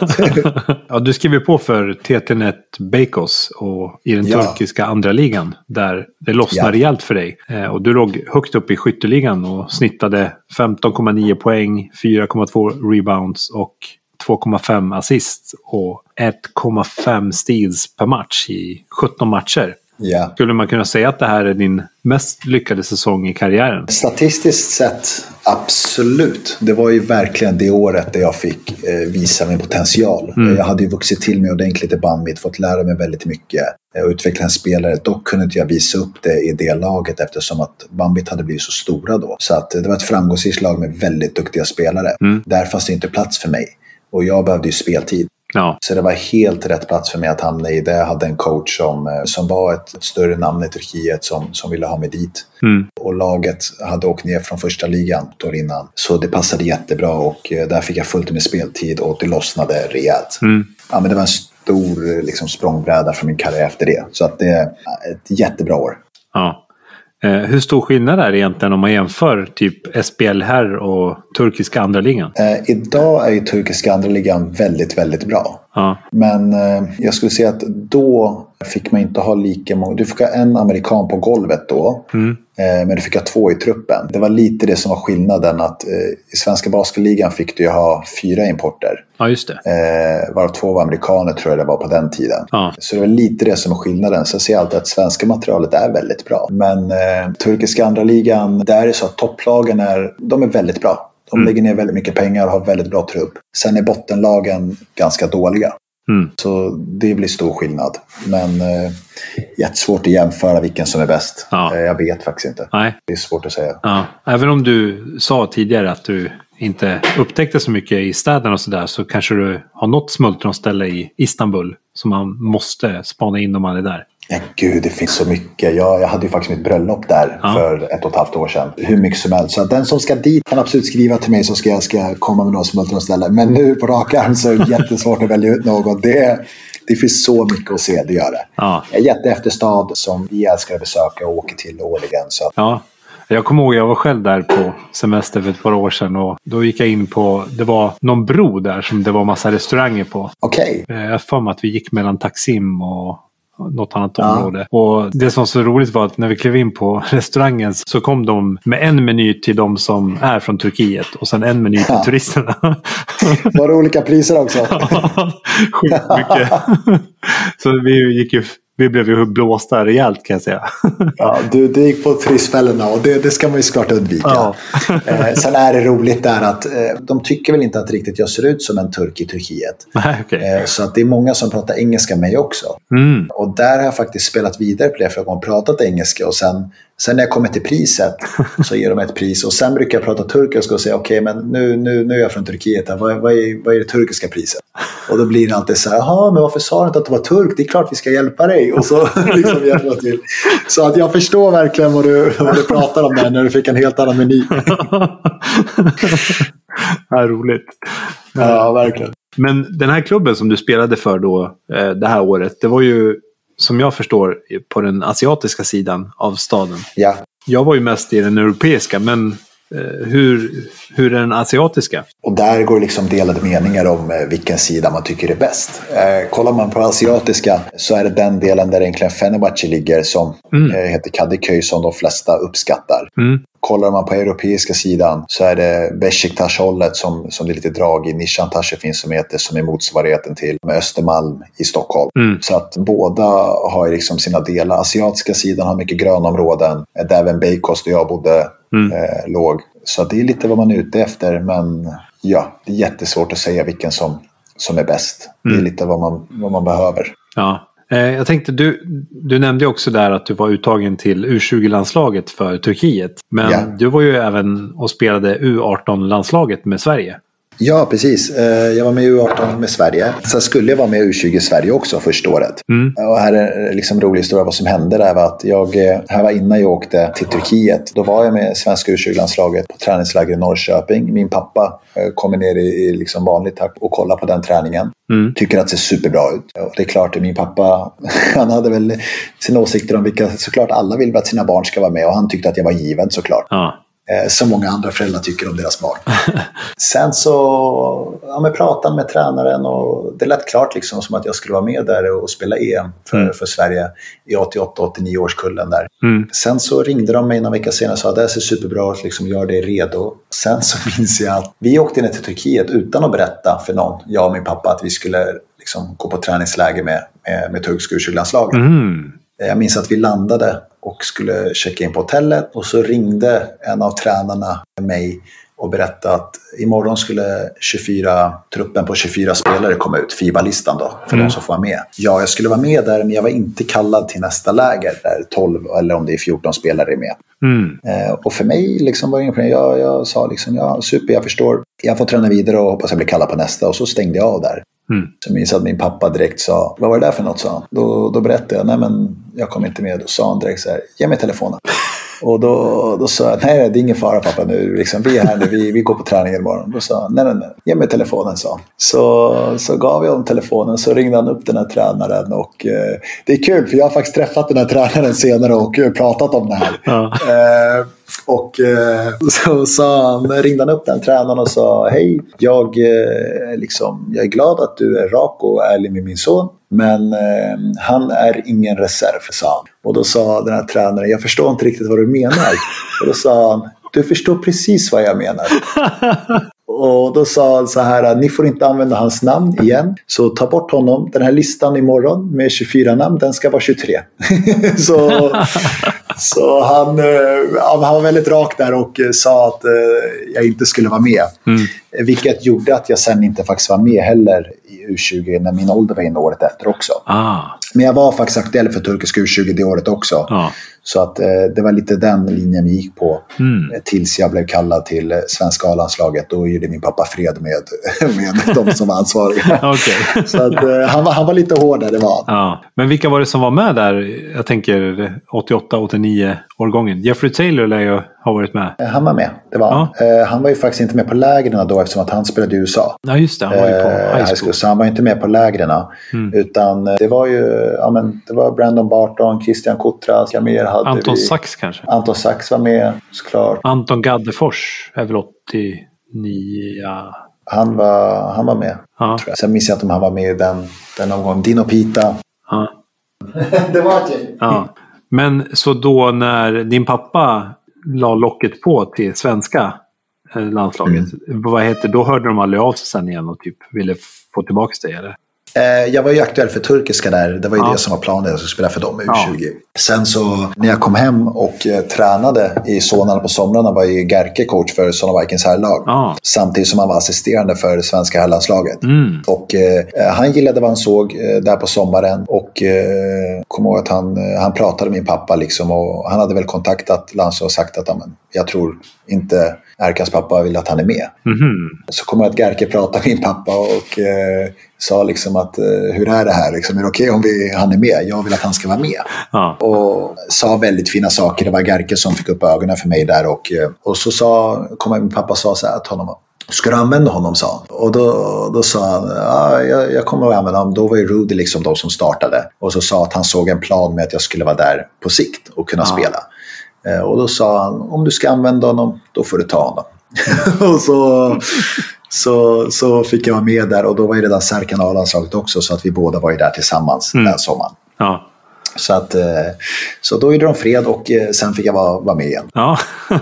Speaker 2: ja, du skriver på för TT-net Bejkos och i den turkiska andra ligan där det lossnade ja. rejält för dig. Eh, och du låg högt upp i skytteligan och snittade 15,9 poäng, 4,2 rebounds och 2,5 assist och 1,5 steals per match i 17 matcher. Yeah. Skulle man kunna säga att det här är din mest lyckade säsong i karriären?
Speaker 3: Statistiskt sett, absolut. Det var ju verkligen det året där jag fick eh, visa min potential. Mm. Jag hade ju vuxit till mig ordentligt i bandmitt, fått lära mig väldigt mycket eh, och utveckla en spelare. Dock kunde inte jag visa upp det i det laget eftersom att Bambit hade blivit så stora då. Så att det var ett framgångsrikt lag med väldigt duktiga spelare. Mm. Där fanns det inte plats för mig. Och jag behövde ju speltid. Ja. Så det var helt rätt plats för mig att hamna i det. Jag hade en coach som, eh, som var ett, ett större namn i Turkiet som, som ville ha mig dit. Mm. Och laget hade åkt ner från första ligan år innan. Så det passade jättebra och eh, där fick jag fullt med speltid och det lossnade rejält. Mm. Ja, men det var en stor liksom, språngbräda för min karriär efter det. Så att det är ett jättebra år.
Speaker 2: Ja. Eh, hur stor skillnad är det egentligen om man jämför typ SPL här och turkiska andra ligan?
Speaker 3: Eh, idag är ju turkiska andra ligan väldigt, väldigt bra.
Speaker 2: Ja.
Speaker 3: Men eh, jag skulle säga att då fick man inte ha lika många. Du fick ha en amerikan på golvet då.
Speaker 2: Mm.
Speaker 3: Eh, men du fick ha två i truppen. Det var lite det som var skillnaden. att eh, I svenska basketligan fick du ju ha fyra importer.
Speaker 2: ja, just det.
Speaker 3: Eh, varav två var amerikaner tror jag det var på den tiden.
Speaker 2: Ja.
Speaker 3: Så det var lite det som är skillnaden. Så jag ser alltid att svenska materialet är väldigt bra. Men eh, turkiska andra ligan, där är det så att topplagen är, de är väldigt bra. De
Speaker 2: Mm.
Speaker 3: lägger ner väldigt mycket pengar och har väldigt bra trupp. Sen är bottenlagen ganska dåliga.
Speaker 2: Mm.
Speaker 3: Så det blir stor skillnad. Men eh, jättesvårt att jämföra vilken som är bäst.
Speaker 2: Ja.
Speaker 3: Eh, jag vet faktiskt inte.
Speaker 2: Nej.
Speaker 3: Det är svårt att säga.
Speaker 2: Ja. Även om du sa tidigare att du inte upptäckte så mycket i städerna och sådär så kanske du har något smultronställe i Istanbul som man måste spana in om man är där.
Speaker 3: Ja, gud, det finns så mycket. Jag, jag hade ju faktiskt mitt bröllop där
Speaker 2: Ja.
Speaker 3: för ett och ett halvt år sedan. Hur mycket som helst. Så den som ska dit kan absolut skriva till mig så ska jag ska komma med några smultronställen. Men nu på rak arm så är det jättesvårt att välja ut något. Det, det finns så mycket att se, det gör det.
Speaker 2: Ja.
Speaker 3: En jätteefterstad som vi älskar att besöka och åker till årligen. Så att,
Speaker 2: Ja. Jag kommer ihåg, jag var själv där på semester för ett par år sedan och då gick jag in på, det var någon bro där som det var massa restauranger på.
Speaker 3: Okej,
Speaker 2: Eh, Jag har för mig att vi gick mellan Taksim och något annat
Speaker 3: Ja.
Speaker 2: område. Och det som var så roligt var att när vi klev in på restaurangen så kom de med en meny till de som är från Turkiet och sen en meny till
Speaker 3: Ja.
Speaker 2: turisterna.
Speaker 3: var det olika priser också?
Speaker 2: Sjukt mycket. så vi, gick ju, vi blev ju blåsta rejält kan jag säga.
Speaker 3: Ja, du, du gick på turistfällorna och det, det ska man ju såklart undvika.
Speaker 2: Ja.
Speaker 3: eh, sen är det roligt där att eh, de tycker väl inte att riktigt jag ser ut som en turk i Turkiet.
Speaker 2: Nej, okej.
Speaker 3: Eh, så att det är många som pratar engelska med mig också.
Speaker 2: Mm.
Speaker 3: Och där har jag faktiskt spelat vidare på det för att man pratat engelska och sen, sen när jag kommer till priset så ger de ett pris och sen brukar jag prata turkiska och säga okej men nu, nu, nu är jag från Turkiet, vad, vad, är, vad är det turkiska priset? Och då blir det alltid så här, jaha men varför sa du inte att du var turk? Det är klart vi ska hjälpa dig. Och så liksom hjälpa till. Så att jag förstår verkligen vad du, vad du pratar om där när du fick en helt annan meny.
Speaker 2: ja, roligt.
Speaker 3: Ja, verkligen.
Speaker 2: Men den här klubben som du spelade för då eh, det här året, det var ju som jag förstår på den asiatiska sidan av staden.
Speaker 3: Ja.
Speaker 2: Jag var ju mest i den europeiska, men eh, hur, hur är den asiatiska?
Speaker 3: Och där går det liksom delade meningar om eh, vilken sida man tycker är bäst. Eh, kollar man på asiatiska så är det den delen där egentligen Fenerbahce ligger som eh, heter Kadıköy som de flesta uppskattar.
Speaker 2: Mm.
Speaker 3: Kollar man på europeiska sidan så är det Besiktas-hållet som, som det är lite drag i. Nishantashi finns som heter som är motsvarigheten till med Östermalm i Stockholm.
Speaker 2: Mm.
Speaker 3: Så att båda har liksom sina delar. Asiatiska sidan har mycket grönområden där även Bejkost och jag bodde
Speaker 2: Mm.
Speaker 3: eh, låg. Så det är lite vad man är ute efter. Men ja, det är jättesvårt att säga vilken som, som är bäst. Det är
Speaker 2: Mm.
Speaker 3: lite vad man, vad man behöver.
Speaker 2: Ja. Eh, jag tänkte, du, du nämnde också där att du var uttagen till U20-landslaget för Turkiet. Men
Speaker 3: Ja.
Speaker 2: du var ju även och spelade U18-landslaget med Sverige.
Speaker 3: Ja, precis. Eh, Jag var med i U18 med Sverige. Sen skulle jag vara med i U20 Sverige också första året.
Speaker 2: Mm.
Speaker 3: Och här är liksom en rolig historia vad som hände där var att jag, eh, här var innan jag åkte till Turkiet. Då var jag med svenska U20-landslaget på träningsläger i Norrköping. Min pappa eh, kommer ner i, i liksom vanlig takt och kollar på den träningen.
Speaker 2: Mm.
Speaker 3: Tycker att det ser superbra ut. Och det är klart, min pappa han hade väl sina åsikter om vilka, såklart alla vill att sina barn ska vara med och han tyckte att jag var given såklart.
Speaker 2: Ja.
Speaker 3: Eh, som många andra föräldrar tycker om deras barn. Sen så ja, men pratade med tränaren och det lät klart liksom som att jag skulle vara med där och spela EM för,
Speaker 2: Mm.
Speaker 3: för Sverige i 88-89 årskullen där.
Speaker 2: Mm.
Speaker 3: Sen så ringde de mig någon vecka senare och sa att det här ser superbra ut, liksom, gör dig redo. Sen så minns jag att vi åkte ner till Turkiet utan att berätta för någon, jag och min pappa, att vi skulle liksom, gå på träningsläger med, med, med turkiska U20-landslaget.
Speaker 2: Mm.
Speaker 3: Jag minns att vi landade och skulle checka in på hotellet. Och så ringde en av tränarna mig och berättade att imorgon skulle 24, truppen på 24 spelare komma ut, FIBA-listan då, för
Speaker 2: Mm.
Speaker 3: de som får vara med. Ja, jag skulle vara med där, men jag var inte kallad till nästa läger där 12 eller om det är 14 spelare är med.
Speaker 2: Mm.
Speaker 3: Eh, och för mig liksom var det ingen jag, jag sa liksom, ja super, jag förstår. Jag får träna vidare och hoppas jag blir kallad på nästa. Och så stängde jag av där.
Speaker 2: Mm.
Speaker 3: Så jag minns att min pappa direkt sa, vad var det där för något? sa han. Då, då berättade jag, nej men jag kom inte med. Då sa han direkt så här, ge mig telefonen. Och då, då sa jag, nej det är ingen fara pappa nu, liksom, vi är här nu, vi, vi går på träning imorgon. Då sa han, nej nej nej, ge mig telefonen sa. Så, så gav jag honom telefonen, så ringde han upp den här tränaren och eh, det är kul för jag har faktiskt träffat den här tränaren senare och eh, pratat om det här. Ja. Eh, och eh, så han, ringde han upp den tränaren och sa hej, jag, eh, liksom, jag är glad att du är rak och ärlig med min son. Men eh, han är ingen reserv, sa han. Och då sa den här tränaren, jag förstår inte riktigt vad du menar. Och då sa han, du förstår precis vad jag menar. Och då sa han så här, ni får inte använda hans namn igen. Så ta bort honom. Den här listan imorgon med 24 namn, den ska vara 23. så så han, eh, han var väldigt rak där och eh, sa att eh, jag inte skulle vara med. Mm. Vilket gjorde att jag sen inte faktiskt var med heller i U20 när min ålder var inne året efter också. Ah. Men jag var faktiskt aktuell för turkiska U20 det året också. Ah. Så att eh, det var lite den linjen vi gick på. Mm. Eh, tills jag blev kallad till eh, svenska A-landslaget. Då gjorde min pappa fred med, med de som var ansvariga. Så att, eh, han, var, han var lite hårdare, det var
Speaker 2: ja. Men vilka var det som var med där? Jag tänker 88-89 årgången. Jeffrey Taylor lär ju ha varit med.
Speaker 3: Eh, han var med, det var ja. uh, Han var ju faktiskt inte med på lägren då eftersom att han spelade i USA.
Speaker 2: Ja, just det. Han var ju på high school. school
Speaker 3: så han var inte med på lägren. Mm. Utan det var ju ja, men, det var Brandon Barton, Christian Kutras, Jamir hade
Speaker 2: Anton
Speaker 3: vi.
Speaker 2: Sachs kanske?
Speaker 3: Anton Sachs var med, såklart.
Speaker 2: Anton Gaddefors är väl 89?
Speaker 3: Han var, han var med. Ja. Tror jag. Sen minns jag inte om han var med i den, den omgången. Dino Pita. Ja. det var ett
Speaker 2: ja. Men så då när din pappa la locket på till svenska eh, landslaget, mm. vad heter, då hörde de aldrig av sig sen igen och typ ville få tillbaka dig eller?
Speaker 3: Eh, jag var ju aktuell för turkiska där. Det var ju ja. det som var planen. Jag skulle spela för dem i U20. Ja. Sen så när jag kom hem och eh, tränade i Solna på somrarna var ju Gerke coach för Solna Vikings herrlag. Ja. Samtidigt som han var assisterande för svenska herrlandslaget. Mm. Och eh, han gillade vad han såg eh, där på sommaren. Och eh, kom ihåg att han, eh, han pratade med min pappa liksom. Och han hade väl kontaktat landslaget och sagt att jag tror inte Erkans pappa vill att han är med. Mm. Så kommer jag att Gerke prata med min pappa och eh, sa liksom att eh, hur är det här? Liksom, är det okej okay om han är med? Jag vill att han ska vara med. Ja. Och sa väldigt fina saker. Det var Gerke som fick upp ögonen för mig där. Och, eh, och så sa, kom min pappa sa så här till honom. Ska du använda honom? sa han. Och då, då sa han, ja, jag, jag kommer att använda honom. Då var ju Rudy liksom de som startade. Och så sa att han såg en plan med att jag skulle vara där på sikt och kunna ja. spela. Eh, och då sa han, om du ska använda honom, då får du ta honom. och så, så, så fick jag vara med där och då var ju redan Serkan A-landslaget också så att vi båda var ju där tillsammans mm. den sommaren. Ja. Så, att, eh, så då gjorde de fred och eh, sen fick jag vara, vara med igen.
Speaker 2: Ja.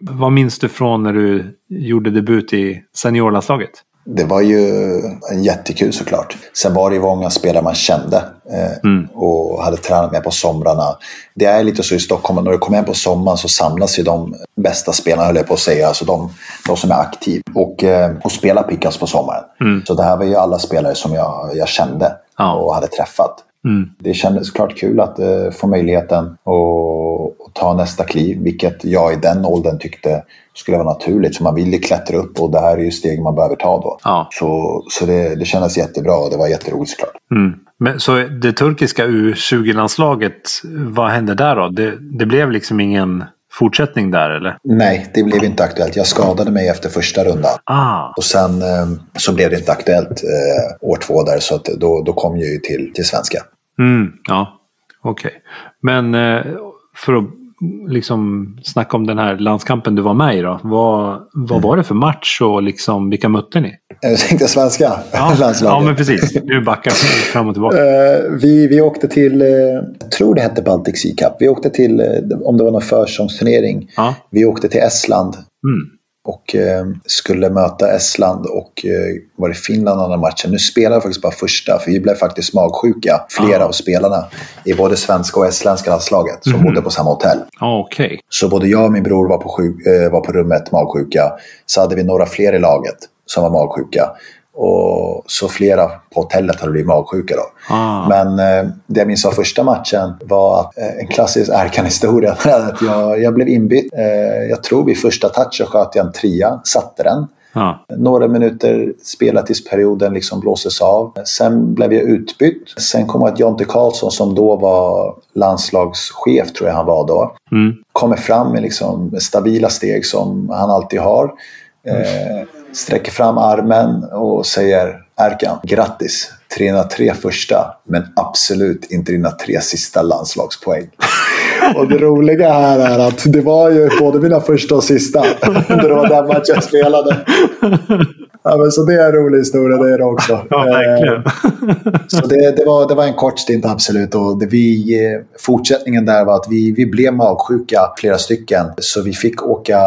Speaker 2: Vad minns du från när du gjorde debut i seniorlandslaget?
Speaker 3: Det var ju jättekul såklart. Sen var det ju många spelare man kände eh, mm. och hade tränat med på somrarna. Det är lite så i Stockholm, när du kommer hem på sommaren så samlas ju de bästa spelarna, höll jag på att säga, alltså de, de som är aktiva och, eh, och spelar pickas på sommaren. Mm. Så det här var ju alla spelare som jag, jag kände ja. och hade träffat. Mm. Det kändes såklart kul att uh, få möjligheten att ta nästa kliv, vilket jag i den åldern tyckte skulle vara naturligt. Så man vill ju klättra upp och det här är ju steg man behöver ta då. Ja. Så, så det, det kändes jättebra och det var jätteroligt såklart.
Speaker 2: Mm. Men, så det turkiska U20-landslaget, vad hände där då? Det, det blev liksom ingen fortsättning där eller?
Speaker 3: Nej, det blev inte aktuellt. Jag skadade mig efter första rundan. Ah. Och sen eh, så blev det inte aktuellt eh, år två där så att då, då kom jag ju till, till svenska.
Speaker 2: Mm, ja, okej. Okay. Men eh, för att liksom snacka om den här landskampen du var med i då. Vad, vad mm. var det för match och liksom, vilka mötte ni?
Speaker 3: Jag tänkte svenska
Speaker 2: ja, landslaget. Ja, men precis. Du backar fram och tillbaka.
Speaker 3: Uh, vi, vi åkte till, jag tror det hette Baltic Sea Cup. Vi åkte till, om det var någon försäsongsturnering. Ja. Vi åkte till Estland. Mm och eh, skulle möta Estland och eh, var det Finland andra matchen. Nu spelade faktiskt bara första för vi blev faktiskt magsjuka, flera ah. av spelarna i både svenska och estländska landslaget som mm. bodde på samma hotell.
Speaker 2: Ah, okay.
Speaker 3: Så både jag och min bror var på, sjuk, eh, var på rummet magsjuka. Så hade vi några fler i laget som var magsjuka. Och så flera på hotellet hade blivit magsjuka då. Ah. Men eh, det jag minns av första matchen var att, eh, en klassisk Erkan-historia. att jag, jag blev inbytt. Eh, jag tror vid första touchen sköt jag en trea, satte den.
Speaker 2: Ja.
Speaker 3: Några minuter spelat tills perioden liksom blåses av. Sen blev jag utbytt. Sen kom att Jonte Karlsson som då var landslagschef, tror jag han var då,
Speaker 2: Mm.
Speaker 3: kommer fram med liksom stabila steg som han alltid har. Eh, sträcker fram armen och säger Erkan, grattis! 303 första, men absolut inte dina tre sista landslagspoäng. Och det roliga här är att det var ju både mina första och sista. Det var den matchen jag spelade. Ja, men så det är en rolig historia, det är det också.
Speaker 2: Ja, verkligen.
Speaker 3: Eh, Så det, det, var, det var en kort stint absolut. Och det vi, fortsättningen där var att vi, vi blev magsjuka, flera stycken. Så vi fick åka,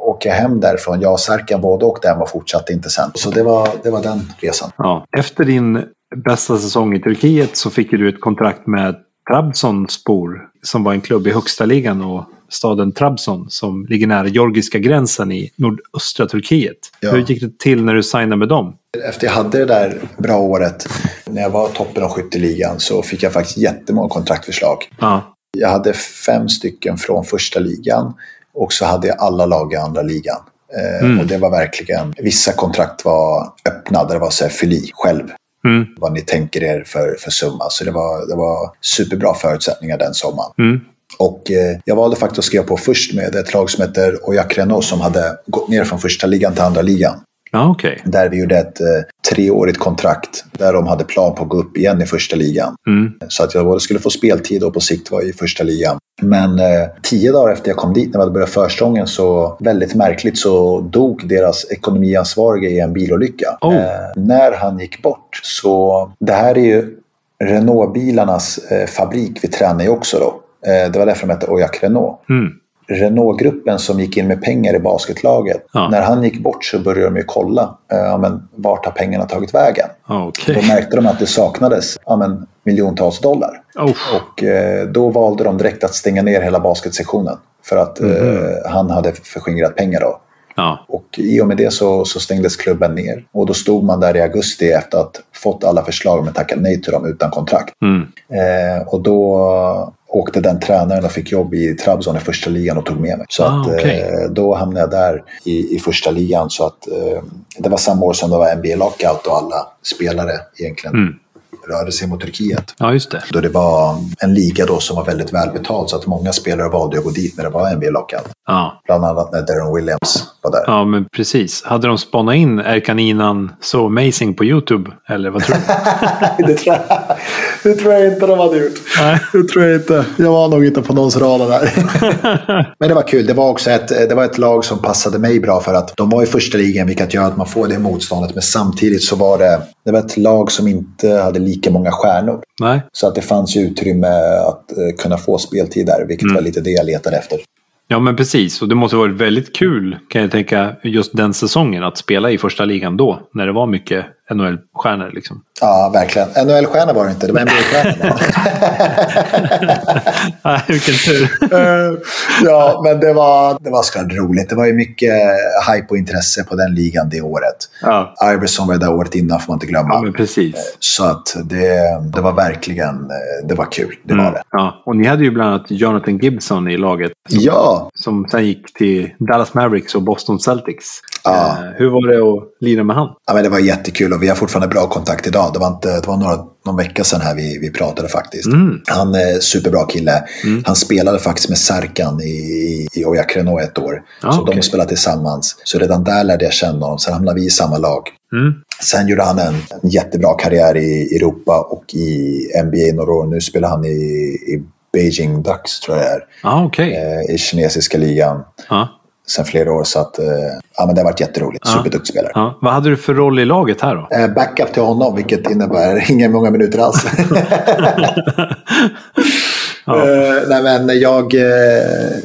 Speaker 3: åka hem därifrån. Jag och Serkan båda åkte hem och fortsatte inte sen. Så det var, det var den resan.
Speaker 2: Ja. Efter din bästa säsong i Turkiet så fick du ett kontrakt med Trabzonspor som var en klubb i högsta ligan och staden Trabzon som ligger nära georgiska gränsen i nordöstra Turkiet.
Speaker 3: Ja.
Speaker 2: Hur gick det till när du signade med dem?
Speaker 3: Efter jag hade det där bra året, när jag var toppen av skytteligan, så fick jag faktiskt jättemånga kontraktförslag.
Speaker 2: Ja.
Speaker 3: Jag hade fem stycken från första ligan och så hade jag alla lag i andra ligan. Eh,
Speaker 2: Mm.
Speaker 3: Och det var verkligen, vissa kontrakt var öppna där det var så här, fyll i själv
Speaker 2: Mm.
Speaker 3: vad ni tänker er för, för summa. Så det var, det var superbra förutsättningar den sommaren.
Speaker 2: Mm.
Speaker 3: Och eh, jag valde faktiskt att skriva på först med ett lag som heter Oyak Renault som hade gått ner från första ligan till andra ligan.
Speaker 2: Ja, okej.
Speaker 3: Där vi gjorde ett eh, treårigt kontrakt där de hade plan på att gå upp igen i första ligan.
Speaker 2: Mm.
Speaker 3: Så att jag både skulle få speltid och på sikt vara i första ligan. Men eh, tio dagar efter jag kom dit, när vi hade börjat förstången, så väldigt märkligt så dog deras ekonomiansvarige i en bilolycka.
Speaker 2: Oh.
Speaker 3: Eh, när han gick bort så, det här är ju Renault-bilarnas eh, fabrik vi tränar ju också då. Eh, det var därför de hette Oyak Renault.
Speaker 2: Mm.
Speaker 3: Renault-gruppen som gick in med pengar i basketlaget.
Speaker 2: Ja.
Speaker 3: När han gick bort så började de ju kolla, eh, ja, men vart har pengarna tagit vägen?
Speaker 2: Ja, Okej.
Speaker 3: Då märkte de att det saknades ja, men, miljontals dollar.
Speaker 2: Oh.
Speaker 3: Och eh, då valde de direkt att stänga ner hela basketsektionen. För att eh, han hade förskingrat pengar då.
Speaker 2: Ja.
Speaker 3: Och i och med det så, så stängdes klubben ner. Och då stod man där i augusti efter att fått alla förslag men tackat nej till dem utan kontrakt.
Speaker 2: Mm.
Speaker 3: Eh, och då åkte den tränaren och fick jobb i Trabzon i första ligan och tog med mig. Så
Speaker 2: Ah,
Speaker 3: att,
Speaker 2: okej.
Speaker 3: eh, då hamnade jag där i, i första ligan. Så att, eh, det var samma år som det var NBA lockout och alla spelare egentligen
Speaker 2: Mm.
Speaker 3: rörde sig mot Turkiet.
Speaker 2: ja, just det.
Speaker 3: Då det var en liga då som var väldigt välbetald så att många spelare valde att gå dit när det var NBA lockout.
Speaker 2: Ja.
Speaker 3: Bland annat när Darren Williams var där.
Speaker 2: ja, men precis. Hade de spannat in Erkan Inan så amazing på YouTube? Eller vad tror du?
Speaker 3: det, tror jag, det tror jag inte de hade gjort.
Speaker 2: Nej.
Speaker 3: Det tror jag inte. Jag var nog inte på någons radar där. Men det var kul. Det var också ett, det var ett lag som passade mig bra för att de var i första ligan vilket gör att man får det motståndet. Men samtidigt så var det, det var ett lag som inte hade lika många stjärnor.
Speaker 2: Nej.
Speaker 3: Så att det fanns ju utrymme att eh, kunna få speltid där, vilket var lite det jag letade efter.
Speaker 2: Ja, men precis. Och det måste varit väldigt kul, kan jag tänka, just den säsongen att spela i första ligan då. När det var mycket NHL-stjärnor liksom.
Speaker 3: Ja, verkligen. NHL-stjärna var det inte, det var NBA-stjärna.
Speaker 2: Nej, vilken tur.
Speaker 3: Eh, ja, men det var, det var såklart roligt. Det var ju mycket hype och intresse på den ligan det året.
Speaker 2: Ja,
Speaker 3: Iverson var där året innan får man inte glömma.
Speaker 2: ja men precis.
Speaker 3: Så att det, det var verkligen eh, det var kul. Det var
Speaker 2: Mm.
Speaker 3: det.
Speaker 2: Ja. Och ni hade ju bland annat Jonathan Gibson i laget.
Speaker 3: Ja,
Speaker 2: Som sen gick till Dallas Mavericks och Boston Celtics.
Speaker 3: Ja.
Speaker 2: Eh, hur var det att lira med han?
Speaker 3: ja men det var jättekul och vi har fortfarande bra kontakt idag. Det var, inte, det var några, någon vecka sedan här vi, vi pratade faktiskt.
Speaker 2: Mm.
Speaker 3: Han är superbra kille. Han spelade faktiskt med Serkan i, i, i Oyak Renault ett år.
Speaker 2: Ja,
Speaker 3: så
Speaker 2: okej.
Speaker 3: de spelade tillsammans. Så redan där lärde jag känna honom. Sen hamnade vi i samma lag.
Speaker 2: Mm.
Speaker 3: Sen gjorde han en, en jättebra karriär i Europa och i NBA några år. Nu spelar han i, i Beijing Ducks tror jag det är.
Speaker 2: Ja, okej.
Speaker 3: Eh, I kinesiska ligan
Speaker 2: Ja.
Speaker 3: Sen flera år. Så att, eh, ja, men det har varit jätteroligt.
Speaker 2: Ja.
Speaker 3: Superduktig spelare.
Speaker 2: Ja. Vad hade du för roll i laget här då?
Speaker 3: Eh, Backup till honom, vilket innebär inga många minuter alls.
Speaker 2: Ja.
Speaker 3: Eh, nej, men jag, eh,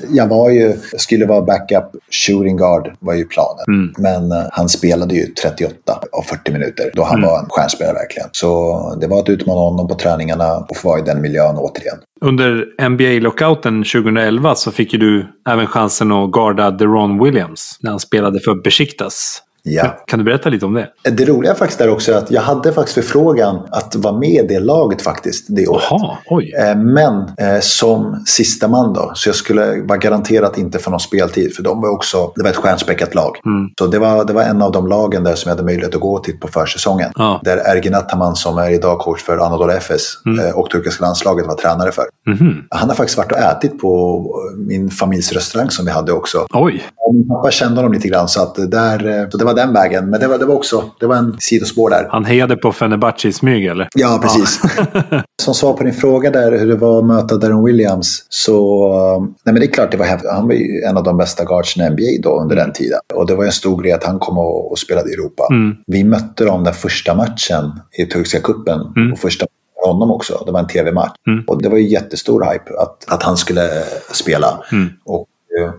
Speaker 3: jag var ju, skulle vara backup shooting guard var ju planen.
Speaker 2: Mm.
Speaker 3: Men eh, han spelade ju 38 av 40 minuter då han
Speaker 2: Mm.
Speaker 3: var en stjärnspelare verkligen. Så det var att utmana honom på träningarna och få vara i den miljön återigen.
Speaker 2: Under NBA-lockouten 2011 så fick ju du även chansen att garda Deron Williams när han spelade för Besiktas.
Speaker 3: Ja.
Speaker 2: Kan, du berätta lite om det?
Speaker 3: Det roliga faktiskt är också att jag hade faktiskt förfrågan att vara med i det laget faktiskt det året.
Speaker 2: Aha, oj.
Speaker 3: Eh, men eh, som sista man då, så jag skulle vara garanterat inte få någon speltid. För de var också, det var ett stjärnspäckat lag.
Speaker 2: Mm.
Speaker 3: Så det var, det var en av de lagen där som jag hade möjlighet att gå till på försäsongen.
Speaker 2: Ja.
Speaker 3: Där Ergin Ataman som är idag coach för Anadolu FS
Speaker 2: Mm.
Speaker 3: eh, och turkiska landslaget var tränare för.
Speaker 2: Mhm.
Speaker 3: Han har faktiskt varit och ätit på min familjs restaurang som vi hade också.
Speaker 2: Oj.
Speaker 3: Min pappa kände honom lite grann så, att där, så det var den vägen. Men det var, det var också det var en sidospår där.
Speaker 2: Han hejade på Fenerbahce i smyg eller?
Speaker 3: Ja, precis. Som svar på din fråga där hur det var att möta Darren Williams. Så eh, nej, men det är klart, det var häftigt. han var ju en av de bästa guardsen i NBA då under den tiden. Och det var en stor grej att han kom och, och spelade i Europa.
Speaker 2: Mm.
Speaker 3: Vi mötte dem den första matchen i turkiska kuppen
Speaker 2: Mm.
Speaker 3: och första för honom också. Det var en tv-match.
Speaker 2: Mm.
Speaker 3: Och det var ju jättestor hype att, att han skulle spela.
Speaker 2: Mm.
Speaker 3: Och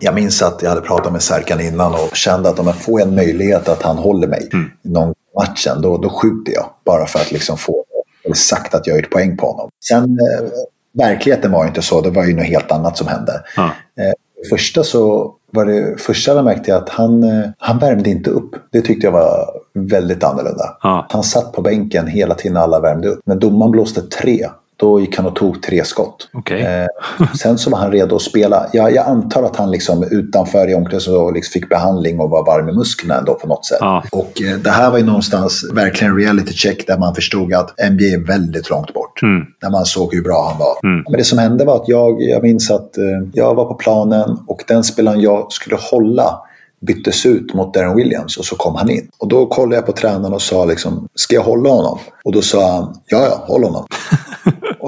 Speaker 3: jag minns att jag hade pratat med Serkan innan och kände att om jag får en möjlighet att han håller mig
Speaker 2: Mm.
Speaker 3: i någon matchen, då, då skjuter jag. Bara för att liksom få sagt att jag har gjort poäng på honom. Sen, eh, verkligheten var ju inte så. Det var ju något helt annat som hände.
Speaker 2: Ja.
Speaker 3: Eh, första så var det första jag märkte att han, eh, han värmde inte upp. Det tyckte jag var väldigt annorlunda.
Speaker 2: Ja.
Speaker 3: Han satt på bänken hela tiden när alla värmde upp. När domaren blåste tre, då gick han och tog tre skott.
Speaker 2: Okej.
Speaker 3: Eh, sen så var han redo att spela. Jag, jag antar att han liksom utanför i omklädningsrummet liksom fick behandling och var varm i musklerna ändå på något sätt.
Speaker 2: Ja.
Speaker 3: Och eh, det här var ju någonstans verkligen en reality check där man förstod att NBA är väldigt långt bort.
Speaker 2: Mm.
Speaker 3: När man såg hur bra han var.
Speaker 2: Mm.
Speaker 3: Men det som hände var att jag, jag minns att eh, jag var på planen och den spelaren jag skulle hålla byttes ut mot Darren Williams och så kom han in. Och då kollade jag på tränaren och sa liksom, ska jag hålla honom? Och då sa han, ja ja, håll honom.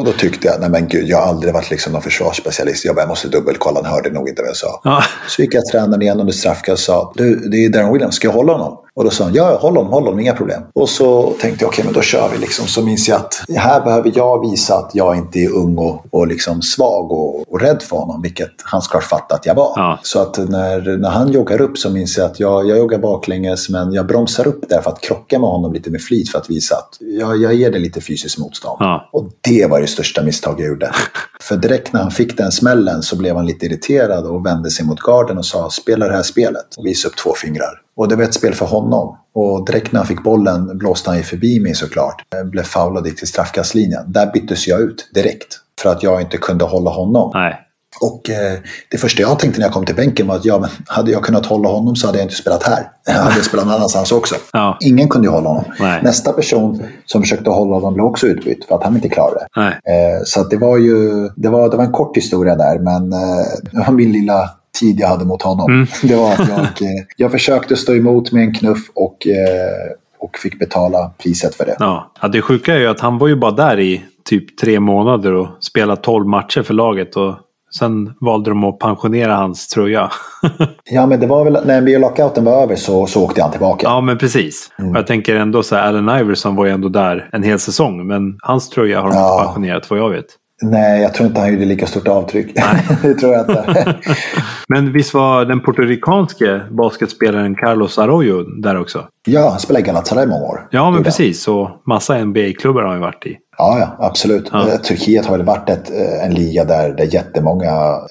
Speaker 3: och då tyckte jag, nej men gud, jag har aldrig varit liksom någon försvarsspecialist. Jag bara, jag måste dubbelkolla, han hörde nog inte vad jag sa.
Speaker 2: Ja.
Speaker 3: Så gick jag tränaren igen under straffkast och sa, du, det är Darren Williams, ska jag hålla honom? Och då sa han, ja, håll honom, håll honom, inga problem. Och så tänkte jag, okej, men då kör vi liksom. Så minns jag att här behöver jag visa att jag inte är ung och, och liksom svag och, och rädd för honom, vilket han ska fatta att jag var.
Speaker 2: Ja.
Speaker 3: Så att när, när han joggar upp så minns jag att jag, jag joggar baklänges, men jag bromsar upp där för att krocka med honom lite med flit för att visa att jag, jag ger det lite fysiskt motstånd.
Speaker 2: Ja.
Speaker 3: Och det var det största misstag jag gjorde. För direkt när han fick den smällen så blev han lite irriterad och vände sig mot garden och sa spela det här spelet. Och visade upp två fingrar. Och det var ett spel för honom. Och direkt när han fick bollen blåste han ju förbi mig såklart. Jag blev foulad gick till straffkastlinjen. Där byttes jag ut direkt. För att jag inte kunde hålla honom.
Speaker 2: Nej.
Speaker 3: Och eh, det första jag tänkte när jag kom till bänken var att ja, men hade jag kunnat hålla honom så hade jag inte spelat här. Jag hade spelat någon annanstans också.
Speaker 2: Ja.
Speaker 3: Ingen kunde ju hålla honom.
Speaker 2: Nej.
Speaker 3: Nästa person som försökte hålla honom blev också utbytt för att han inte klarade det.
Speaker 2: Nej.
Speaker 3: Eh, så det var ju det var, det var en kort historia där, men eh, det var min lilla tid jag hade mot honom.
Speaker 2: Mm.
Speaker 3: Det var att jag, eh, jag försökte stå emot med en knuff och, eh, och fick betala priset för det.
Speaker 2: Ja. ja, det sjuka är ju att han var ju bara där i typ tre månader och spelade tolv matcher för laget. Och sen valde de att pensionera hans tröja.
Speaker 3: Ja, men det var väl när NBA-lockouten var över så, så åkte han tillbaka.
Speaker 2: ja, men precis.
Speaker 3: Mm.
Speaker 2: Jag tänker ändå så här, Allen Iverson var ju ändå där en hel säsong. Men hans tröja har de
Speaker 3: Ja.
Speaker 2: pensionerat vad jag vet.
Speaker 3: Nej, jag tror inte han gjorde lika stort avtryck. det tror jag inte.
Speaker 2: Men visst var den puertoricanske basketspelaren Carlos Arroyo där också?
Speaker 3: ja, han spelade i Galatasaray många år.
Speaker 2: Ja, men precis. Och massa NBA-klubbar har han ju varit i.
Speaker 3: Ja, ja, absolut.
Speaker 2: Ja.
Speaker 3: Eh, Turkiet har väl varit ett, eh, en liga där, där jättemånga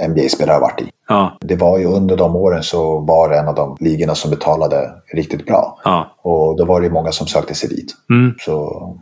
Speaker 3: NBA-spelare har varit i.
Speaker 2: Ja,
Speaker 3: Det var ju under de åren så var det en av de ligorna som betalade riktigt bra.
Speaker 2: ja.
Speaker 3: Och då var det ju många som sökte sig dit.
Speaker 2: Mm.
Speaker 3: Så,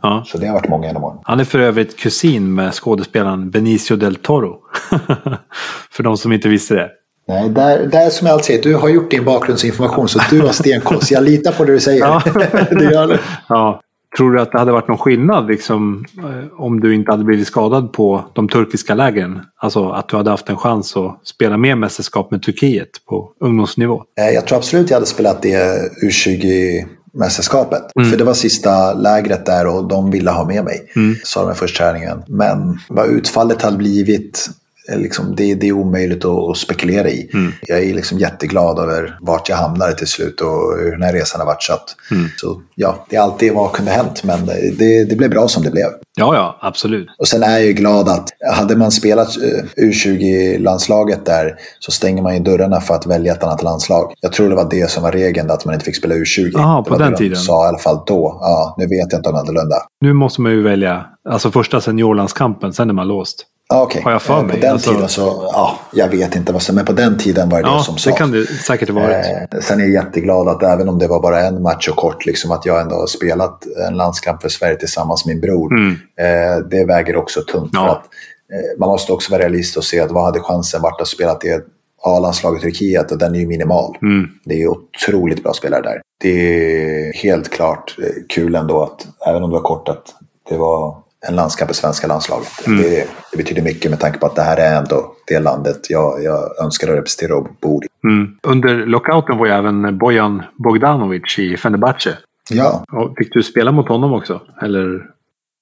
Speaker 2: Ja.
Speaker 3: så det har varit många genom åren.
Speaker 2: Han är för övrigt kusin med skådespelaren Benicio del Toro. för de som inte visste det.
Speaker 3: Nej, där, där som jag alltid säger, du har gjort din bakgrundsinformation så du har stenkoll. Så jag litar på det du säger.
Speaker 2: Ja.
Speaker 3: det gör du.
Speaker 2: Ja. Tror du att det hade varit någon skillnad liksom, eh, om du inte hade blivit skadad på de turkiska lägren? Alltså att du hade haft en chans att spela mer mästerskap med Turkiet på ungdomsnivå?
Speaker 3: Eh, Jag tror absolut jag hade spelat det U20-mästerskapet.
Speaker 2: Mm.
Speaker 3: För det var sista lägret där och de ville ha med mig.
Speaker 2: Mm.
Speaker 3: Sa de i första träningen. Men vad utfallet hade blivit, liksom, det, det är omöjligt att, spekulera i.
Speaker 2: Mm.
Speaker 3: Jag är liksom jätteglad över vart jag hamnade till slut och hur den här resan har varit. Så, att,
Speaker 2: Mm.
Speaker 3: så ja, det är alltid vad kunde hänt. Men det, det blev bra som det blev.
Speaker 2: Ja, ja, absolut.
Speaker 3: Och sen är jag ju glad att hade man spelat eh, U20-landslaget där så stänger man ju dörrarna för att välja ett annat landslag. Jag tror det var det som var regeln, att man inte fick spela U20.
Speaker 2: Aha,
Speaker 3: det
Speaker 2: på
Speaker 3: var
Speaker 2: den
Speaker 3: det de
Speaker 2: tiden.
Speaker 3: sa i alla fall då. Ja, nu vet jag inte om det är annorlunda.
Speaker 2: Nu måste man ju välja, alltså första seniorlandskampen, sen är man låst.
Speaker 3: Ah, okay.
Speaker 2: Mig.
Speaker 3: På den
Speaker 2: alltså...
Speaker 3: tiden så, ja, jag vet inte vad som, men på den tiden var det
Speaker 2: ja,
Speaker 3: det som
Speaker 2: sades. det kan det säkert ha varit.
Speaker 3: Eh, sen är jag jätteglad att även om det var bara en match och kort, liksom att jag ändå har spelat en landskamp för Sverige tillsammans med min bror.
Speaker 2: Mm.
Speaker 3: Eh, det väger också tungt.
Speaker 2: Ja.
Speaker 3: För att, eh, man måste också vara realist och se att vad hade chansen varit att spela i A-landslaget Turkiet och den är ju minimal.
Speaker 2: Mm.
Speaker 3: Det är otroligt bra spelare där. Det är helt klart eh, kul ändå att, även om det var kort, att det var en landskamp i svenska landslaget.
Speaker 2: Mm.
Speaker 3: Det, det betyder mycket med tanke på att det här är ändå det landet jag, jag önskar att representera och bor i.
Speaker 2: Mm. Under lockouten var ju även Bojan Bogdanovic i Fenerbahce.
Speaker 3: Ja,
Speaker 2: Och Fick du spela mot honom också? Eller?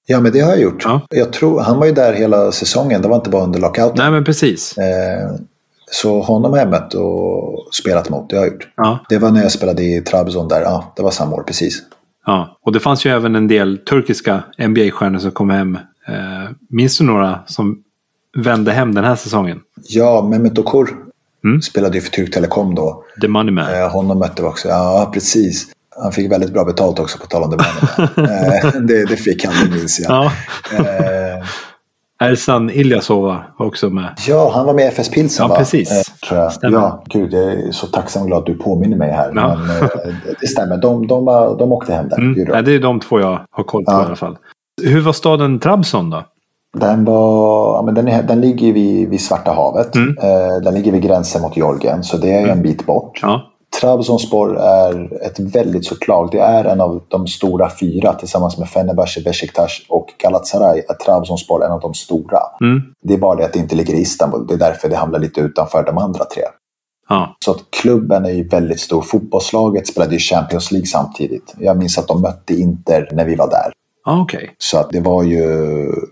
Speaker 3: ja, men det har jag gjort.
Speaker 2: Ja.
Speaker 3: Jag tror, han var ju där hela säsongen, det var inte bara under lockouten.
Speaker 2: Nej, men precis.
Speaker 3: Eh, så honom har jag mött och spelat mot, det har jag gjort.
Speaker 2: Ja.
Speaker 3: Det var när jag spelade i Trabzon där, ja, det var samma år precis.
Speaker 2: Ja, och det fanns ju även en del turkiska NBA-stjärnor som kom hem. Eh, minns du några som vände hem den här säsongen?
Speaker 3: Ja, Mehmet Okur
Speaker 2: Mm.
Speaker 3: spelade ju för Turk Telekom då.
Speaker 2: The Money Man.
Speaker 3: Eh, honom mötte vi också. Ja, precis. Han fick väldigt bra betalt också på tal om det. eh, det, det fick han, det minns jag.
Speaker 2: Ja.
Speaker 3: Eh,
Speaker 2: Ersan Ilyasova var också med.
Speaker 3: ja, han var med i FS Pilsen
Speaker 2: Ja,
Speaker 3: va?
Speaker 2: precis.
Speaker 3: Eh, tror jag.
Speaker 2: Stämmer.
Speaker 3: Ja, gud, jag är så tacksam och glad att du påminner mig här.
Speaker 2: Ja.
Speaker 3: Men, eh, det stämmer, de, de, de åkte hem där.
Speaker 2: Mm.
Speaker 3: gjorde de.
Speaker 2: Nej, det är de två jag har koll på
Speaker 3: Ja.
Speaker 2: i alla fall. Hur var staden Trabzon då?
Speaker 3: Den, var, ja, men den, är, den ligger vid, vid Svarta havet.
Speaker 2: Mm.
Speaker 3: Eh, den ligger vid gränsen mot Georgien, så det är en bit bort.
Speaker 2: Ja.
Speaker 3: Trabzonspor är ett väldigt stort lag. Det är en av de stora fyra tillsammans med Fenerbahce, Besiktas och Galatasaray. Är Trabzonspor en av de stora.
Speaker 2: Mm.
Speaker 3: Det är bara det att det inte ligger i Istanbul. Det är därför det hamnar lite utanför de andra tre.
Speaker 2: Ja.
Speaker 3: Så att klubben är ju väldigt stor. Fotbollslaget spelade ju Champions League samtidigt. Jag minns att de mötte Inter när vi var där.
Speaker 2: Ah, Okej.
Speaker 3: Så att det var ju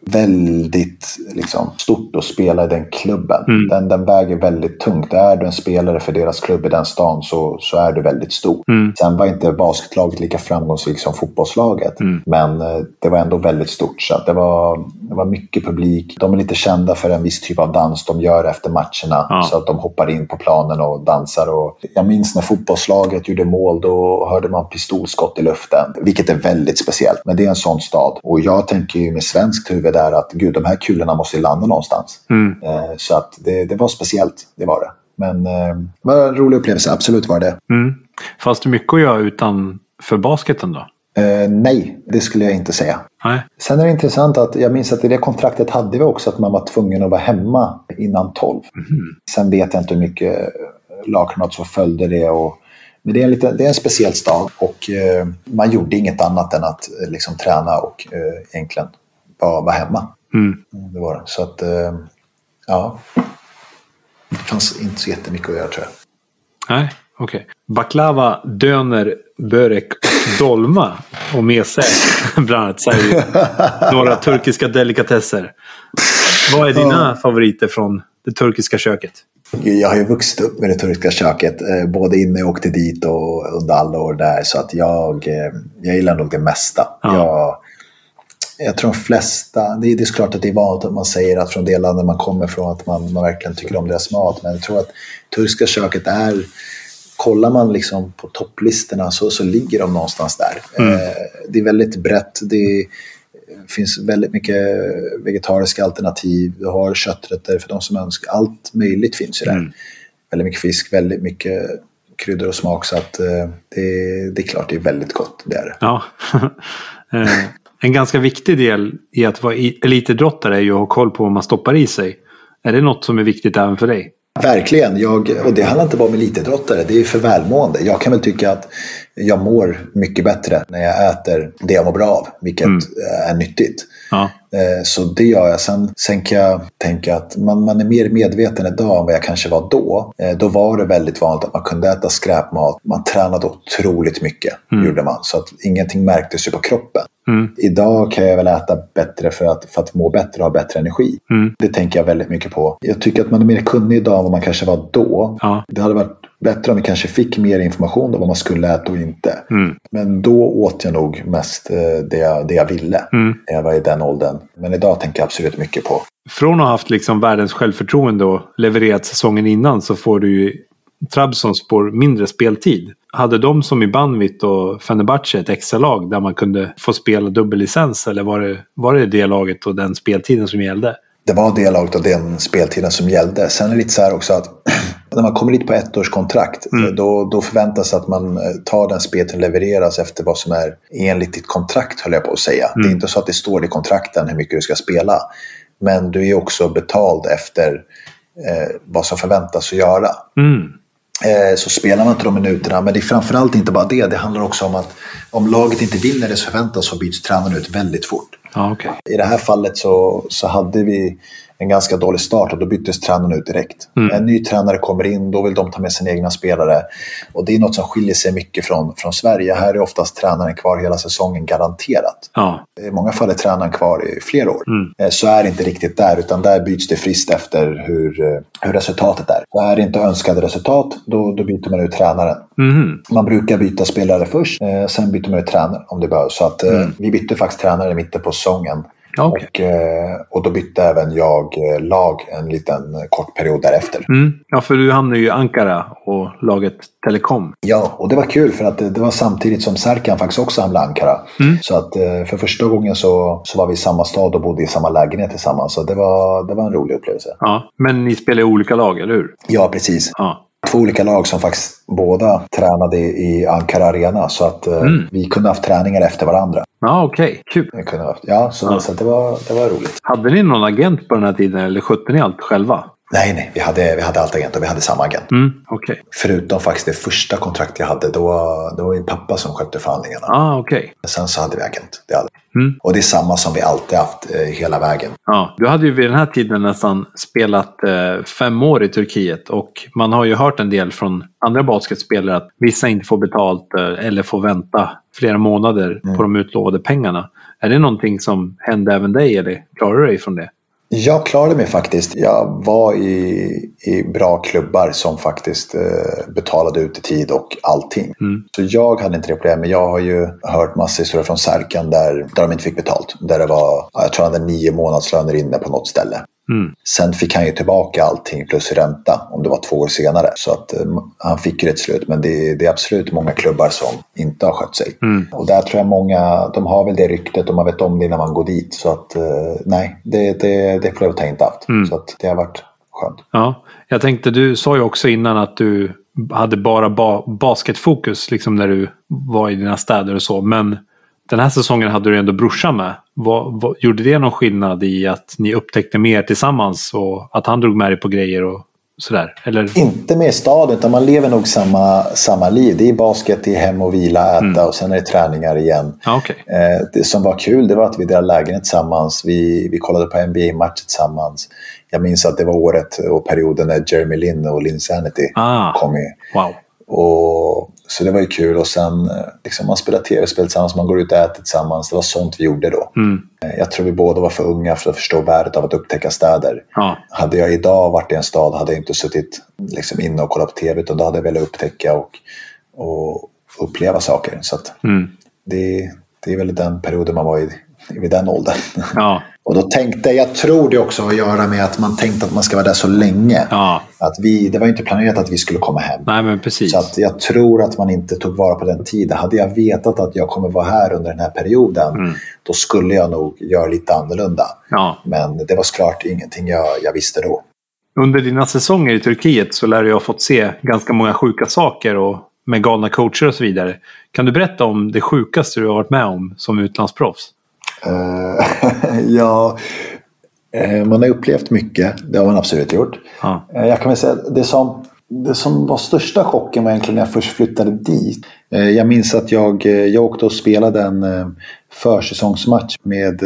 Speaker 3: väldigt liksom, stort att spela i den klubben.
Speaker 2: Mm.
Speaker 3: Den, den väger väldigt tungt. Är du en spelare för deras klubb i den stan så, så är du väldigt stor.
Speaker 2: Mm.
Speaker 3: Sen var inte basketlaget lika framgångsrikt som fotbollslaget.
Speaker 2: Mm.
Speaker 3: Men eh, det var ändå väldigt stort. Så att det, var, det var mycket publik. De är lite kända för en viss typ av dans de gör efter matcherna.
Speaker 2: Ja.
Speaker 3: Så att de hoppar in på planen och dansar. Och jag minns när fotbollslaget gjorde mål. Då hörde man pistolskott i luften. Vilket är väldigt speciellt. Men det är en sån stad. Och jag tänker ju med svenskt huvud där att gud, de här kulorna måste ju landa någonstans.
Speaker 2: Mm.
Speaker 3: Eh, Så att det, det var speciellt. Det var det. Men eh, det var en rolig upplevelse. Absolut var det.
Speaker 2: Mm. Fanns det mycket att göra utanför basketen då?
Speaker 3: Eh, nej, det skulle jag inte säga.
Speaker 2: Nej.
Speaker 3: Sen är det intressant att jag minns att i det kontraktet hade vi också att man var tvungen att vara hemma innan 12. Sen vet jag inte hur mycket lagkamrater som följde det. Och, men det är, en lite, det är en speciell stad och eh, man gjorde inget annat än att eh, liksom, träna och eh, egentligen vara, vara hemma.
Speaker 2: Mm.
Speaker 3: Det var det. Så att, eh, ja. Det fanns inte så jättemycket att göra tror jag.
Speaker 2: Nej, okej. Baklava, döner, börek och dolma och mese bland annat. Ju några turkiska delikatesser. Vad är dina favoriter från det turkiska köket?
Speaker 3: Jag har ju vuxit upp med det turkiska köket, eh, både innan jag åkte dit och under alla år där. Så att jag, eh, jag gillar nog det mesta.
Speaker 2: Ja.
Speaker 3: Jag, jag tror de flesta, det är, är såklart att det är vanligt att man säger att från det landet man kommer från att man, man verkligen tycker om deras mat. Men jag tror att turkiska köket är, kollar man liksom på topplistorna så, så ligger de någonstans där.
Speaker 2: Mm.
Speaker 3: Eh, det är väldigt brett. Det finns väldigt mycket vegetariska alternativ. Du har kötträtter för de som önskar. Allt möjligt finns ju där.
Speaker 2: Mm.
Speaker 3: Väldigt mycket fisk, väldigt mycket kryddor och smak. Så att, eh, det, det är klart det är väldigt gott. Det är det.
Speaker 2: Ja. Eh, en ganska viktig del i att vara elitidrottare är ju att ha koll på vad man stoppar i sig. Är det något som är viktigt även för dig?
Speaker 3: Verkligen. Jag, och det handlar inte bara om elitidrottare. Det är för välmående. Jag kan väl tycka att jag mår mycket bättre när jag äter det jag mår bra av. Vilket
Speaker 2: Mm.
Speaker 3: är nyttigt.
Speaker 2: Ja.
Speaker 3: Eh, Så det gör jag. Sen, sen kan jag tänka att man, man är mer medveten idag än vad jag kanske var då. Eh, Då var det väldigt vanligt att man kunde äta skräpmat. Man tränade otroligt mycket,
Speaker 2: Mm.
Speaker 3: gjorde man. Så att ingenting märktes ju på kroppen.
Speaker 2: Mm.
Speaker 3: Idag kan jag väl äta bättre för att, för att må bättre och ha bättre energi.
Speaker 2: Mm.
Speaker 3: Det tänker jag väldigt mycket på. Jag tycker att man är mer kunnig idag än vad man kanske var då.
Speaker 2: Ja.
Speaker 3: Det hade varit bättre om vi kanske fick mer information om vad man skulle äta och inte.
Speaker 2: Mm.
Speaker 3: Men då åt jag nog mest eh, det jag, det jag ville
Speaker 2: Mm.
Speaker 3: när jag var i den åldern. Men idag tänker jag absolut mycket på.
Speaker 2: Från att ha haft liksom världens självförtroende och levererat säsongen innan så får du ju Trabzonspor mindre speltid. Hade de som i Banvit och Fenerbahce ett extra lag där man kunde få spela dubbellicens eller var det, var det det laget och den speltiden som gällde?
Speaker 3: det var det laget och den speltiden som gällde. Sen är det lite så här också att när man kommer dit på ett års kontrakt, mm. då, då förväntas att man eh, tar den speltiden levereras efter vad som är enligt ditt kontrakt, höll jag på att säga. Mm. Det är inte så att det står i kontrakten hur mycket du ska spela. Men du är också betald efter eh, vad som förväntas att göra. Mm. Eh, så spelar man inte de minuterna, men det är framförallt inte bara det. Det handlar också om att om laget inte vinner det som förväntas så byts tränaren ut väldigt fort.
Speaker 2: Ah, okay.
Speaker 3: I det här fallet så, så hade vi en ganska dålig start och då byttes tränaren ut direkt. Mm. En ny tränare kommer in, då vill de ta med sina egna spelare. Och det är något som skiljer sig mycket från, från Sverige. Här är oftast tränaren kvar hela säsongen garanterat.
Speaker 2: Ja.
Speaker 3: I många fall är tränaren kvar i flera år. Mm. Eh, så är det inte riktigt där, utan där byts det friskt efter hur, eh, hur resultatet är. Så är det inte önskade resultat, då, då byter man ut tränaren.
Speaker 2: Mm.
Speaker 3: Man brukar byta spelare först, eh, sen byter man ut tränare om det behövs. Så att, mm. vi bytte faktiskt tränare i mitten på säsongen.
Speaker 2: Okay.
Speaker 3: Och, eh, och då bytte även jag eh, lag en liten kort period därefter.
Speaker 2: Mm. Ja, för du hamnade ju i Ankara och laget Telekom.
Speaker 3: Ja, och det var kul för att det, det var samtidigt som Serkan faktiskt också hamnade i Ankara.
Speaker 2: Mm.
Speaker 3: Så att eh, för första gången så, så var vi i samma stad och bodde i samma lägenhet tillsammans. Så det var, det var en rolig upplevelse.
Speaker 2: Ja, men ni spelar i olika lag, eller hur?
Speaker 3: Ja, precis.
Speaker 2: Ja
Speaker 3: två olika lag som faktiskt båda tränade i Ankara Arena. Så att eh, mm. vi kunde haft träningar efter varandra.
Speaker 2: Ja, okej. Okay. Kul.
Speaker 3: Vi kunde haft, ja, så, ja. så det, var, det var roligt.
Speaker 2: Hade ni någon agent på den här tiden eller skötte ni allt själva?
Speaker 3: Nej, nej. Vi hade, vi hade allt agent och vi hade samma agent.
Speaker 2: Mm, okay.
Speaker 3: Förutom faktiskt det första kontraktet jag hade. Då då var min pappa som skötte förhandlingarna.
Speaker 2: Ah, okay.
Speaker 3: Sen så hade vi agent. Det hade.
Speaker 2: Mm.
Speaker 3: Och det är samma som vi alltid haft eh, hela vägen.
Speaker 2: Ja, du hade ju vid den här tiden nästan spelat eh, fem år i Turkiet. Och man har ju hört en del från andra basketspelare att vissa inte får betalt eh, eller får vänta flera månader mm. på de utlovade pengarna. Är det någonting som hände även dig eller klarar du dig från det?
Speaker 3: Jag klarade mig faktiskt. Jag var i, i bra klubbar som faktiskt eh, betalade ut i tid och allting.
Speaker 2: Mm.
Speaker 3: Så jag hade inte det problemet. Men jag har ju hört massa historier från Särkan där, där de inte fick betalt. Där det var, jag tror han hade nio månadslöner inne på något ställe.
Speaker 2: Mm.
Speaker 3: Sen fick han ju tillbaka allting plus ränta om det var två år senare. Så att um, han fick ju ett slut. Men det, det, är absolut många klubbar som inte har skött sig.
Speaker 2: Mm.
Speaker 3: Och där tror jag många, de har väl det ryktet och man vet om det när man går dit. Så att uh, nej, det, det, det problemet har jag inte haft.
Speaker 2: Mm.
Speaker 3: Så att det har varit skönt.
Speaker 2: Ja, jag tänkte, du sa ju också innan att du hade bara ba basketfokus liksom när du var i dina städer och så. Men den här säsongen hade du ändå brorsan med. Vad, vad, gjorde det någon skillnad i att ni upptäckte mer tillsammans och att han drog med dig på grejer och sådär? Eller?
Speaker 3: Inte med staden, utan man lever nog samma, samma liv. Det är basket, det är hem och vila, äta mm. och sen är det träningar igen.
Speaker 2: Ah, okay.
Speaker 3: eh, det som var kul det var att vi delade lägenhet tillsammans. Vi, vi kollade på NBA-matcher tillsammans. Jag minns att det var året och perioden när Jeremy Lin och Lin Sanity
Speaker 2: ah.
Speaker 3: kom i.
Speaker 2: Wow.
Speaker 3: Och, så det var ju kul och sen eh, liksom, man spelar tv-spel tillsammans, man går ut och äter tillsammans. Det var sånt vi gjorde då.
Speaker 2: Mm.
Speaker 3: Eh, jag tror vi båda var för unga för att förstå värdet av att upptäcka städer.
Speaker 2: Ja.
Speaker 3: Hade jag idag varit i en stad hade jag inte suttit liksom, inne och kollat på tv utan då hade jag velat upptäcka och, och uppleva saker. Så
Speaker 2: mm.
Speaker 3: det, det är väl den perioden man var i vid den åldern.
Speaker 2: Ja.
Speaker 3: Och då tänkte jag, tror det också har att göra med att man tänkte att man ska vara där så länge.
Speaker 2: Ja.
Speaker 3: Att vi, det var inte planerat att vi skulle komma hem.
Speaker 2: Nej, men precis.
Speaker 3: Så att jag tror att man inte tog vara på den tiden. Hade jag vetat att jag kommer vara här under den här perioden,
Speaker 2: mm.
Speaker 3: då skulle jag nog göra lite annorlunda.
Speaker 2: Ja.
Speaker 3: Men det var såklart ingenting jag, jag visste då.
Speaker 2: Under dina säsonger i Turkiet så lär du ha fått se ganska många sjuka saker och med galna coacher och så vidare. Kan du berätta om det sjukaste du har varit med om som utlandsproffs?
Speaker 3: Uh, ja, uh, man har upplevt mycket. Det har man absolut gjort.
Speaker 2: Ja.
Speaker 3: Uh, jag kan väl säga det som, det som var största chocken var egentligen när jag först flyttade dit. Jag minns att jag, jag åkte och spelade en försäsongsmatch med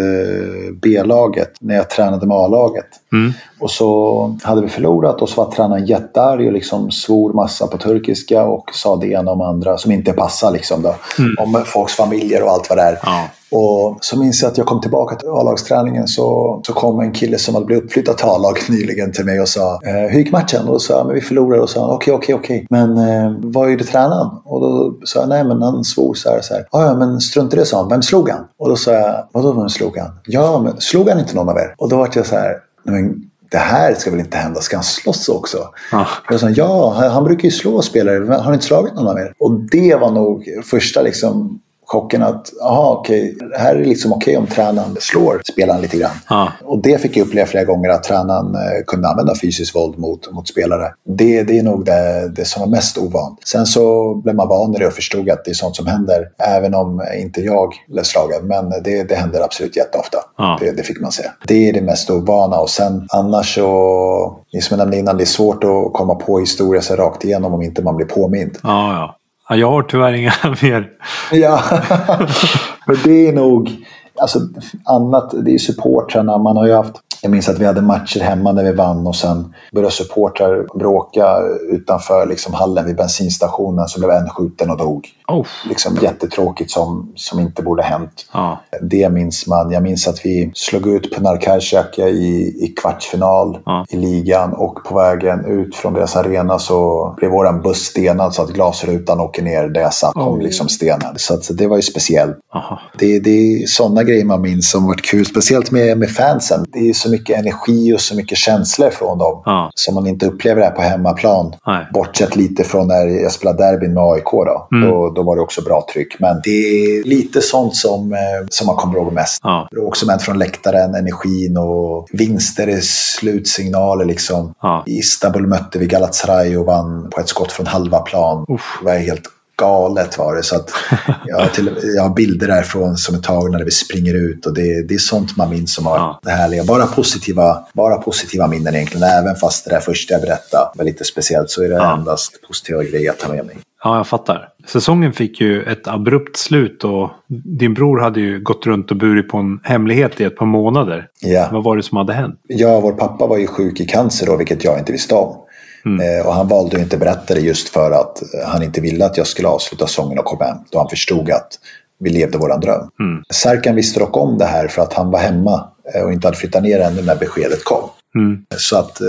Speaker 3: B-laget när jag tränade med A-laget.
Speaker 2: Mm.
Speaker 3: Och så hade vi förlorat och så var tränaren jättearg och liksom svor massa på turkiska och sa det ena om andra som inte passar liksom då.
Speaker 2: Mm.
Speaker 3: Om folks familjer och allt vad det är.
Speaker 2: Ja.
Speaker 3: Och så minns jag att jag kom tillbaka till A-lagsträningen så, så kom en kille som hade blivit uppflyttad till A-laget nyligen till mig och sa eh, Hur gick matchen? Och då sa jag men vi förlorade och sa okej, okej, okej. Men eh, vad gjorde tränaren? Och då sa jag nej men han svor så här. Så här. Ja, men strunt i det sa han. Vem slog han? Och då sa jag vadå vem slog han? Ja, men slog han inte någon av er? Och då var jag så här nej, men det här ska väl inte hända, ska han slåss också?
Speaker 2: Ja.
Speaker 3: Jag sa, ja, han brukar ju slå spelare, har han inte slagit någon av er? Och det var nog första liksom chocken att, aha, okej, det här är liksom okej om tränaren slår spelaren lite grann.
Speaker 2: Ja.
Speaker 3: Och det fick jag uppleva flera gånger, att tränaren eh, kunde använda fysiskt våld mot, mot spelare. Det, det är nog det, det som var mest ovant. Sen så blev man van vid det och förstod att det är sånt som händer, även om inte jag blev slagen. Men det, det händer absolut jätteofta.
Speaker 2: Ja.
Speaker 3: Det, det fick man se. Det är det mest ovana. Och sen annars så, ni som jag nämnde innan, det är svårt att komma på historia så rakt igenom om inte man blir påmind.
Speaker 2: Ja, ja ja jag har tyvärr inga mer.
Speaker 3: Ja, men det är nog... Alltså, annat, det är supportrarna. Man har ju haft... Jag minns att vi hade matcher hemma när vi vann och sen började supportrar bråka utanför liksom, hallen vid bensinstationen. Så blev en skjuten och dog.
Speaker 2: Oh.
Speaker 3: Liksom jättetråkigt som, som inte borde hänt.
Speaker 2: Ja.
Speaker 3: Det minns man. Jag minns att vi slog ut Pinar Karsiaka i, i kvartsfinal
Speaker 2: Ja.
Speaker 3: i ligan och på vägen ut från deras arena så blev våran buss stenad så att glasrutan åker ner där jag satt.
Speaker 2: Oh.
Speaker 3: liksom stenad. Så att, det var ju speciellt.
Speaker 2: Aha.
Speaker 3: Det, det är sådana grejer man minns som varit kul. Speciellt med, med fansen. Det är så mycket energi och så mycket känslor från dem.
Speaker 2: Ja.
Speaker 3: Som man inte upplever här på hemmaplan.
Speaker 2: Nej.
Speaker 3: Bortsett lite från när jag spelade derbyn med AIK. Då.
Speaker 2: Mm.
Speaker 3: Då, då var det också bra tryck. Men det är lite sånt som, eh, som man kommer ihåg mest.
Speaker 2: Ja.
Speaker 3: Med från läktaren, energin och vinster är slutsignaler. Liksom.
Speaker 2: Ja.
Speaker 3: I Istanbul mötte vi Galatasaray och vann på ett skott från halva plan.
Speaker 2: Uff.
Speaker 3: Det var helt galet var det. Så att jag, har till, jag har bilder därifrån som är tagna när vi springer ut. Och det, det är sånt man minns som har
Speaker 2: Ja.
Speaker 3: det härliga. Bara positiva, bara positiva minnen egentligen. Även fast det där första jag berättade var lite speciellt så är det
Speaker 2: Ja.
Speaker 3: endast positiva grejer jag tar med mig.
Speaker 2: Ja, jag fattar. Säsongen fick ju ett abrupt slut och din bror hade ju gått runt och burit på en hemlighet i ett par månader.
Speaker 3: Ja.
Speaker 2: Vad var det som hade hänt?
Speaker 3: Ja, vår pappa var ju sjuk i cancer då, vilket jag inte visste om. Eh, och han valde att inte berätta det just för att eh, han inte ville att jag skulle avsluta säsongen och komma hem. Då han förstod att vi levde våran dröm.
Speaker 2: Mm.
Speaker 3: Serkan visste dock om det här för att han var hemma eh, och inte hade flyttat ner ännu när beskedet kom.
Speaker 2: Mm.
Speaker 3: Så att eh,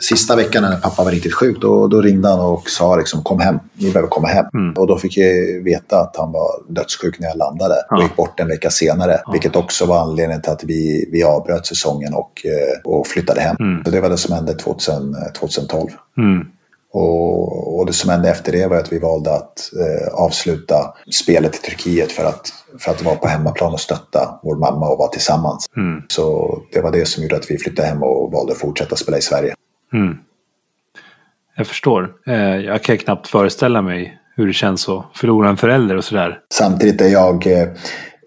Speaker 3: sista veckan när pappa var riktigt sjuk, då, då ringde han och sa liksom kom hem, ni behöver komma hem.
Speaker 2: Mm.
Speaker 3: Och då fick jag veta att han var dödssjuk när jag landade och
Speaker 2: Ja.
Speaker 3: gick bort en vecka senare. Vilket också var anledningen till att vi, vi avbröt säsongen och, eh, och flyttade hem.
Speaker 2: Mm.
Speaker 3: Så det var det som hände 2000, 2012.
Speaker 2: Mm.
Speaker 3: Och, och det som hände efter det var att vi valde att eh, avsluta spelet i Turkiet för att, för att vara på hemmaplan och stötta vår mamma och vara tillsammans.
Speaker 2: Mm.
Speaker 3: Så det var det som gjorde att vi flyttade hem och valde att fortsätta spela i Sverige.
Speaker 2: Mm. Jag förstår. Eh, jag kan knappt föreställa mig hur det känns att förlora en förälder och sådär.
Speaker 3: Samtidigt är jag, eh,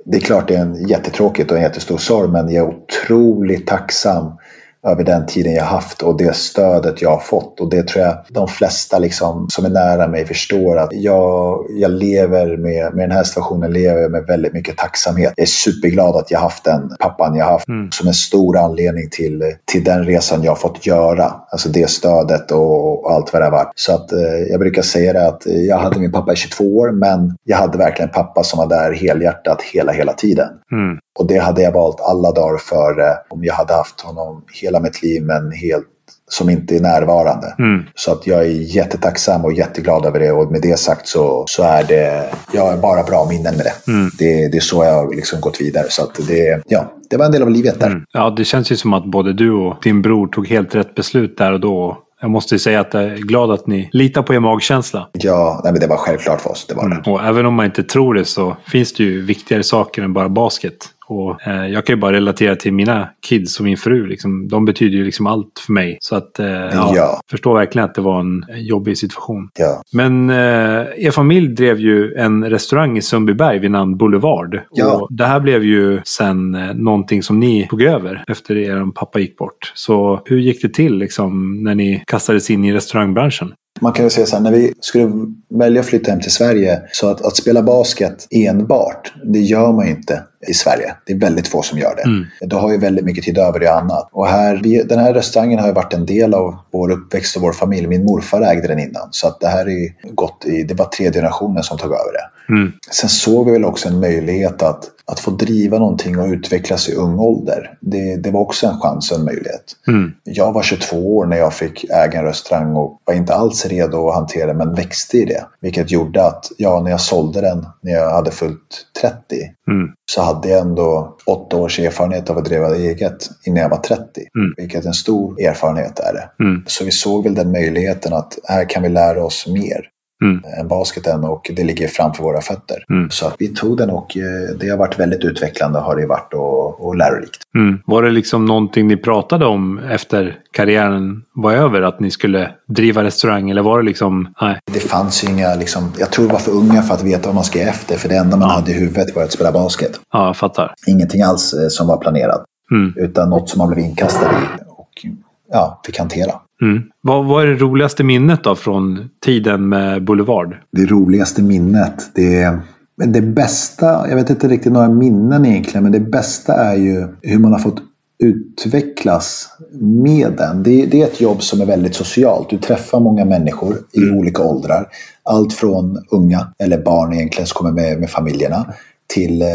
Speaker 3: det är klart det är en jättetråkigt och en jättestor sorg, men jag är otroligt tacksam över den tiden jag haft och det stödet jag har fått. Och det tror jag de flesta liksom, som är nära mig förstår att jag, jag lever med, med den här situationen lever med väldigt mycket tacksamhet. Jag är superglad att jag haft den pappan jag haft
Speaker 2: Mm.
Speaker 3: som en stor anledning till, till den resan jag har fått göra. Alltså det stödet och, och allt vad det har varit. Så att eh, jag brukar säga det att jag hade min pappa i 22 år men jag hade verkligen en pappa som var där helhjärtat hela, hela tiden.
Speaker 2: Mm.
Speaker 3: Och det hade jag valt alla dagar före om jag hade haft honom hela mitt liv men helt som inte är närvarande.
Speaker 2: Mm.
Speaker 3: Så att jag är jättetacksam och jätteglad över det och med det sagt så, så är det, jag har bara bra minnen med det.
Speaker 2: Mm.
Speaker 3: Det, det är så jag har liksom gått vidare. Så att det, ja, det var en del av livet där.
Speaker 2: Mm. Ja, det känns ju som att både du och din bror tog helt rätt beslut där och då. Jag måste ju säga att jag är glad att ni litar på er magkänsla.
Speaker 3: Ja, nej, men det var självklart för oss. Det var det.
Speaker 2: Och även om man inte tror det så finns det ju viktigare saker än bara basket. Och eh, jag kan ju bara relatera till mina kids och min fru. Liksom, de betyder ju liksom allt för mig. Så att eh, ja,
Speaker 3: Ja.
Speaker 2: förstår verkligen att det var en jobbig situation.
Speaker 3: Ja.
Speaker 2: Men eh, er familj drev ju en restaurang i Sundbyberg vid namn Boulevard.
Speaker 3: Ja.
Speaker 2: Och det här blev ju sen eh, någonting som ni tog över efter er pappa gick bort. Så hur gick det till liksom, när ni kastades in i restaurangbranschen?
Speaker 3: Man kan ju säga så här, när vi skulle välja att flytta hem till Sverige, så att, att spela basket enbart, det gör man ju inte i Sverige. Det är väldigt få som gör det.
Speaker 2: Mm.
Speaker 3: Du har ju väldigt mycket tid över i annat. Och här, vi, den här restaurangen har ju varit en del av vår uppväxt och vår familj. Min morfar ägde den innan. Så att det här är ju gått i, det var tre generationer som tog över det.
Speaker 2: Mm.
Speaker 3: Sen såg vi väl också en möjlighet att, att få driva någonting och utvecklas i ung ålder. Det, det var också en chans och en möjlighet.
Speaker 2: Mm.
Speaker 3: Jag var 22 år när jag fick äga en restaurang och var inte alls redo att hantera det, men växte i det. Vilket gjorde att, ja, när jag sålde den, när jag hade fyllt 30,
Speaker 2: Mm.
Speaker 3: så hade jag ändå åtta års erfarenhet av att driva eget innan jag var 30.
Speaker 2: Mm.
Speaker 3: Vilket en stor erfarenhet är det.
Speaker 2: Mm.
Speaker 3: Så vi såg väl den möjligheten att här kan vi lära oss mer. Mm. än basketen och det ligger framför våra fötter. Mm. Så att vi tog den och eh, det har varit väldigt utvecklande har det varit och, och lärorikt.
Speaker 2: Mm. Var det liksom någonting ni pratade om efter karriären var över? Att ni skulle driva restaurang eller var det liksom, nej?
Speaker 3: Det fanns ju inga, liksom, jag tror vi var för unga för att veta vad man ska efter. För det enda man ja. hade i huvudet var att spela basket.
Speaker 2: Ja, jag fattar.
Speaker 3: Ingenting alls eh, som var planerat. Mm. Utan något som man blev inkastad i och ja, fick hantera.
Speaker 2: Mm. Vad, vad är det roligaste minnet då från tiden med Boulevard?
Speaker 3: Det roligaste minnet, det är det bästa, jag vet inte riktigt några minnen egentligen, men det bästa är ju hur man har fått utvecklas med den. Det, det, är ett jobb som är väldigt socialt. Du träffar många människor i mm. olika åldrar. Allt från unga, eller barn egentligen, som kommer med, med familjerna till eh,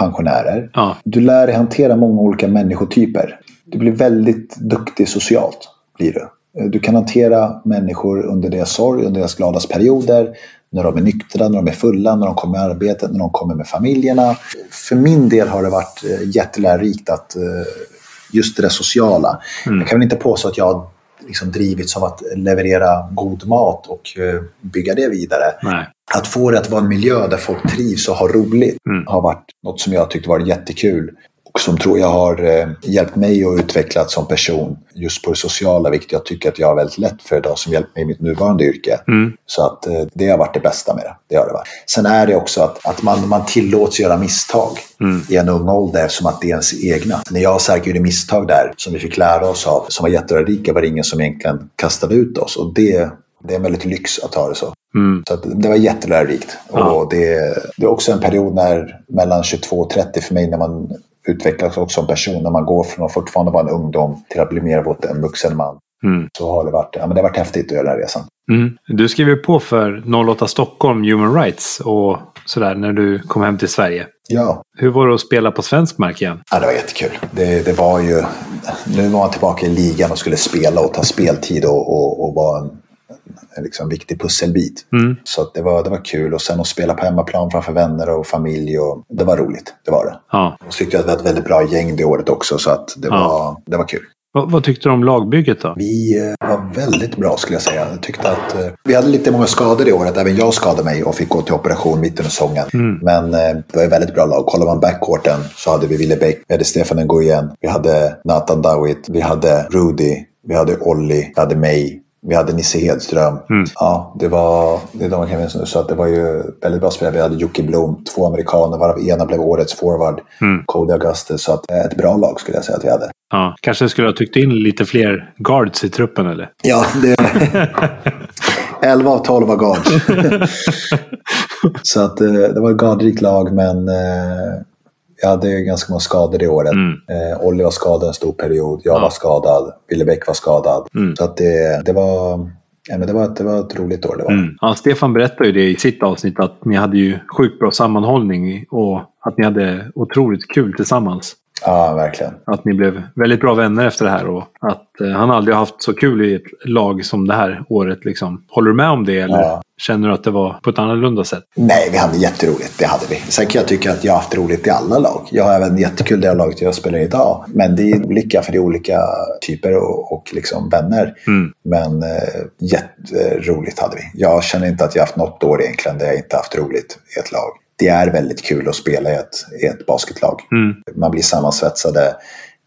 Speaker 3: pensionärer. Ja. Du lär dig hantera många olika människotyper. Du blir väldigt duktig socialt. blir du. Du kan hantera människor under deras sorg, under deras gladas perioder, när de är nyktra, när de är fulla, när de kommer med arbetet, när de kommer med familjerna. För min del har det varit eh, jättelärorikt att eh, just det sociala. Mm. Jag kan väl inte påstå att jag har liksom drivits av att leverera god mat och eh, bygga det vidare.
Speaker 2: Nej.
Speaker 3: Att få det att vara en miljö där folk trivs och har roligt mm. har varit något som jag tyckte var jättekul och som tror jag har eh, hjälpt mig att utvecklas som person just på det sociala, vilket jag tycker att jag har väldigt lätt för idag som hjälpt mig i mitt nuvarande yrke. Mm. Så att eh, det har varit det bästa med det. det, har det varit. Sen är det också att, att man, man tillåts göra misstag mm. i en ung ålder som att det är ens egna. När jag och Sergej gjorde misstag där som vi fick lära oss av, som var jätterika, var det ingen som egentligen kastade ut oss. Och det, det är en väldigt lyx att ha det så. Mm. Så det var jättelärorikt. Ja. Och det, det, är också en period när mellan 22 och 30 för mig när man utvecklas också som person när man går från att fortfarande vara en ungdom till att bli mer av en vuxen man. Mm. Så har det varit, ja, men det har varit häftigt att göra den här resan.
Speaker 2: Mm. Du skrev ju på för 08 Stockholm Human Rights och sådär när du kom hem till Sverige.
Speaker 3: Ja.
Speaker 2: Hur var det att spela på svensk mark igen?
Speaker 3: Ja, det var jättekul. Det, det var ju... Nu var man tillbaka i ligan och skulle spela och ta speltid och, och, och vara en liksom viktig pusselbit. Mm. Så det, var, det var kul. Och sen att spela på hemmaplan framför vänner och familj. Och, det var roligt, det var det. Ja. Och så tyckte jag att vi hade ett väldigt bra gäng det året också. Så att det, ja. var, det var kul.
Speaker 2: Vad, vad, tyckte du om lagbygget då?
Speaker 3: Vi eh, var väldigt bra skulle jag säga. Jag tyckte att eh, vi hade lite många skador det året. Även jag skadade mig och fick gå till operation mitt under säsongen. Mm. Men eh, det var ett väldigt bra lag. Kollar man backcourten så hade vi Wille Bäck, vi hade Stefan Nguyen, vi hade Nathan Dawit, vi hade Rudy, vi hade Olli, vi hade mig, vi hade Nisse Hedström. Mm. Ja, det var, det är de jag kan minnas nu. Så att det var ju väldigt bra spelare. Vi hade Jocke Blom, två amerikaner varav ena blev årets forward. Mm. Cody Auguste. Så att, ett bra lag skulle jag säga att vi hade.
Speaker 2: Ja, kanske skulle ha tyckt in lite fler guards i truppen eller?
Speaker 3: Ja, det... 11 av 12 var guards. så att eh, det var ett guardrikt lag men eh, jag hade ganska många skador det året. Mm. Eh, Olli var skadad en stor period, jag ja. var skadad, Wille Bäck var skadad. Mm. Så att det, det var... Ja, men det, var, det var ett roligt år. Det var. Mm.
Speaker 2: Ja, Stefan berättade ju det i sitt avsnitt att ni hade ju sjukt bra sammanhållning och att ni hade otroligt kul tillsammans.
Speaker 3: Ja, verkligen.
Speaker 2: Att ni blev väldigt bra vänner efter det här och att eh, han aldrig haft så kul i ett lag som det här året. Liksom. Håller du med om det eller ja. känner du att det var på ett annorlunda sätt?
Speaker 3: Nej, vi hade jätteroligt. Det hade vi. Sen kan jag tycka att jag har haft roligt i alla lag. Jag har även jättekul i det laget jag spelar i idag. Men det är olika för det är olika typer och, och liksom vänner. Mm. Men eh, jätteroligt hade vi. Jag känner inte att jag haft något år egentligen där jag inte haft roligt i ett lag det är väldigt kul att spela i ett, i ett basketlag. Mm. Man blir sammansvetsade.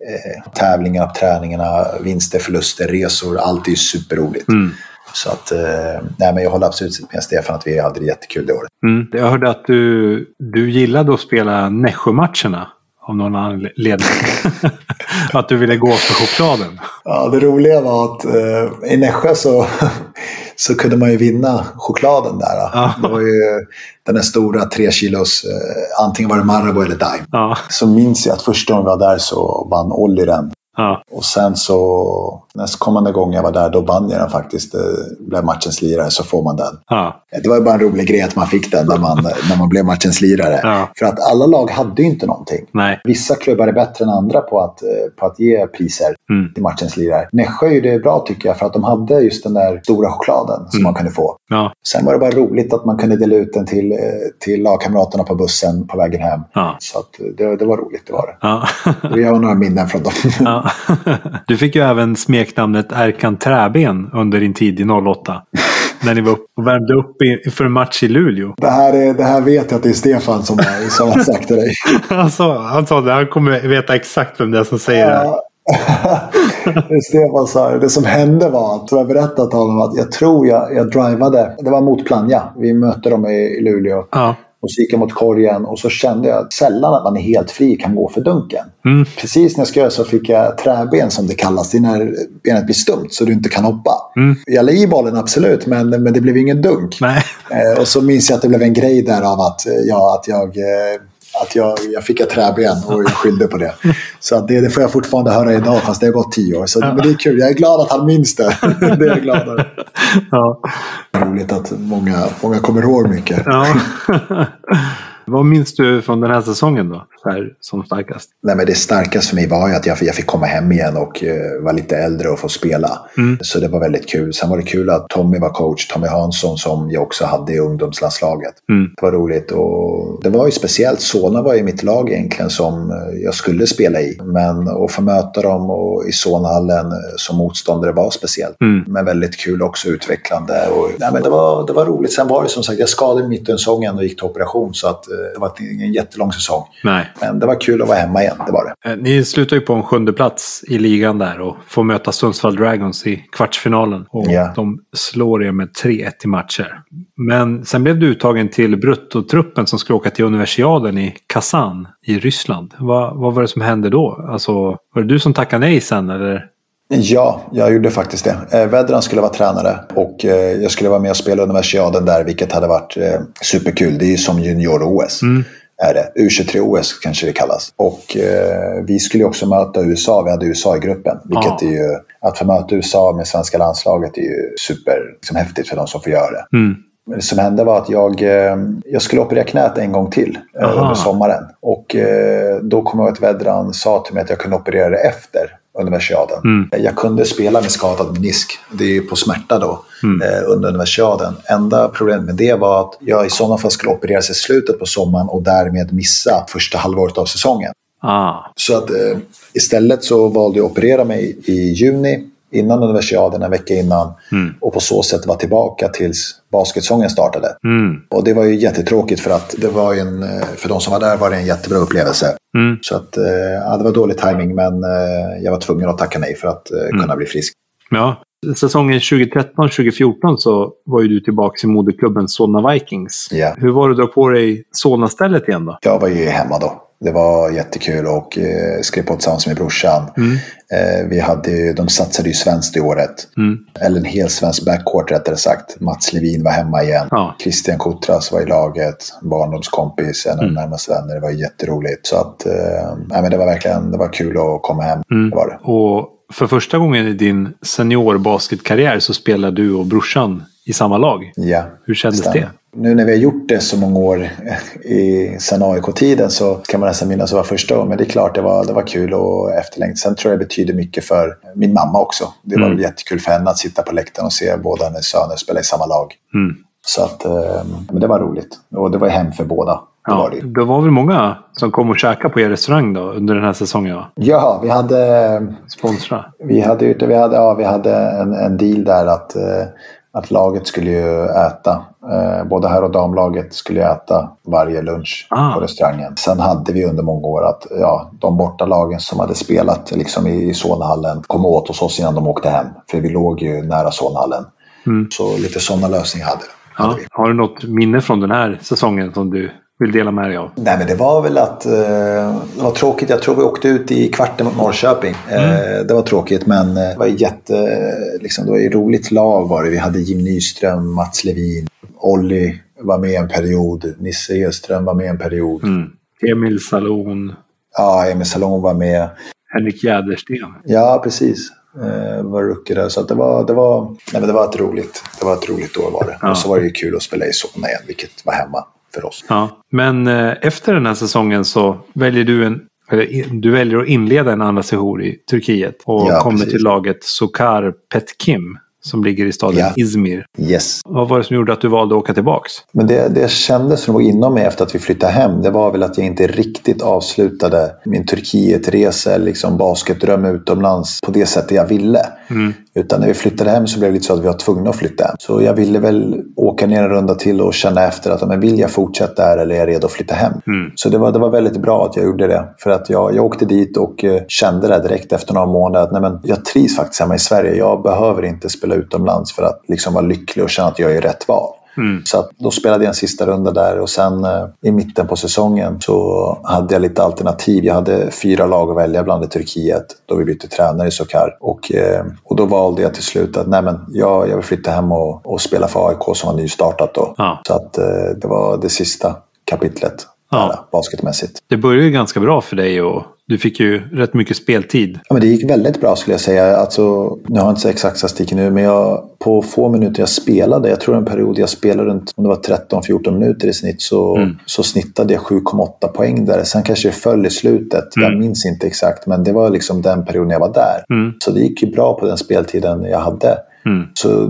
Speaker 3: Eh, tävlingar, träningarna, vinster, förluster, resor. Allt är superroligt. Mm. Så att, eh, nej men jag håller absolut med Stefan att vi hade det jättekul det året.
Speaker 2: Mm. Jag hörde att du, du gillade att spela Nässjö-matcherna av någon anledning. att du ville gå för chokladen.
Speaker 3: Ja, det roliga var att eh, i Nässjö så, så kunde man ju vinna chokladen där. Ja. Det var ju den här stora tre kilos, eh, antingen var det Marabou eller Daim. Ja. Så minns jag att första gången vi var där så vann Olli den. Ja. Och sen så nästkommande gång jag var där, då vann jag den faktiskt. Blev matchens lirare, så får man den. Ja. Det var ju bara en rolig grej att man fick den när man, när man blev matchens lirare. Ja. För att alla lag hade ju inte någonting.
Speaker 2: Nej.
Speaker 3: Vissa klubbar är bättre än andra på att, eh, på att ge priser mm. till matchens lirare. Nässjö är det bra tycker jag, för att de hade just den där stora chokladen som mm. man kunde få.
Speaker 2: Ja.
Speaker 3: Sen var det bara roligt att man kunde dela ut den till, eh, till lagkamraterna på bussen på vägen hem. Så att det, det var roligt, det var det. Vi har några minnen från dem.
Speaker 2: Du fick ju även smeknamnet Erkan Träben under din tid i 08. när ni var upp och värmde upp inför en match i Luleå.
Speaker 3: Det här, är, det här vet jag att det är Stefan som, är, som har sagt till dig.
Speaker 2: han, sa, han sa det, han kommer veta exakt vem det är som säger det. Här.
Speaker 3: Stefan sa det. som hände var att, jag berättat honom att jag tror jag, jag drivade. Det var mot Plannja. Vi mötte dem i, i Luleå.
Speaker 2: Ja.
Speaker 3: Och så gick jag mot korgen och så kände jag sällan att man är helt fri kan gå för dunken.
Speaker 2: Mm.
Speaker 3: Precis när jag ska göra så fick jag träben som det kallas. Det är när benet blir stumt så du inte kan hoppa.
Speaker 2: Mm.
Speaker 3: Jag la i bollen absolut men, men det blev ingen dunk.
Speaker 2: Eh,
Speaker 3: och så minns jag att det blev en grej där av att, ja, att jag eh, att jag, jag fick ett träben och jag skyllde på det. Så det, det, får jag fortfarande höra idag fast det har gått tio år. Så, men det är kul. Jag är glad att han minns det. det är jag glad över.
Speaker 2: Ja.
Speaker 3: Roligt att många, många kommer ihåg mycket.
Speaker 2: Ja. Vad minns du från den här säsongen då? Här, som starkast?
Speaker 3: Nej, men det starkaste för mig var ju att jag, jag fick komma hem igen och uh, vara lite äldre och få spela.
Speaker 2: Mm.
Speaker 3: Så det var väldigt kul. Sen var det kul att Tommy var coach, Tommy Hansson som jag också hade i ungdomslandslaget.
Speaker 2: Mm.
Speaker 3: Det var roligt och det var ju speciellt. Solna var ju mitt lag egentligen som eh, jag skulle spela i. Men att få möta dem och i Solnahallen eh, som motståndare var speciellt.
Speaker 2: Mm.
Speaker 3: Men väldigt kul också utvecklande. Och, nej, men det, var, det var roligt. Sen var det som sagt, jag skadade mitt under säsongen och gick till operation så att det var ingen jättelång säsong.
Speaker 2: Nej.
Speaker 3: Men det var kul att vara hemma igen, det var det.
Speaker 2: Eh, ni slutar ju på en sjunde plats i ligan där och får möta Sundsvall Dragons i kvartsfinalen. Och
Speaker 3: Ja.
Speaker 2: de slår er med 3-1 i matcher. Men sen blev du uttagen till bruttotruppen som skulle åka till universiaden i Kazan i Ryssland. Vad, vad var det som hände då? Alltså, var det du som tackade nej sen eller?
Speaker 3: Ja, jag gjorde faktiskt det. Eh, Vedran skulle vara tränare och eh, jag skulle vara med och spela universiaden där, vilket hade varit eh, superkul. Det är ju som junior-OS.
Speaker 2: Mm.
Speaker 3: Är det. U23-OS kanske det kallas. Och eh, vi skulle också möta USA. Vi hade USA i gruppen. Vilket
Speaker 2: Ja.
Speaker 3: är ju, att få möta USA med svenska landslaget är ju super liksom, häftigt för de som får göra det.
Speaker 2: Mm.
Speaker 3: Det som hände var att jag, jag skulle operera knät en gång till
Speaker 2: Aha.
Speaker 3: under sommaren. Och då kom jag ihåg att Vedran sa till mig att jag kunde operera det efter universiaden.
Speaker 2: Mm.
Speaker 3: Jag kunde spela med skadad menisk. Det är ju på smärta då
Speaker 2: Mm.
Speaker 3: eh, under universiaden. Enda problemet med det var att jag i sådana fall skulle opereras i slutet på sommaren och därmed missa första halvåret av säsongen.
Speaker 2: Ah.
Speaker 3: Så att eh, istället så valde jag att operera mig i juni innan universiaden, en vecka innan.
Speaker 2: Mm.
Speaker 3: Och på så sätt vara tillbaka tills basketsäsongen startade.
Speaker 2: Mm.
Speaker 3: Och det var ju jättetråkigt för att det var en, eh, för de som var där var det en jättebra upplevelse.
Speaker 2: Mm.
Speaker 3: Så att, eh, ja, det var dålig timing men eh, jag var tvungen att tacka nej för att eh, kunna bli frisk.
Speaker 2: Ja. Säsongen 2013-2014 så var ju du tillbaka i moderklubben Solna Vikings.
Speaker 3: Ja.
Speaker 2: Hur var det att dra på dig Solna-stället igen då?
Speaker 3: Jag var ju hemma då. Det var jättekul och eh, skrev på tillsammans med brorsan.
Speaker 2: Mm.
Speaker 3: Eh, vi hade, de satsade ju svenskt i året.
Speaker 2: Mm.
Speaker 3: Eller en hel svensk backcourt rättare sagt. Mats Levin var hemma igen.
Speaker 2: Ja.
Speaker 3: Christian Kotras var i laget. Barndomskompis, en av
Speaker 2: Mm.
Speaker 3: närmaste vänner. Det var jätteroligt. Så att, eh, nej, men det var verkligen det var kul att komma hem.
Speaker 2: Mm.
Speaker 3: Det var det.
Speaker 2: Och för första gången i din seniorbasketkarriär så spelar du och brorsan i samma lag.
Speaker 3: Ja,
Speaker 2: Hur kändes
Speaker 3: stämmer.
Speaker 2: det?
Speaker 3: Nu när vi har gjort det så många år i, sen AIK-tiden så kan man nästan minnas att det var första gången. Men det är klart, det var, det var kul och efterlängtat. Sen tror jag det betyder mycket för min mamma också. Det var
Speaker 2: Mm.
Speaker 3: jättekul för henne att sitta på läktaren och se båda hennes söner spela i samma lag.
Speaker 2: Mm.
Speaker 3: Så att, eh, men det var roligt. Och det var hem för båda. Det var
Speaker 2: Ja,
Speaker 3: det. ju.
Speaker 2: det var väl många som kom och käkade på er restaurang då under den här säsongen? Va?
Speaker 3: Ja, vi hade,
Speaker 2: Sponsra.
Speaker 3: vi hade, vi hade, ja, vi hade en, en deal där att, eh, att laget skulle ju äta. Eh, både här och damlaget skulle äta varje lunch
Speaker 2: Ah.
Speaker 3: på restaurangen. Sen hade vi under många år att ja, de borta lagen som hade spelat liksom i, i Solnahallen kom åt hos oss innan de åkte hem. För vi låg ju nära Solnahallen.
Speaker 2: Mm.
Speaker 3: Så lite sådana lösningar hade, hade
Speaker 2: Ja.
Speaker 3: vi.
Speaker 2: Har du något minne från den här säsongen som du vill dela med dig av?
Speaker 3: Nej men det var väl att eh, det var tråkigt. Jag tror vi åkte ut i kvarten mot Norrköping. Eh, det var tråkigt men eh, det var jätte, liksom, det var ju roligt lag var det. Vi hade Jim Nyström, Mats Levin, Olli var med en period. Nisse Edström var med en period.
Speaker 2: Mm. Emil Salon,
Speaker 3: Ja, Emil Salon var med.
Speaker 2: Henrik Jädersten.
Speaker 3: Ja, precis. Eh, var rookie där. Så det, var, det, var, nej, men det var ett roligt det var ett roligt år var det.
Speaker 2: Ja.
Speaker 3: Och så var det ju kul att spela i Solna igen, vilket var hemma för oss.
Speaker 2: Ja. Men eh, efter den här säsongen så väljer du en du väljer att inleda en andra sejour i Turkiet och
Speaker 3: Ja,
Speaker 2: kommer
Speaker 3: precis.
Speaker 2: till laget Sokar Petkim som ligger i staden
Speaker 3: Ja.
Speaker 2: Izmir.
Speaker 3: Yes.
Speaker 2: Vad var det som gjorde att du valde att åka tillbaks?
Speaker 3: Men det, det kändes nog inom mig efter att vi flyttade hem. Det var väl att jag inte riktigt avslutade min Turkietresa, liksom basketdröm utomlands på det sättet jag ville.
Speaker 2: Mm.
Speaker 3: Utan när vi flyttade hem så blev det lite så att vi var tvungna att flytta hem. Så jag ville väl åka ner en runda till och känna efter att men vill jag fortsätta här eller är jag redo att flytta hem?
Speaker 2: Mm.
Speaker 3: Så det var, det var väldigt bra att jag gjorde det. För att jag, jag åkte dit och eh, kände det direkt efter några månader att nej, men jag trivs faktiskt hemma i Sverige. Jag behöver inte spela utomlands för att liksom vara lycklig och känna att jag är rätt val.
Speaker 2: Mm.
Speaker 3: Så att då spelade jag en sista runda där och sen eh, i mitten på säsongen så hade jag lite alternativ. Jag hade fyra lag att välja bland i Turkiet då vi bytte tränare i Sokar. Och, eh, och då valde jag till slut att nej men, jag, jag vill flytta hem och, och spela för AIK som var nystartat då.
Speaker 2: Ja.
Speaker 3: Så att eh, det var det sista kapitlet
Speaker 2: Ja.
Speaker 3: basketmässigt.
Speaker 2: Det började ju ganska bra för dig och du fick ju rätt mycket speltid.
Speaker 3: Ja, men det gick väldigt bra skulle jag säga. Alltså, nu har jag inte exakt statistik nu, men jag, på få minuter jag spelade, jag tror en period jag spelade runt om det var 13-14 minuter i snitt, så,
Speaker 2: Mm.
Speaker 3: så snittade jag 7,8 poäng där. Sen kanske det föll i slutet, jag
Speaker 2: Mm.
Speaker 3: minns inte exakt, men det var liksom den perioden jag var där.
Speaker 2: Mm.
Speaker 3: Så det gick ju bra på den speltiden jag hade.
Speaker 2: Mm.
Speaker 3: Så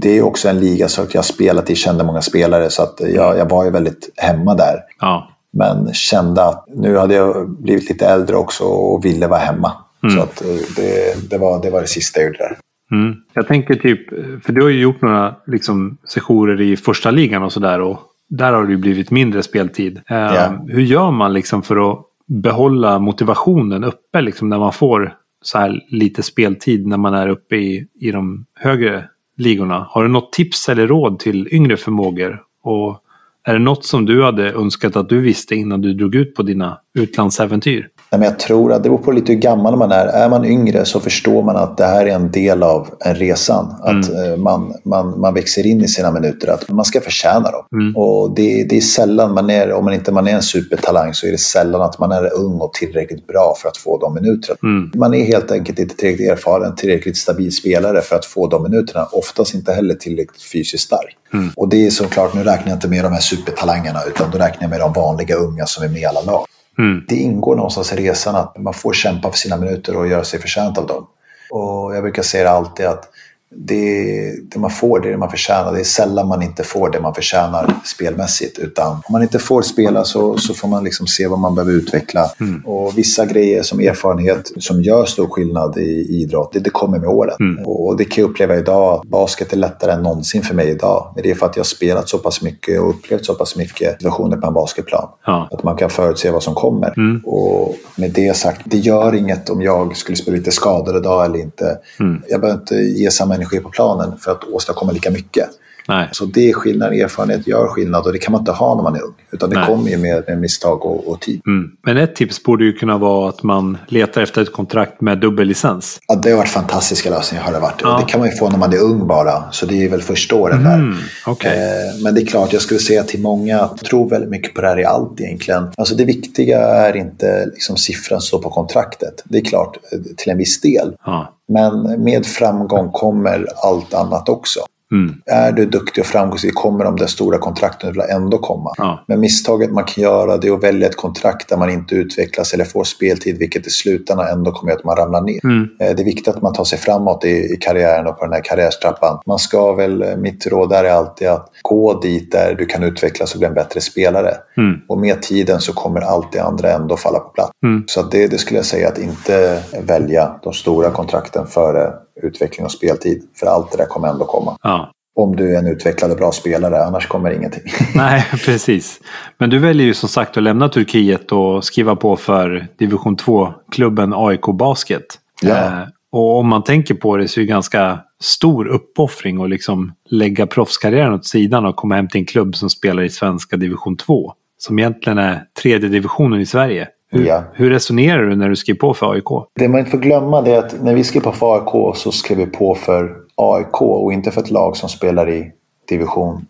Speaker 3: det är också en liga att jag har spelat i, kände många spelare, så att jag, jag var ju väldigt hemma där.
Speaker 2: Ja.
Speaker 3: Men kände att nu hade jag blivit lite äldre också och ville vara hemma.
Speaker 2: Mm.
Speaker 3: Så att eh, det, det, var, det var det sista jag gjorde där.
Speaker 2: Mm. Jag tänker typ, för du har ju gjort några liksom, sessioner i första ligan och sådär och där har det ju blivit mindre speltid. Eh,
Speaker 3: Ja.
Speaker 2: Hur gör man liksom för att behålla motivationen uppe liksom, när man får så här lite speltid när man är uppe i, i de högre ligorna? Har du något tips eller råd till yngre förmågor? Och är det något som du hade önskat att du visste innan du drog ut på dina utlandsäventyr?
Speaker 3: Nej, men jag tror att det beror på lite hur gammal man är. Är man yngre så förstår man att det här är en del av en resan. Att eh, man, man, man växer in i sina minuter, att man ska förtjäna dem.
Speaker 2: Mm.
Speaker 3: Och det, det är sällan man är, om man inte man är en supertalang, så är det sällan att man är ung och tillräckligt bra för att få de minuterna.
Speaker 2: Mm.
Speaker 3: Man är helt enkelt inte tillräckligt erfaren, tillräckligt stabil spelare för att få de minuterna. Oftast inte heller tillräckligt fysiskt stark.
Speaker 2: Mm.
Speaker 3: Och det är såklart, nu räknar jag inte med de här supertalangerna, utan då räknar jag med de vanliga unga som är med i alla lag.
Speaker 2: Mm.
Speaker 3: Det ingår någonstans i resan att man får kämpa för sina minuter och göra sig förtjänt av dem. Och jag brukar säga alltid att det, det man får, det det man förtjänar. Det är sällan man inte får det man förtjänar spelmässigt. Utan om man inte får spela så, så får man liksom se vad man behöver utveckla. Och vissa grejer som erfarenhet som gör stor skillnad i idrott, det, det kommer med åren.
Speaker 2: Mm.
Speaker 3: Och det kan jag uppleva idag. Basket är lättare än någonsin för mig idag. Men det är för att jag har spelat så pass mycket och upplevt så pass mycket situationer på en basketplan.
Speaker 2: Ja.
Speaker 3: Att man kan förutse vad som kommer.
Speaker 2: Mm.
Speaker 3: Och med det sagt, det gör inget om jag skulle spela lite skadad idag eller inte.
Speaker 2: Mm.
Speaker 3: Jag behöver inte ge samma energi på planen för att åstadkomma lika mycket.
Speaker 2: Nej.
Speaker 3: Så det är skillnad, erfarenhet gör skillnad och det kan man inte ha när man är ung. Utan det
Speaker 2: Nej.
Speaker 3: kommer ju med, med misstag och, och tid.
Speaker 2: Mm. Men ett tips borde ju kunna vara att man letar efter ett kontrakt med dubbellicens.
Speaker 3: Ja, det har varit fantastiska lösningar. Har det, varit.
Speaker 2: Ja.
Speaker 3: Det kan man ju få när man är ung bara. Så det är väl första åren där.
Speaker 2: Mm. Okej.
Speaker 3: Eh, Men det är klart, jag skulle säga till många, jag tror väldigt mycket på det här i allt egentligen. Alltså det viktiga är inte liksom siffran står på kontraktet. Det är klart, eh, till en viss del.
Speaker 2: Ja.
Speaker 3: Men med framgång kommer allt annat också.
Speaker 2: Mm.
Speaker 3: Är du duktig och framgångsrik kommer de där stora kontrakten ändå komma.
Speaker 2: Ja.
Speaker 3: Men misstaget man kan göra det är att välja ett kontrakt där man inte utvecklas eller får speltid, vilket i slutändan ändå kommer att man ramlar ner.
Speaker 2: Mm.
Speaker 3: Eh, Det är viktigt att man tar sig framåt i, i karriären och på den här karriärstrappan. Man ska väl, eh, mitt råd där är alltid att gå dit där du kan utvecklas och bli en bättre spelare.
Speaker 2: Mm.
Speaker 3: Och med tiden så kommer allt det andra ändå falla på plats.
Speaker 2: Mm.
Speaker 3: Så det, det skulle jag säga att inte välja de stora kontrakten före utveckling och speltid. För allt det där kommer ändå komma.
Speaker 2: Ja.
Speaker 3: Om du är en utvecklad och bra spelare, annars kommer ingenting.
Speaker 2: Nej, precis. Men du väljer ju som sagt att lämna Turkiet och skriva på för division 2-klubben AIK Basket.
Speaker 3: Ja.
Speaker 2: Eh, och om man tänker på det så är det ganska stor uppoffring att liksom lägga proffskarriären åt sidan och komma hem till en klubb som spelar i svenska division 2. Som egentligen är tredje divisionen i Sverige. Hur,
Speaker 3: Ja.
Speaker 2: hur resonerar du när du skrev på för AIK?
Speaker 3: Det man inte får glömma är att när vi skrev på för AIK så skrev vi på för AIK och inte för ett lag som spelar i division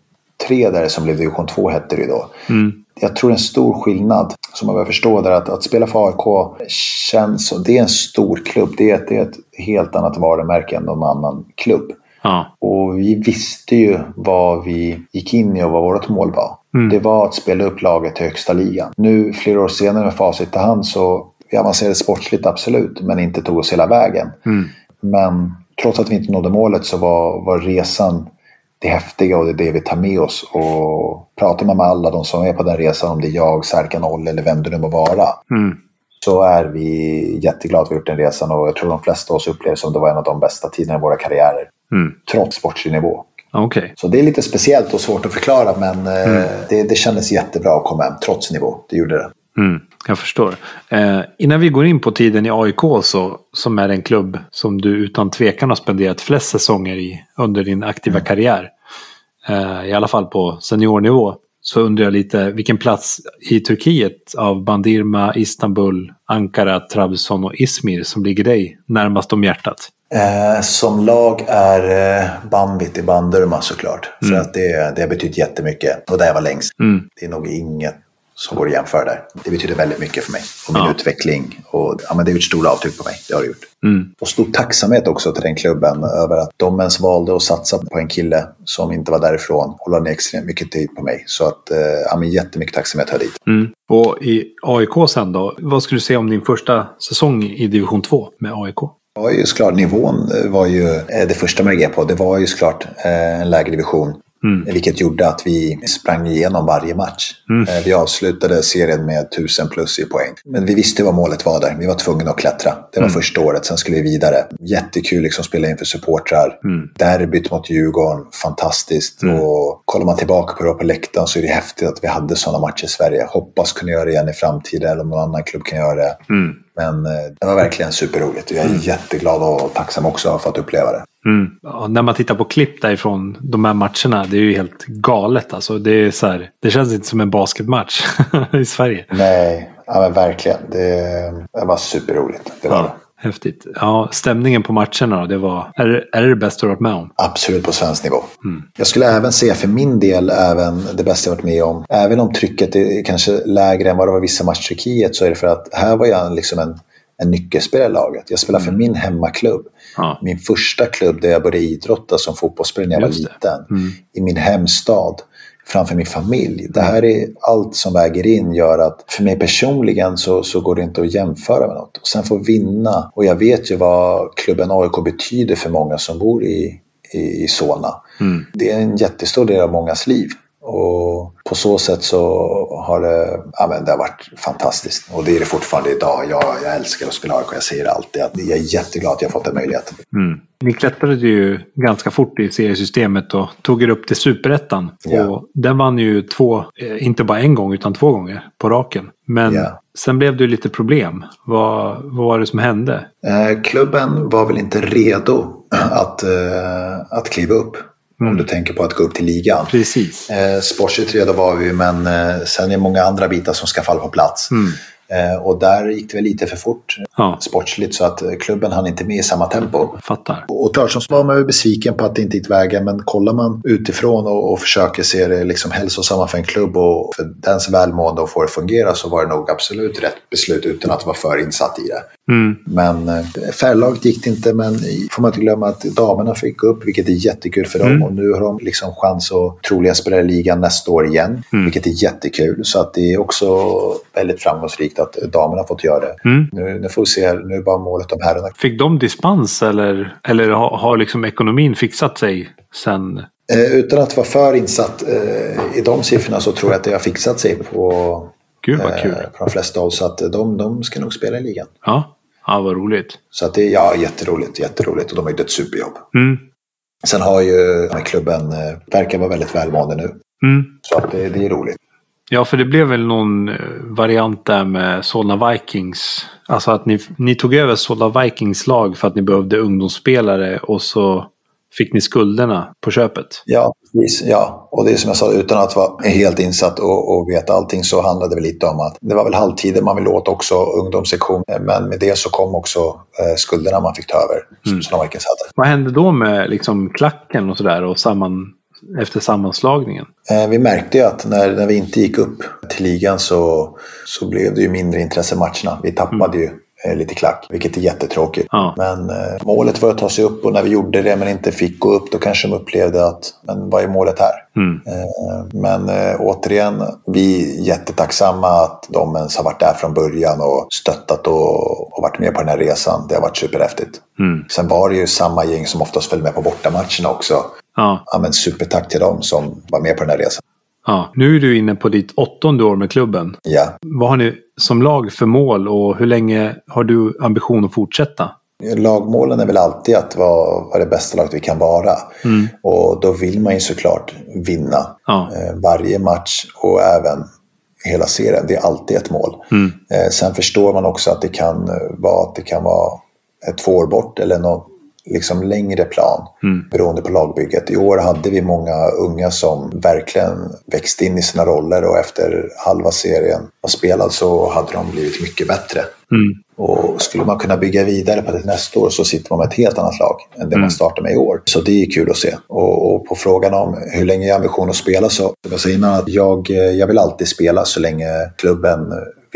Speaker 3: 3 där som blev division 2 hette det ju då.
Speaker 2: Mm.
Speaker 3: Jag tror en stor skillnad som man behöver förstå där att, att spela för AIK känns som, det är en stor klubb. Det är, ett, det är ett helt annat varumärke än någon annan klubb.
Speaker 2: Ja.
Speaker 3: Och vi visste ju vad vi gick in i och vad vårt mål var.
Speaker 2: Mm.
Speaker 3: Det var att spela upp laget till högsta ligan. Nu flera år senare med facit i hand så vi avancerade sportsligt absolut, men inte tog oss hela vägen.
Speaker 2: Mm.
Speaker 3: Men trots att vi inte nådde målet så var, var resan det häftiga och det är det vi tar med oss. Och pratar man med alla de som är på den resan, om det är jag, Serkan Olle eller vem det nu må vara,
Speaker 2: Mm.
Speaker 3: så är vi jätteglada att vi gjort den resan och jag tror de flesta av oss upplever som det var en av de bästa tiderna i våra karriärer.
Speaker 2: Mm.
Speaker 3: Trots sportslig nivå.
Speaker 2: Okej.
Speaker 3: Så det är lite speciellt och svårt att förklara men eh, det, det kändes jättebra att komma hem trots nivå. Det gjorde det.
Speaker 2: Mm, jag förstår. Eh, innan vi går in på tiden i AIK så, som är en klubb som du utan tvekan har spenderat flest säsonger i under din aktiva karriär. Eh, I alla fall på seniornivå. Så undrar jag lite vilken plats i Turkiet av Bandirma, Istanbul, Ankara, Trabzon och Izmir som ligger dig närmast om hjärtat?
Speaker 3: Eh, som lag är eh, Bambit i Bandurma såklart. För att det, det har betytt jättemycket. Och där jag var längst.
Speaker 2: Mm.
Speaker 3: Det är nog inget som går att jämföra där. Det betyder väldigt mycket för mig. Och min
Speaker 2: Ja.
Speaker 3: utveckling. Och, ja, men det har gjort stora avtryck på mig. Det har det gjort.
Speaker 2: Mm.
Speaker 3: Och stor tacksamhet också till den klubben över att de ens valde att satsa på en kille som inte var därifrån och la ner extremt mycket tid på mig. Så att, eh, ja, men jättemycket tacksamhet hör dit.
Speaker 2: Mm. Och i AIK sen då? Vad skulle du säga om din första säsong i division 2 med AIK?
Speaker 3: Det var ju såklart, nivån var ju eh, det första man reagerade på. Det var ju såklart eh, en lägre division.
Speaker 2: Mm.
Speaker 3: Vilket gjorde att vi sprang igenom varje match. Eh, Vi avslutade serien med 1000 plus i poäng. Men vi visste vad målet var där. Vi var tvungna att klättra. Det var första året, sen skulle vi vidare. Jättekul liksom att spela inför supportrar.
Speaker 2: Mm.
Speaker 3: Derbyt mot Djurgården, fantastiskt. Och kollar man tillbaka på det på läktaren så är det häftigt att vi hade sådana matcher i Sverige. Hoppas kunna göra det igen i framtiden eller om någon annan klubb kan göra det.
Speaker 2: Mm.
Speaker 3: Men eh, det var verkligen superroligt. Jag är jätteglad och tacksam också för att uppleva det.
Speaker 2: Mm. Ja, när man tittar på klipp därifrån de här matcherna, det är ju helt galet. Alltså, det, är så här, det känns inte som en basketmatch i Sverige.
Speaker 3: Nej, ja, men verkligen. Det, det var superroligt. Det var det.
Speaker 2: Häftigt. Ja, stämningen på matcherna då, det var... Är, det- är det det bästa du har varit med om?
Speaker 3: Absolut på svensk nivå. Jag skulle även säga för min del även det bästa jag varit med om. Även om trycket är kanske lägre än vad det var vissa matcher i Turkiet så är det för att här var jag liksom en, en nyckelspelare i laget. Jag spelar för min hemmaklubb.
Speaker 2: Ja.
Speaker 3: Min första klubb där jag började idrotta som fotbollsspelare när jag var liten.
Speaker 2: Mm.
Speaker 3: I min hemstad. Framför min familj. Det här är allt som väger in gör att för mig personligen så, så går det inte att jämföra med något. Och sen få vinna. Och jag vet ju vad klubben AIK betyder för många som bor i, i, i Solna.
Speaker 2: Mm.
Speaker 3: Det är en jättestor del av mångas liv. Och på så sätt så har det, ja, men det har varit fantastiskt. Och det är det fortfarande idag. Jag, jag älskar att spela AIK. Jag säger alltid att jag är jätteglad att jag har fått den möjligheten.
Speaker 2: Mm. Ni klättrade ju ganska fort i seriesystemet och tog er upp till superettan.
Speaker 3: Ja.
Speaker 2: Och den vann ju två, eh, inte bara en gång utan två gånger på raken. Men
Speaker 3: Ja.
Speaker 2: sen blev det ju lite problem. Vad, vad var det som hände?
Speaker 3: Eh, klubben var väl inte redo att, eh, att kliva upp. Om du tänker på att gå upp till ligan.
Speaker 2: Precis.
Speaker 3: Eh, sportsligt redo var vi, men eh, sen är det många andra bitar som ska falla på plats.
Speaker 2: Mm.
Speaker 3: Eh, och där gick det väl lite för fort
Speaker 2: Ja,
Speaker 3: sportsligt så att eh, klubben hann inte med i samma tempo.
Speaker 2: fattar.
Speaker 3: Och som var man ju besviken på att det inte gick vägen, men kollar man utifrån och, och försöker se det liksom hälsosamma för en klubb och för dens välmående och få det fungera så var det nog absolut rätt beslut utan att vara för insatt i det.
Speaker 2: Mm.
Speaker 3: Men eh, färglaget gick det inte, men får man inte glömma att damerna fick upp, vilket är jättekul för dem.
Speaker 2: Mm.
Speaker 3: Och nu har de liksom chans att troligen spela i ligan nästa år igen,
Speaker 2: Mm.
Speaker 3: vilket är jättekul. Så att det är också väldigt framgångsrikt att damerna fått göra det.
Speaker 2: Mm.
Speaker 3: Nu, nu får vi se, nu är bara målet om herrarna.
Speaker 2: Fick de dispens eller, eller har, har liksom ekonomin fixat sig sen?
Speaker 3: Eh, utan att vara för insatt eh, i de siffrorna så tror jag att det har fixat sig på,
Speaker 2: Gud
Speaker 3: eh, på de flesta håll. Så att de, de ska nog spela i ligan.
Speaker 2: Ja, ja vad roligt.
Speaker 3: Så att det är ja, jätteroligt, jätteroligt och de har gjort ett superjobb.
Speaker 2: Mm.
Speaker 3: Sen har ju klubben, eh, verkar vara väldigt välmående nu.
Speaker 2: Mm.
Speaker 3: Så att det, det är roligt.
Speaker 2: Ja, för det blev väl någon eh, variant där med Solna Vikings. Alltså att ni, ni tog över Solna Vikings lag för att ni behövde ungdomsspelare och så fick ni skulderna på köpet.
Speaker 3: Ja, precis. Ja, och det är som jag sa, utan att vara helt insatt och, och veta allting så handlade det väl lite om att det var väl halvtider man ville åt också, ungdomssektion. Men med det så kom också eh, skulderna man fick ta över,
Speaker 2: Mm.
Speaker 3: som Vikings hade.
Speaker 2: Vad hände då med liksom klacken och sådär och samman, efter sammanslagningen?
Speaker 3: Eh, Vi märkte ju att när, när vi inte gick upp till ligan så, så blev det ju mindre intresse i matcherna. Vi tappade ju eh, lite klack, vilket är jättetråkigt.
Speaker 2: Ja.
Speaker 3: Men eh, målet var att ta sig upp och när vi gjorde det men inte fick gå upp då kanske de upplevde att men vad är målet här?
Speaker 2: Mm.
Speaker 3: Eh, men eh, återigen, vi är jättetacksamma att de ens har varit där från början och stöttat och, och varit med på den här resan. Det har varit superhäftigt.
Speaker 2: Mm.
Speaker 3: Sen var det ju samma gäng som oftast följde med på bortamatcherna också.
Speaker 2: Ja,
Speaker 3: Ja, men supertack till dem som var med på den här resan.
Speaker 2: Ja. Nu är du inne på ditt åttonde år med klubben.
Speaker 3: Ja.
Speaker 2: Vad har ni som lag för mål och hur länge har du ambition att fortsätta?
Speaker 3: Lagmålen är väl alltid att vara, vara det bästa laget vi kan vara.
Speaker 2: Mm.
Speaker 3: Och då vill man ju såklart vinna
Speaker 2: Ja.
Speaker 3: eh, varje match och även hela serien. Det är alltid ett mål.
Speaker 2: Mm.
Speaker 3: Eh, sen förstår man också att det kan eh, vara, att det kan vara ett två år bort eller något liksom längre plan
Speaker 2: Mm.
Speaker 3: beroende på lagbygget. I år hade vi många unga som verkligen växte in i sina roller och efter halva serien var spelad så hade de blivit mycket bättre.
Speaker 2: Mm.
Speaker 3: Och skulle man kunna bygga vidare på det nästa år så sitter man med ett helt annat lag än det
Speaker 2: Mm.
Speaker 3: man startar med i år. Så det är kul att se. Och, och på frågan om hur länge jag har ambition att spela så, som jag sa innan, att jag, eh, jag vill alltid spela så länge klubben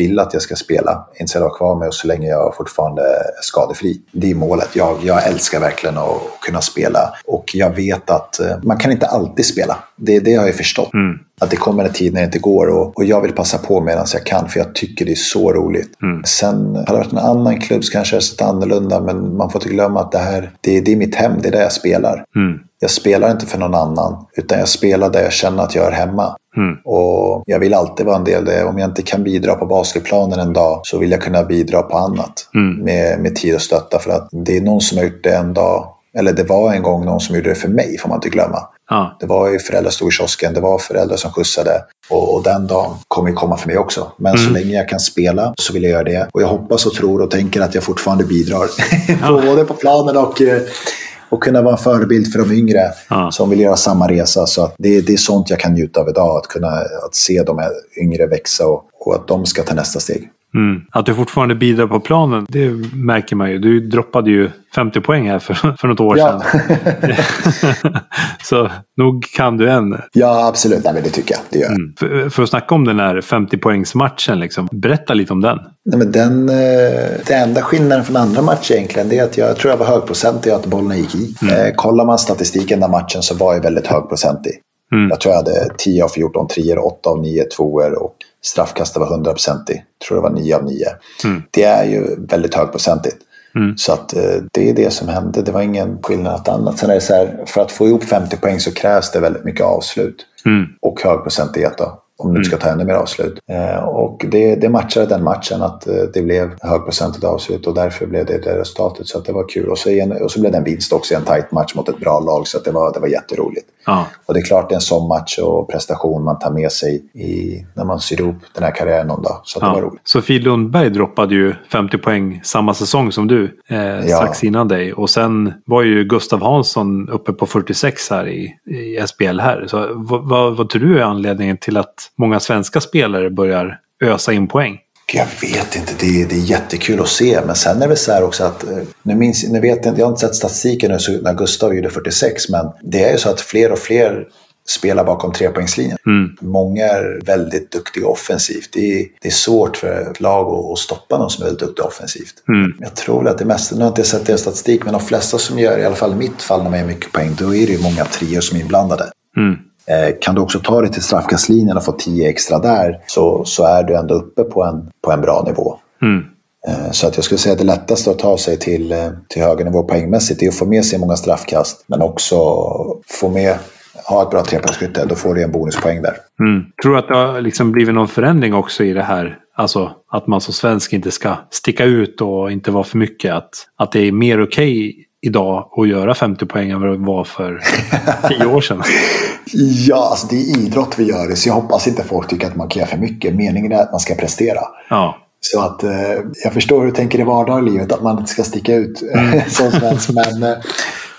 Speaker 3: vill att jag ska spela. Inte så jag kvar mig och så länge jag fortfarande är skadefri. Det är målet. Jag, jag älskar verkligen att kunna spela. Och jag vet att eh, man kan inte alltid spela. Det, det har jag förstått.
Speaker 2: Mm.
Speaker 3: Att det kommer en tid när det inte går och, och jag vill passa på medan jag kan för jag tycker det är så roligt.
Speaker 2: Mm.
Speaker 3: Sen hade det varit en annan klubb så kanske det hade sett annorlunda men man får inte glömma att det här det, det är mitt hem, det är där jag spelar.
Speaker 2: Mm.
Speaker 3: Jag spelar inte för någon annan utan jag spelar där jag känner att jag är hemma.
Speaker 2: Mm.
Speaker 3: Och jag vill alltid vara en del där. Om jag inte kan bidra på basketplanen en dag så vill jag kunna bidra på annat.
Speaker 2: Mm.
Speaker 3: Med, med tid och stötta för att det är någon som har gjort det en dag. Eller det var en gång någon som gjorde det för mig får man inte glömma.
Speaker 2: Ja.
Speaker 3: Det var ju föräldrar som stod i kiosken, det var föräldrar som skjutsade. Och, och den dagen kommer ju komma för mig också. Men så länge jag kan spela så vill jag göra det. Och jag hoppas och tror och tänker att jag fortfarande bidrar. på, både på planen och, eh, och kunna vara en förebild för de yngre
Speaker 2: Ja.
Speaker 3: som vill göra samma resa. Så att det, det är sånt jag kan njuta av idag. Att kunna att se de här yngre växa och, och att de ska ta nästa steg.
Speaker 2: Mm. Att du fortfarande bidrar på planen, det märker man ju. Du droppade ju 50 poäng här för, för något år
Speaker 3: Ja.
Speaker 2: sedan. Så nog kan du än.
Speaker 3: ja, absolut. Nej, men det tycker jag. Det gör jag.
Speaker 2: Mm. För, för att snacka om den här 50-poängsmatchen, liksom. berätta lite om den.
Speaker 3: Nej, men den, eh, det enda skillnaden från andra matcher egentligen det är att jag tror jag var högprocentig och att bollen gick i. Eh, kollar man statistiken den matchen så var jag väldigt högprocentig.
Speaker 2: Mm.
Speaker 3: Jag tror jag hade 10 av 14 treor, 8 av 9 tvåor och straffkastet var 100-procentig. Jag tror det var 9 av 9.
Speaker 2: Mm.
Speaker 3: Det är ju väldigt högprocentigt.
Speaker 2: Mm.
Speaker 3: Så att eh, det är det som hände. Det var ingen skillnad annat. Sen är det så här, för att få ihop 50 poäng så krävs det väldigt mycket avslut.
Speaker 2: Mm.
Speaker 3: Och högprocentighet då. Om du ska ta ännu mer avslut. Eh, och det, det matchade den matchen att eh, det blev högprocentigt avslut och därför blev det det resultatet. Så att det var kul. Och så, igen, och så blev det en vinst också i en tight match mot ett bra lag. Så att det, var, det var jätteroligt.
Speaker 2: Ja.
Speaker 3: Och det är klart det är en sån match och prestation man tar med sig i, när man syr ihop den här karriären någon dag. Så det var
Speaker 2: Ja.
Speaker 3: roligt.
Speaker 2: Sofie Lundberg droppade ju 50 poäng samma säsng som du. Eh, strax innan dig. Och sen var ju Gustav Hansson uppe på 46 här i, i SBL här. Så vad, vad, vad tror du är anledningen till att många svenska spelare börjar ösa in poäng?
Speaker 3: Jag vet inte, det är, det är jättekul att se. Men sen är det så här också att, eh, nu, minns, nu vet jag, har inte sett statistiken nu när Gustav gjorde 46, men det är ju så att fler och fler spelar bakom trepoängslinjen.
Speaker 2: Mm.
Speaker 3: Många är väldigt duktiga offensivt. Det är, det är svårt för ett lag att, att stoppa någon som är väldigt duktig offensivt.
Speaker 2: Mm.
Speaker 3: Jag tror att det mesta, nu har jag inte sett deras statistik, men de flesta som gör, i alla fall i mitt fall när man gör mycket poäng, då är det ju många trior som är inblandade.
Speaker 2: Mm.
Speaker 3: Eh, Kan du också ta dig till straffkastlinjen och få 10 extra där så, så är du ändå uppe på en, på en bra nivå.
Speaker 2: Mm.
Speaker 3: Eh, Så att jag skulle säga att det lättaste att ta sig till, eh, till högre nivå poängmässigt är att få med sig många straffkast men också få med, ha ett bra trepoängsskytte. Då får du en bonuspoäng där.
Speaker 2: Mm. Tror du att det har liksom blivit någon förändring också i det här? Alltså att man som svensk inte ska sticka ut och inte vara för mycket. Att, att det är mer okej idag att göra 50 poäng än vad det var för 10 år sedan.
Speaker 3: Ja, alltså det är idrott vi gör det så jag hoppas inte folk tycker att man kan göra för mycket. Meningen är att man ska prestera.
Speaker 2: Ja.
Speaker 3: Så att eh, jag förstår hur du tänker i vardagslivet, att man inte ska sticka ut eh, som svensk. Men eh,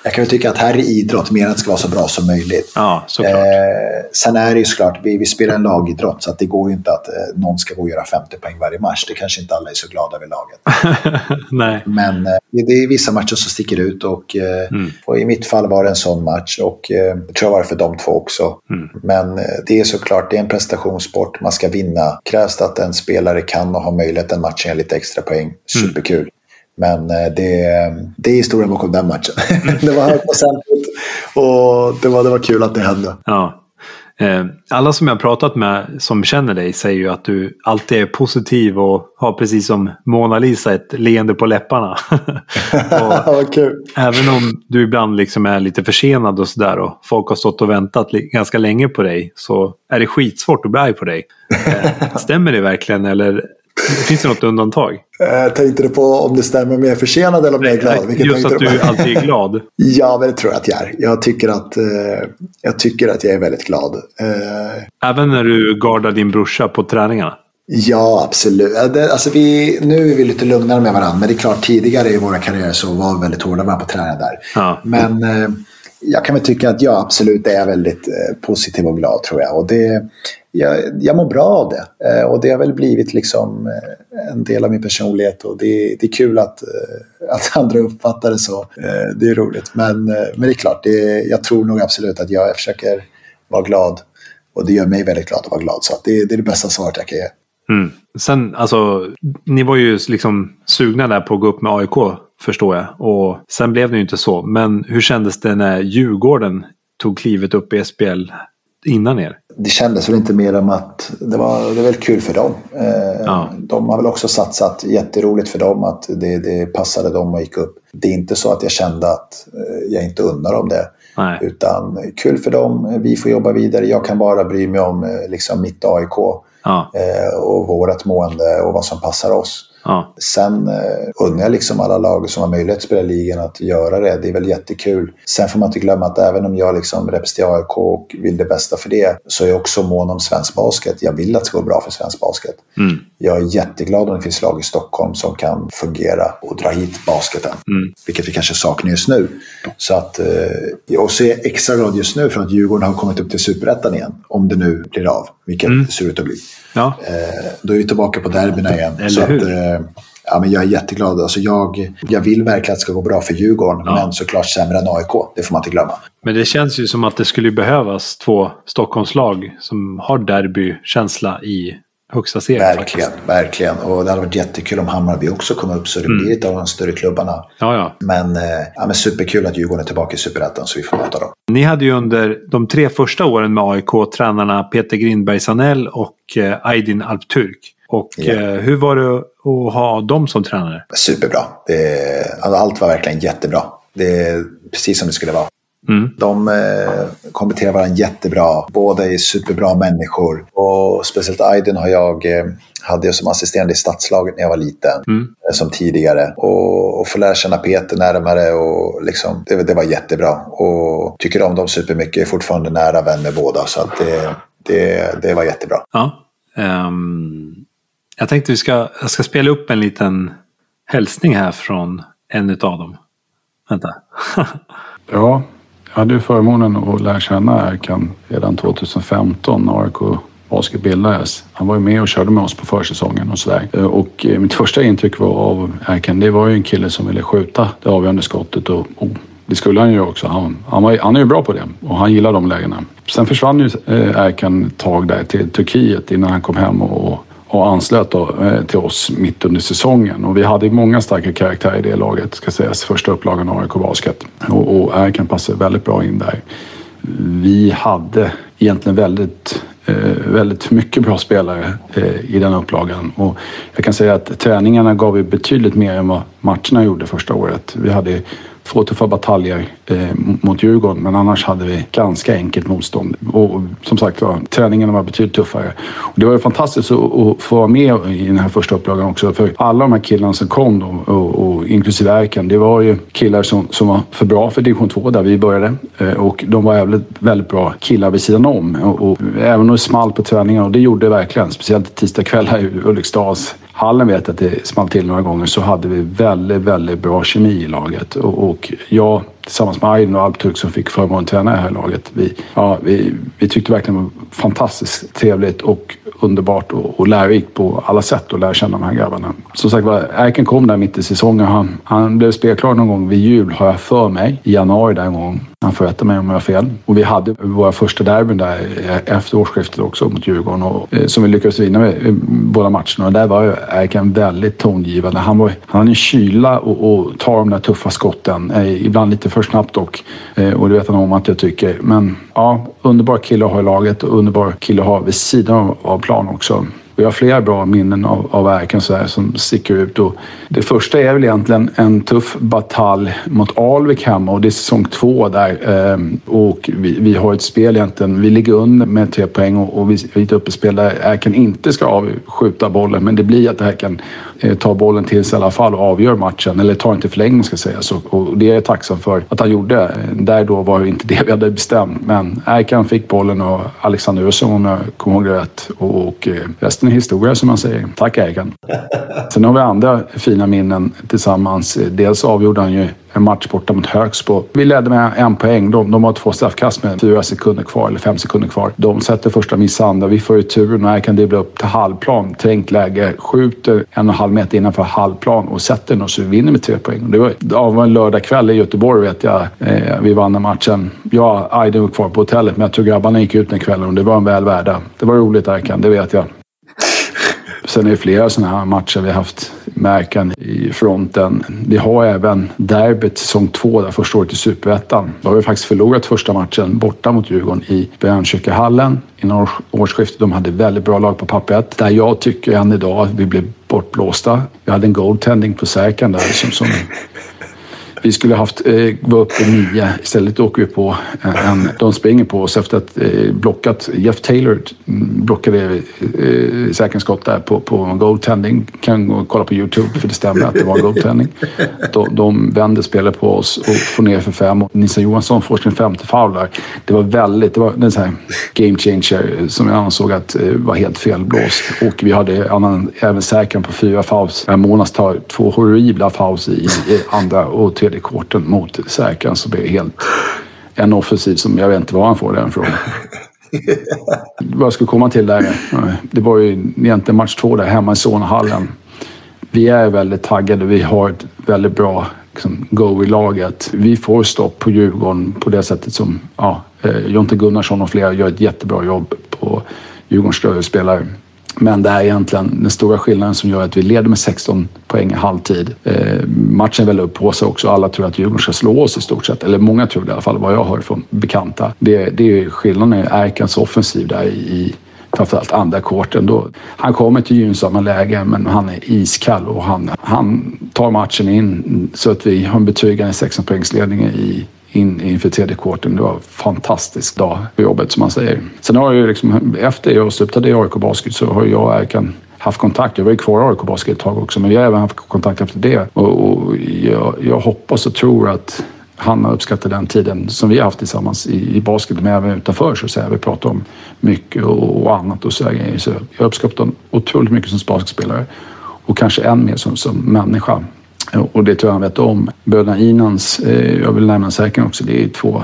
Speaker 3: jag kan ju tycka att här är idrott mer att det ska vara så bra som möjligt.
Speaker 2: Ja, såklart.
Speaker 3: Eh, sen är det ju såklart, vi, vi spelar en lagidrott så att det går ju inte att eh, någon ska gå och göra 50 poäng varje match. Det kanske inte alla är så glada över laget.
Speaker 2: Nej.
Speaker 3: Men eh, det är vissa matcher som sticker ut och, eh,
Speaker 2: Mm.
Speaker 3: och i mitt fall var det en sån match och eh, jag tror jag var det för de två också.
Speaker 2: Mm.
Speaker 3: Men eh, det är såklart, det är en prestationssport, man ska vinna. Krävs det att en spelare kan och har möjlighet en match ge lite extra poäng,
Speaker 2: Mm.
Speaker 3: Men eh, det, det är historien bakom den matchen. det var högprocentigt och det var, det var kul att det hände.
Speaker 2: Ja. Eh, alla som jag har pratat med som känner dig säger ju att du alltid är positiv och har precis som Mona Lisa ett leende på läpparna.
Speaker 3: Kul.
Speaker 2: Även om du ibland liksom är lite försenad och sådär och folk har stått och väntat ganska länge på dig så är det skitsvårt att bli arg på dig. Eh, stämmer det verkligen eller Finns det något undantag?
Speaker 3: Jag tänkte du på om det stämmer om jag är försenad eller om jag är glad?
Speaker 2: Vilket Just att du, du alltid är glad.
Speaker 3: ja, men det tror jag att jag är. Jag tycker att, eh, jag, tycker att jag är väldigt glad.
Speaker 2: Eh, Även när du gardar din brorsa på träningarna?
Speaker 3: Ja, absolut. Alltså vi, nu är vi lite lugnare med varandra. Men det är klart, tidigare i våra karriärer så var vi väldigt hårda med varandra på träningen där. Ja. Men eh, jag kan väl tycka att jag absolut är väldigt eh, positiv och glad tror jag. Och det, jag, jag mår bra av det. Eh, och det har väl blivit liksom eh, en del av min personlighet och det, det är kul att, eh, att andra uppfattar det så. Eh, det är roligt. Men, men det är klart, det, jag tror nog absolut att jag försöker vara glad. Och det gör mig väldigt glad att vara glad. Så det, det är det bästa svaret jag kan ge.
Speaker 2: Mm. Sen, alltså, ni var ju liksom sugna där på att gå upp med AIK, förstår jag. Och sen blev det ju inte så. Men hur kändes det när Djurgården tog klivet upp i SPL innan er?
Speaker 3: Det kändes väl inte mer om att det var, det var väldigt kul för dem. Eh, ja. De har väl också satsat jätteroligt för dem att det, det passade dem och gick upp. Det är inte så att jag kände att eh, jag inte undrar om det. Nej. Utan kul för dem, vi får jobba vidare. Jag kan bara bry mig om eh, liksom, mitt AIK ja. och vårt mående och vad som passar oss. Ja. Sen eh, unnar jag liksom alla lag som har möjlighet att spela ligan att göra det. Det är väl jättekul. Sen får man inte glömma att även om jag liksom representerar AIK och vill det bästa för det så är jag också mån om svensk basket. Jag vill att det ska gå bra för svensk basket. Mm. Jag är jätteglad om det finns lag i Stockholm som kan fungera och dra hit basketen. Mm. Vilket vi kanske saknar just nu. Så att, eh, och så är jag extra glad just nu för att Djurgården har kommit upp till Superettan igen. Om det nu blir av, vilket mm. det ser ut att bli. Ja. Eh, då är vi tillbaka på derbyna igen.
Speaker 2: Eller så hur?
Speaker 3: Att, eh, ja, men jag är jätteglad. Alltså jag, jag vill verkligen att det ska gå bra för Djurgården, ja. men såklart sämre än AIK. Det får man inte glömma.
Speaker 2: Men det känns ju som att det skulle behövas två Stockholmslag som har derbykänsla i högsta serien.
Speaker 3: Verkligen, faktiskt. verkligen. Och det hade varit jättekul om Hammarby också kom upp så det mm. blir ett av de större klubbarna.
Speaker 2: Ja, ja.
Speaker 3: Men, eh, ja, men superkul att Djurgården är tillbaka i Superettan så vi får möta dem.
Speaker 2: Ni hade ju under de tre första åren med AIK tränarna Peter Grindberg Sanell och eh, Aydin Alpturk. Och eh, hur var det att ha dem som tränare?
Speaker 3: Superbra. Det, alltså, allt var verkligen jättebra. Det är precis som det skulle vara. Mm. De eh, kompletterar varandra jättebra. Båda är superbra människor. Och speciellt Aydin har jag, eh, hade jag som assisterande i stadslaget när jag var liten. Mm. Eh, som tidigare. Och, och få lära känna Peter närmare. Och liksom, det, det var jättebra. Och tycker om dem supermycket. Är fortfarande nära vänner båda. Så att det, det, det var jättebra.
Speaker 2: Ja. Um, jag tänkte vi ska, jag ska spela upp en liten hälsning här från en av dem. Vänta.
Speaker 5: ja, jag hade ju förmånen att lära känna Erkan redan 2015 när AIK Basket bildades. Han var ju med och körde med oss på försäsongen och sådär. Eh, och eh, mitt första intryck var av Erkan, det var ju en kille som ville skjuta det avgörande skottet och, och det skulle han ju också. Han, han, var, han är ju bra på det och han gillar de lägena. Sen försvann ju eh, Erkan ett tag där till Turkiet innan han kom hem och och och anslöt då, eh, till oss mitt under säsongen. Och vi hade många starka karaktärer i det laget, ska sägas. Första upplagan av AIK Basket. Och, och Erkan passade väldigt bra in där. Vi hade egentligen väldigt, eh, väldigt mycket bra spelare eh, i den upplagan. Och jag kan säga att träningarna gav ju betydligt mer än vad matcherna gjorde första året. Vi hade två tuffa bataljer eh, mot Djurgården men annars hade vi ganska enkelt motstånd. Och som sagt var, träningarna var betydligt tuffare. Och det var ju fantastiskt att, att, få vara med i den här första upplagan också för alla de här killarna som kom då, och, och inklusive Erkan, det var ju killar som, som var för bra för division 2 där vi började eh, och de var väldigt, väldigt bra killar vid sidan om. Och, och även om det small på träningarna och det gjorde det verkligen, speciellt tisdagskvällar i Ulriksdals hallen vet att det small till några gånger så hade vi väldigt, väldigt bra kemi i laget. Och, och jag tillsammans med Aydin och Alpturk som fick förmånen att träna det här laget. Vi, ja, vi, vi tyckte verkligen det var fantastiskt trevligt och underbart och, och lärorikt på alla sätt att lära känna de här grabbarna. Som sagt var, Erken kom där mitt i säsongen. Han, han blev spelklar någon gång vid jul har jag för mig. I januari där en gång. Han får rätta mig om jag har fel. Och vi hade våra första derbyn där efter årsskiftet också mot Djurgården och, eh, som vi lyckades vinna med eh, båda matcherna. Och där var Erken väldigt tongivande. Han, var, han hade en kyla och, och tar de där tuffa skotten. Eh, ibland lite för snabbt dock. Eh, och det vet han om att jag tycker. Men ja, underbar kille att ha i laget och underbar kille att ha vid sidan av, av plan också. Vi har flera bra minnen av, av Erken så här, som sticker ut. Och det första är väl egentligen en tuff batalj mot Alvik hemma och det är säsong två där. Ehm, och vi, vi, har ett spel egentligen, vi ligger under med tre poäng och, och vi har ett uppespel där Erken inte ska avskjuta bollen men det blir att Erken tar bollen till sig i alla fall och avgör matchen. Eller tar inte förlängning ska sägas. Och det är jag tacksam för att han gjorde. Där då var det inte det vi hade bestämt. Men Erkan fick bollen och Alexander Össon om jag kommer ihåg det rätt. Och, och eh, resten är historia som man säger. Tack Erkan. Sen har vi andra fina minnen tillsammans. Dels avgjorde han ju en match borta mot Högsbo. Vi ledde med en poäng. De, de har två straffkast med fyra sekunder kvar, eller fem sekunder kvar. De sätter första, missar andra. Vi får turen och kan dribbla upp till halvplan. Trängt läge, skjuter en och en halv meter innanför halvplan och sätter den och så vinner med tre poäng. Det var, det var en lördagkväll i Göteborg vet jag. Eh, vi vann den matchen. Jag och Aiden var kvar på hotellet men jag tror grabbarna gick ut den kvällen och det var en väl värda. Det var roligt Arkan. det vet jag. Sen är det flera sådana här matcher vi har haft märken i fronten. Vi har även derbyt säsong två, där första året i Superettan. Då har vi faktiskt förlorat första matchen borta mot Djurgården i Björnkyrkahallen innan årsskiftet. De hade väldigt bra lag på pappret. Där jag tycker än idag att vi blev bortblåsta. Vi hade en goaltending på Särkan där som, som vi skulle haft, eh, vara uppe nio. Istället åker vi på eh, en... De springer på oss efter att eh, blockat... Jeff Taylor mm, blockade eh, säkerhetsskott där på, på en goaltending. Kan gå och kolla på Youtube för det stämmer att det var en goaltending. De, de vänder spelet på oss och får ner för fem. Och Nissa Johansson får sin femte foul där. Det var väldigt... Det var en sån här game changer eh, som jag ansåg att eh, var helt felblåst. Och vi hade annan, även säkran på fyra fouls. Monas tar två horribla fouls i, i andra och tredje korten mot Säkran som är helt en offensiv som jag vet inte var han får den ifrån. Vad jag skulle komma till där, det var ju egentligen match två där hemma i Solnahallen. Vi är väldigt taggade, vi har ett väldigt bra liksom, go i laget. Vi får stopp på Djurgården på det sättet som ja, eh, Jonte Gunnarsson och flera gör ett jättebra jobb på Djurgårdens större spelare. Men det är egentligen den stora skillnaden som gör att vi leder med 16 poäng i halvtid. Eh, matchen är väl upp på sig också. Alla tror att Djurgården ska slå oss i stort sett. Eller många tror det i alla fall, vad jag hör från bekanta. Det, det är skillnaden i Erkans offensiv där i framförallt andra korten. Då, han kommer till gynnsamma lägen men han är iskall och han, han tar matchen in så att vi har en betryggande 16 poängsledning i in inför tredje kvarten. Det var en fantastisk dag på jobbet som man säger. Sen har jag ju liksom, efter jag slutade i AIK Basket så har jag och Erkan haft kontakt. Jag var ju kvar i AIK Basket ett tag också men vi har även haft kontakt efter det. Och, och jag, jag hoppas och tror att han har uppskattat den tiden som vi har haft tillsammans i, i basket, men även utanför så att säga. Vi pratar om mycket och, och annat och så, så jag uppskattar honom otroligt mycket som basketspelare och kanske än mer som, som människa. Och det tror jag han vet om. Bröderna Inans, eh, jag vill nämna säkert också, det är två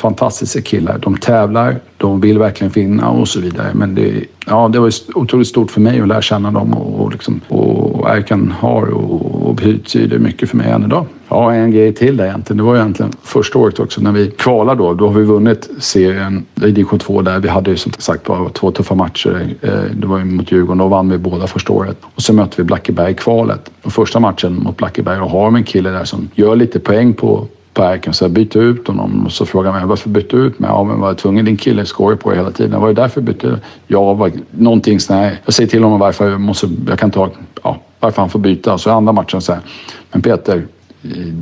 Speaker 5: fantastiska killar. De tävlar, de vill verkligen vinna och så vidare. Men det, ja, det var otroligt stort för mig att lära känna dem och, och, liksom, och Erkan har och, och betyder mycket för mig än idag. Ja, en grej till där egentligen. Det var egentligen första året också när vi kvalar då. Då har vi vunnit serien i division 2 där. Vi hade ju som sagt bara två tuffa matcher. Eh, det var ju mot Djurgården. Då vann vi båda första året. Och så mötte vi Blackeberg i kvalet. Och första matchen mot Blackeberg och har vi en kille där som gör lite poäng på på så jag bytte ut honom och så frågade han mig varför bytte du ut mig? Ja men var jag tvungen? Din kille skår på hela tiden. Var det därför bytte Ja, var, någonting sånt här. Jag säger till honom varför jag måste, jag kan ta, ja, varför han får byta. Så andra matchen så här. Men Peter,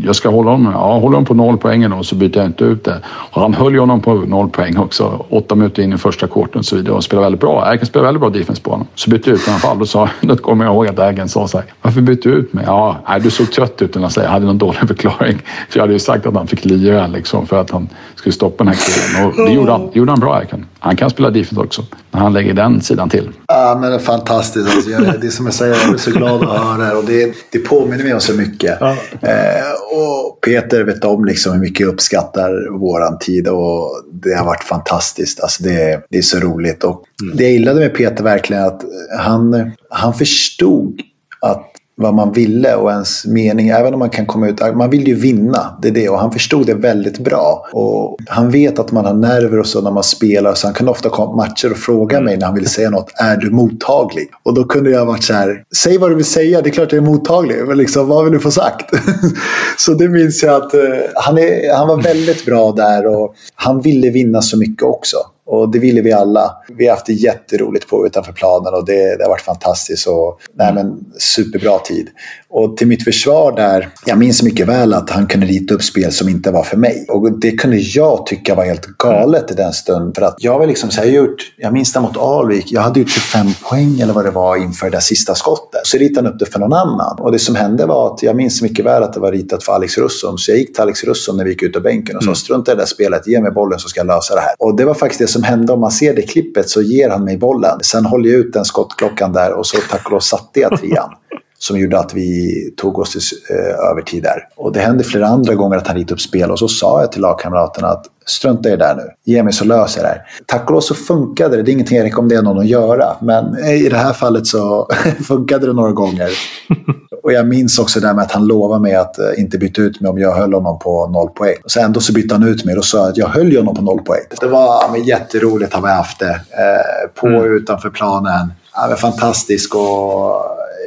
Speaker 5: jag ska hålla honom, ja, hålla honom på noll poäng och så byter jag inte ut det. Och han höll ju honom på noll poäng också. Åtta minuter in i första kvarten och så vidare och spelade väldigt bra. Erken spelade väldigt bra defense på honom. Så bytte jag ut honom i alla fall. Då, sa, då kommer jag ihåg att Erken sa så här. Varför bytte du ut mig? Ja, nej, du såg trött ut. Jag hade någon dålig förklaring. För jag hade ju sagt att han fick lira liksom för att han skulle stoppa den här killen. Och det gjorde han, det gjorde han bra Erken. Han kan spela defense också. När han lägger den sidan till.
Speaker 3: Ja, men det är fantastiskt. Alltså, jag, det är som jag säger, jag är så glad att höra det. Och det, det påminner mig om så mycket. Ja. Eh, och Peter vet om liksom hur mycket jag uppskattar våran tid. Och det har varit fantastiskt. Alltså, det, det är så roligt. Och mm. Det jag gillade med Peter verkligen att han, han förstod att vad man ville och ens mening. Även om man kan komma ut, man vill ju vinna. Det är det och han förstod det väldigt bra. Och han vet att man har nerver och så när man spelar så han kunde ofta komma på matcher och fråga mig när han ville säga något. Är du mottaglig? Och då kunde jag varit så här. Säg vad du vill säga, det är klart jag är mottaglig. Men liksom, vad vill du få sagt? så det minns jag att uh, han, är, han var väldigt bra där och han ville vinna så mycket också. Och det ville vi alla. Vi har haft det jätteroligt på utanför planen och det, det har varit fantastiskt. Och, nej, men, superbra tid. Och till mitt försvar där, jag minns mycket väl att han kunde rita upp spel som inte var för mig. Och det kunde jag tycka var helt galet i den stunden. För att jag var liksom så här, jag, gjort, jag minns det mot Alvik, jag hade gjort 25 poäng eller vad det var inför det sista skottet. Så ritade han upp det för någon annan. Och det som hände var att jag minns mycket väl att det var ritat för Alex Russon. Så jag gick till Alex Russon när vi gick ut av bänken och sa, mm. strunta i det där spelet, ge mig bollen så ska jag lösa det här. Och det var faktiskt det som som hände. Om man ser det klippet så ger han mig bollen. Sen håller jag ut den skottklockan där och så tack och lov satte jag trean som gjorde att vi tog oss till eh, övertid där. Och det hände flera andra gånger att han ritade upp spel och så sa jag till lagkamraterna att strunta i det där nu, ge mig så löser jag det här. Tack och lov så funkade det, det är ingenting jag rekommenderar någon att göra. Men i det här fallet så funkade det några gånger. Och jag minns också det där med att han lovade mig att eh, inte byta ut mig om jag höll honom på noll poäng. Och sen ändå så bytte han ut mig och sa att jag höll honom på noll poäng. Det var men, jätteroligt att vi haft det. Eh, på och mm. utanför planen. Ja, fantastiskt och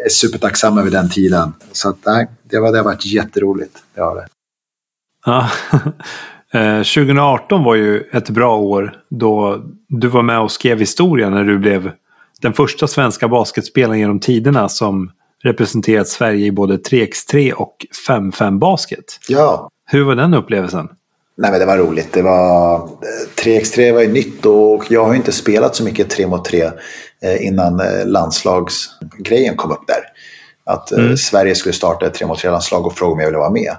Speaker 3: är supertacksam över den tiden. Så att, nej, det, var, det har varit jätteroligt. Det har det.
Speaker 2: Ja. 2018 eh, var ju ett bra år då du var med och skrev historia när du blev den första svenska basketspelaren genom tiderna som representerat Sverige i både 3x3 och 5-5 basket.
Speaker 3: Ja.
Speaker 2: Hur var den upplevelsen?
Speaker 3: Nej, men det var roligt. Det var, 3x3 var ju nytt och jag har inte spelat så mycket 3 mot 3 eh, innan eh, landslagsgrejen kom upp där. Att eh, mm. Sverige skulle starta ett 3 mot 3-landslag och fråga om jag ville vara med.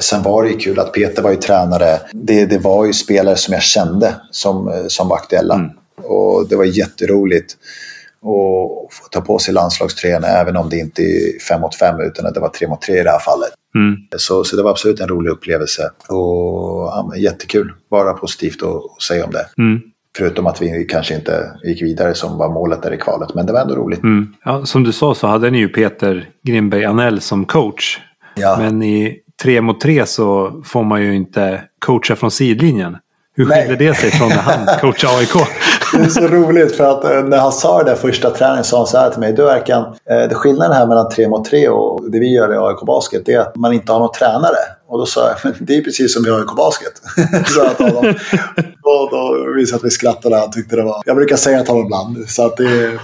Speaker 3: Sen var det ju kul att Peter var ju tränare. Det, det var ju spelare som jag kände som, som var aktuella. Mm. Och det var jätteroligt att få ta på sig landslagströjan även om det inte är 5 mot 5 utan att det var 3 mot 3 i det här fallet. Mm. Så, så det var absolut en rolig upplevelse och ja, jättekul. Bara positivt att säga om det. Mm. Förutom att vi kanske inte gick vidare som var målet där i kvalet. Men det var ändå roligt.
Speaker 2: Mm. Ja, som du sa så hade ni ju Peter Grimberg Anell som coach. Ja. Men i tre mot tre så får man ju inte coacha från sidlinjen. Hur skiljer det sig från när han coachar AIK?
Speaker 3: Det är så roligt för att eh, när han sa det där första träningen sa han så här till mig. Du Erkan, eh, det skillnaden här mellan tre mot tre och det vi gör i AIK Basket det är att man inte har någon tränare. Och då sa jag, det är precis som i AIK Basket. så honom. Och då visade att vi skrattade. Han tyckte det var... Jag brukar säga till honom ibland. Så att det,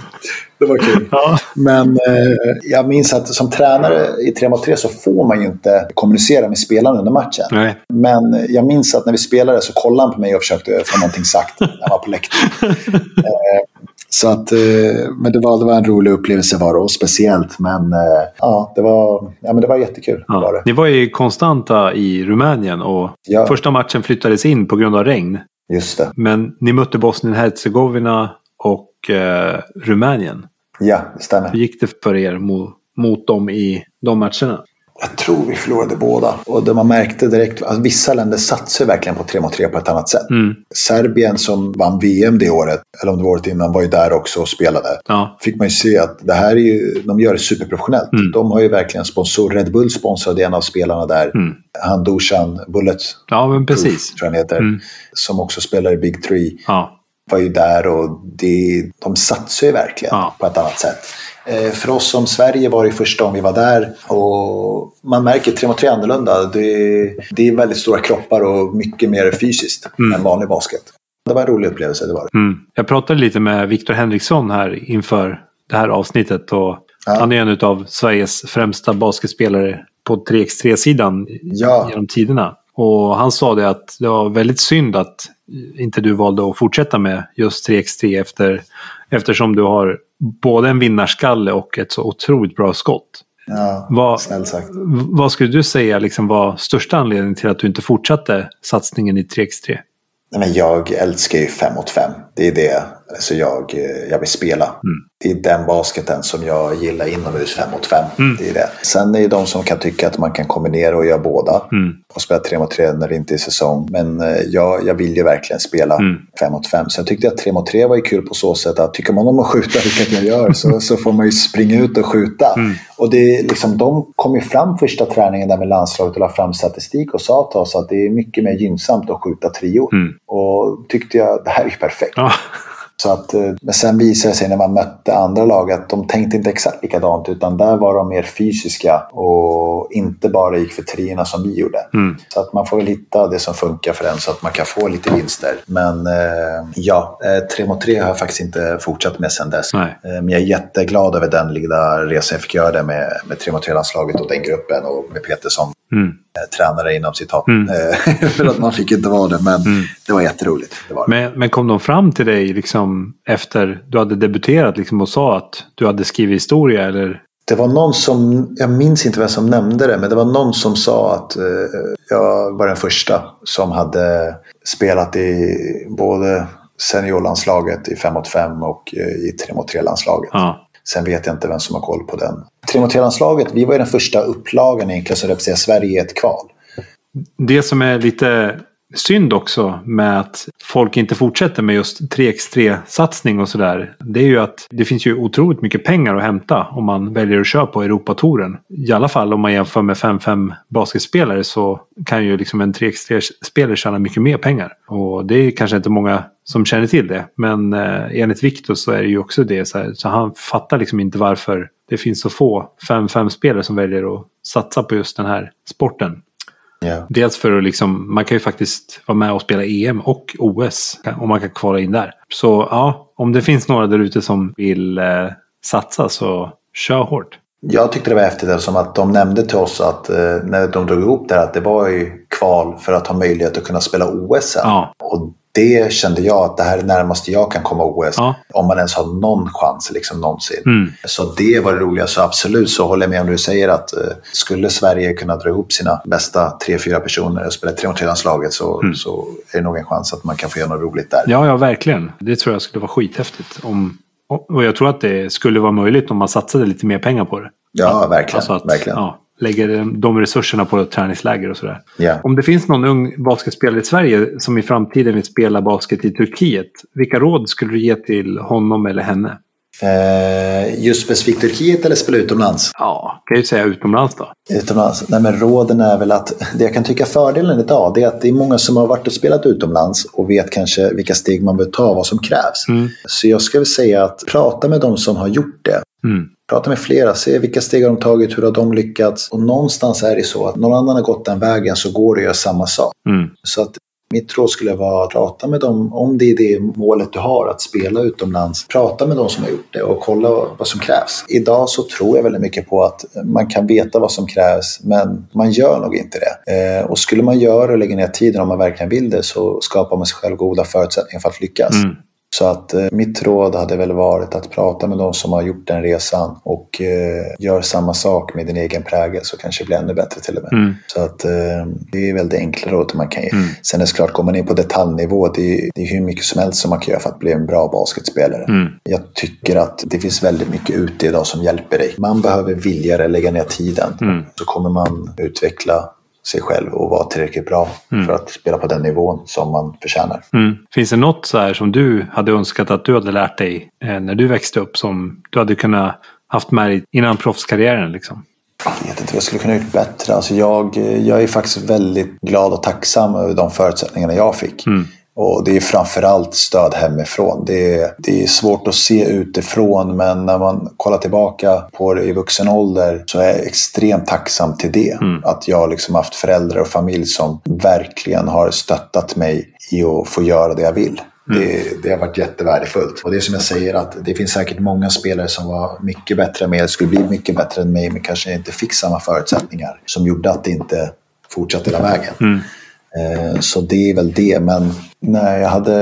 Speaker 3: det var kul. Ja. Men eh, jag minns att som tränare i 3 mot 3 så får man ju inte kommunicera med spelarna under matchen. Nej. Men jag minns att när vi spelade så kollade han på mig och försökte få någonting sagt när han var på läktaren. Eh, så att, eh, men det var, det var en rolig upplevelse var det, och speciellt. Men eh, ja, det var, ja, men det var jättekul. Ja. Var det.
Speaker 2: Ni var ju konstanta i Rumänien och ja. första matchen flyttades in på grund av regn.
Speaker 3: Just det.
Speaker 2: Men ni mötte Bosnien-Hercegovina och eh, Rumänien.
Speaker 3: Ja, det stämmer.
Speaker 2: Hur gick det för er mot, mot dem i de matcherna?
Speaker 3: Jag tror vi förlorade båda. Och det man märkte direkt att vissa länder satsar verkligen på 3 mot 3 på ett annat sätt. Mm. Serbien som vann VM det året, eller om det var året innan, var ju där också och spelade. Ja. Fick man ju se att det här är ju, de gör det superprofessionellt. Mm. De har ju verkligen sponsor. Red Bull sponsrade en av spelarna där. Mm. Han Dusan Bullet.
Speaker 2: Ja, men precis.
Speaker 3: Proof, tror jag han heter. Mm. Som också spelar i Big Three. Ja. Var ju där och det, de satsar ju verkligen ja. på ett annat sätt. Eh, för oss som Sverige var det första gången vi var där och man märker 3 mot 3 annorlunda. Det, det är väldigt stora kroppar och mycket mer fysiskt mm. än vanlig basket. Det var en rolig upplevelse, det var det.
Speaker 2: Mm. Jag pratade lite med Viktor Henriksson här inför det här avsnittet och ja. han är en av Sveriges främsta basketspelare på 3x3-sidan ja. genom tiderna. Och han sa det att det var väldigt synd att inte du valde att fortsätta med just 3x3 efter, eftersom du har både en vinnarskalle och ett så otroligt bra skott.
Speaker 3: Ja, vad.
Speaker 2: Vad skulle du säga liksom var största anledningen till att du inte fortsatte satsningen i 3x3?
Speaker 3: Nej, men jag älskar ju 5 mot 5. Det är det. alltså jag, eh, jag vill spela.
Speaker 2: Mm.
Speaker 3: Det är den basketen som jag gillar inomhus 5 mot 5.
Speaker 2: Mm.
Speaker 3: Det är det. Sen är det de som kan tycka att man kan kombinera och göra båda.
Speaker 2: Mm.
Speaker 3: Och spela 3 mot 3 när det inte är säsong. Men eh, jag, jag vill ju verkligen spela
Speaker 2: Mm.
Speaker 3: 5 mot 5. Så jag tyckte att 3 mot 3 var ju kul på så sätt att tycker man om att skjuta, vilket jag gör, så, så får man ju springa ut och skjuta.
Speaker 2: Mm.
Speaker 3: Och det är liksom, de kom ju fram första träningen där med landslaget och la fram statistik och sa till oss att det är mycket mer gynnsamt att skjuta trio.
Speaker 2: Mm.
Speaker 3: Och tyckte jag, det här är ju perfekt.
Speaker 2: Ja.
Speaker 3: Så att, eh, men sen visade det sig när man mötte andra lag att de tänkte inte exakt likadant utan där var de mer fysiska och inte bara gick för trierna som vi gjorde.
Speaker 2: Mm.
Speaker 3: Så att man får väl hitta det som funkar för en så att man kan få lite vinster. Men eh, ja, eh, tre mot tre har jag faktiskt inte fortsatt med sen dess.
Speaker 2: Nej.
Speaker 3: Eh, Men jag är jätteglad över den lilla resan jag fick göra det med, med tre mot tre-landslaget och den gruppen och med Peter som
Speaker 2: Mm.
Speaker 3: Eh, tränare inom citat.
Speaker 2: Mm.
Speaker 3: Eh, för att man fick inte vara det, men det var jätteroligt. Det var det.
Speaker 2: Men, men kom de fram till dig liksom efter du hade debuterat liksom och sa att du hade skrivit historia eller?
Speaker 3: Det var någon som, jag minns inte vem som nämnde det, men det var någon som sa att eh, jag var den första som hade spelat i både seniorlandslaget i 5 mot 5 och eh, i 3 mot 3-landslaget.
Speaker 2: Ja.
Speaker 3: Sen vet jag inte vem som har koll på den. 3 mot 3-landslaget, vi var ju den första upplagan egentligen som representerar Sverige i ett kval.
Speaker 2: Det som är lite synd också med att folk inte fortsätter med just 3x3-satsning och sådär. Det är ju att det finns ju otroligt mycket pengar att hämta om man väljer att köra på Europatouren. I alla fall om man jämför med 5-5 basketspelare så kan ju liksom en 3x3-spelare tjäna mycket mer pengar. Och det är kanske inte många som känner till det. Men eh, enligt Victor så är det ju också det. Så, här, så han fattar liksom inte varför det finns så få 5-5-spelare som väljer att satsa på just den här sporten.
Speaker 3: Ja.
Speaker 2: Dels för att liksom, man kan ju faktiskt vara med och spela EM och OS om man kan kvala in där. Så ja, om det finns några där ute som vill eh, satsa så kör hårt.
Speaker 3: Jag tyckte det var häftigt eftersom att de nämnde till oss att eh, när de drog ihop det här att det var ju kval för att ha möjlighet att kunna spela OS sen.
Speaker 2: Ja.
Speaker 3: Och det kände jag att det här är närmast jag kan komma OS.
Speaker 2: Ja.
Speaker 3: Om man ens har någon chans liksom någonsin.
Speaker 2: Mm.
Speaker 3: Så det var det roliga. Så absolut så håller jag med om du säger att eh, skulle Sverige kunna dra ihop sina bästa tre, fyra personer och spela tre mot tre-landslaget så, så är det nog en chans att man kan få göra något roligt där.
Speaker 2: Mm. Ja, ja, verkligen. Det tror jag skulle vara skithäftigt. Om, och jag tror att det skulle vara möjligt om man satsade lite mer pengar på det.
Speaker 3: Ja, verkligen.
Speaker 2: Alltså att,
Speaker 3: verkligen.
Speaker 2: Ja, lägger de resurserna på träningsläger och sådär.
Speaker 3: Ja.
Speaker 2: Om det finns någon ung basketspelare i Sverige som i framtiden vill spela basket i Turkiet. Vilka råd skulle du ge till honom eller henne?
Speaker 3: Eh, just specifikt Turkiet eller spela utomlands?
Speaker 2: Ja, kan ju säga utomlands då.
Speaker 3: Utomlands? Nej, men råden är väl att det jag kan tycka fördelen idag det är att det är många som har varit och spelat utomlands och vet kanske vilka steg man bör ta, vad som krävs.
Speaker 2: Mm.
Speaker 3: Så jag skulle säga att prata med de som har gjort det.
Speaker 2: Mm.
Speaker 3: Prata med flera, se vilka steg har de tagit, hur har de lyckats. Och någonstans är det så att någon annan har gått den vägen så går det att göra samma sak.
Speaker 2: Mm.
Speaker 3: Så att mitt råd skulle vara att prata med dem, om det är det målet du har, att spela utomlands. Prata med de som har gjort det och kolla vad som krävs. Idag så tror jag väldigt mycket på att man kan veta vad som krävs, men man gör nog inte det. Eh, och skulle man göra och lägga ner tiden om man verkligen vill det så skapar man sig själv goda förutsättningar för att lyckas.
Speaker 2: Mm.
Speaker 3: Så att eh, mitt råd hade väl varit att prata med de som har gjort den resan och eh, gör samma sak med din egen prägel så kanske det blir ännu bättre till och med.
Speaker 2: Mm.
Speaker 3: Så att eh, det är väl det enkla rådet man kan ge.
Speaker 2: Mm.
Speaker 3: Sen är det klart, går man in på detaljnivå, det är, det är hur mycket som helst som man kan göra för att bli en bra basketspelare.
Speaker 2: Mm.
Speaker 3: Jag tycker att det finns väldigt mycket ute idag som hjälper dig. Man behöver vilja lägga ner tiden.
Speaker 2: Mm.
Speaker 3: Så kommer man utveckla sig själv och vara tillräckligt bra
Speaker 2: Mm.
Speaker 3: för att spela på den nivån som man förtjänar.
Speaker 2: Mm. Finns det något så här som du hade önskat att du hade lärt dig eh, när du växte upp som du hade kunnat haft med dig innan proffskarriären? Liksom?
Speaker 3: Jag vet inte vad jag skulle kunna gjort bättre. Alltså jag, jag är faktiskt väldigt glad och tacksam över de förutsättningarna jag fick.
Speaker 2: Mm.
Speaker 3: Och det är framförallt stöd hemifrån. Det är, det är svårt att se utifrån men när man kollar tillbaka på det i vuxen ålder så är jag extremt tacksam till det.
Speaker 2: Mm.
Speaker 3: Att jag liksom haft föräldrar och familj som verkligen har stöttat mig i att få göra det jag vill. Det, det har varit jättevärdefullt. Och det är som jag säger att det finns säkert många spelare som var mycket bättre än mig, eller skulle bli mycket bättre än mig, men kanske inte fick samma förutsättningar som gjorde att det inte fortsatte hela vägen.
Speaker 2: Mm.
Speaker 3: Eh, Så det är väl det. Men nej, jag hade,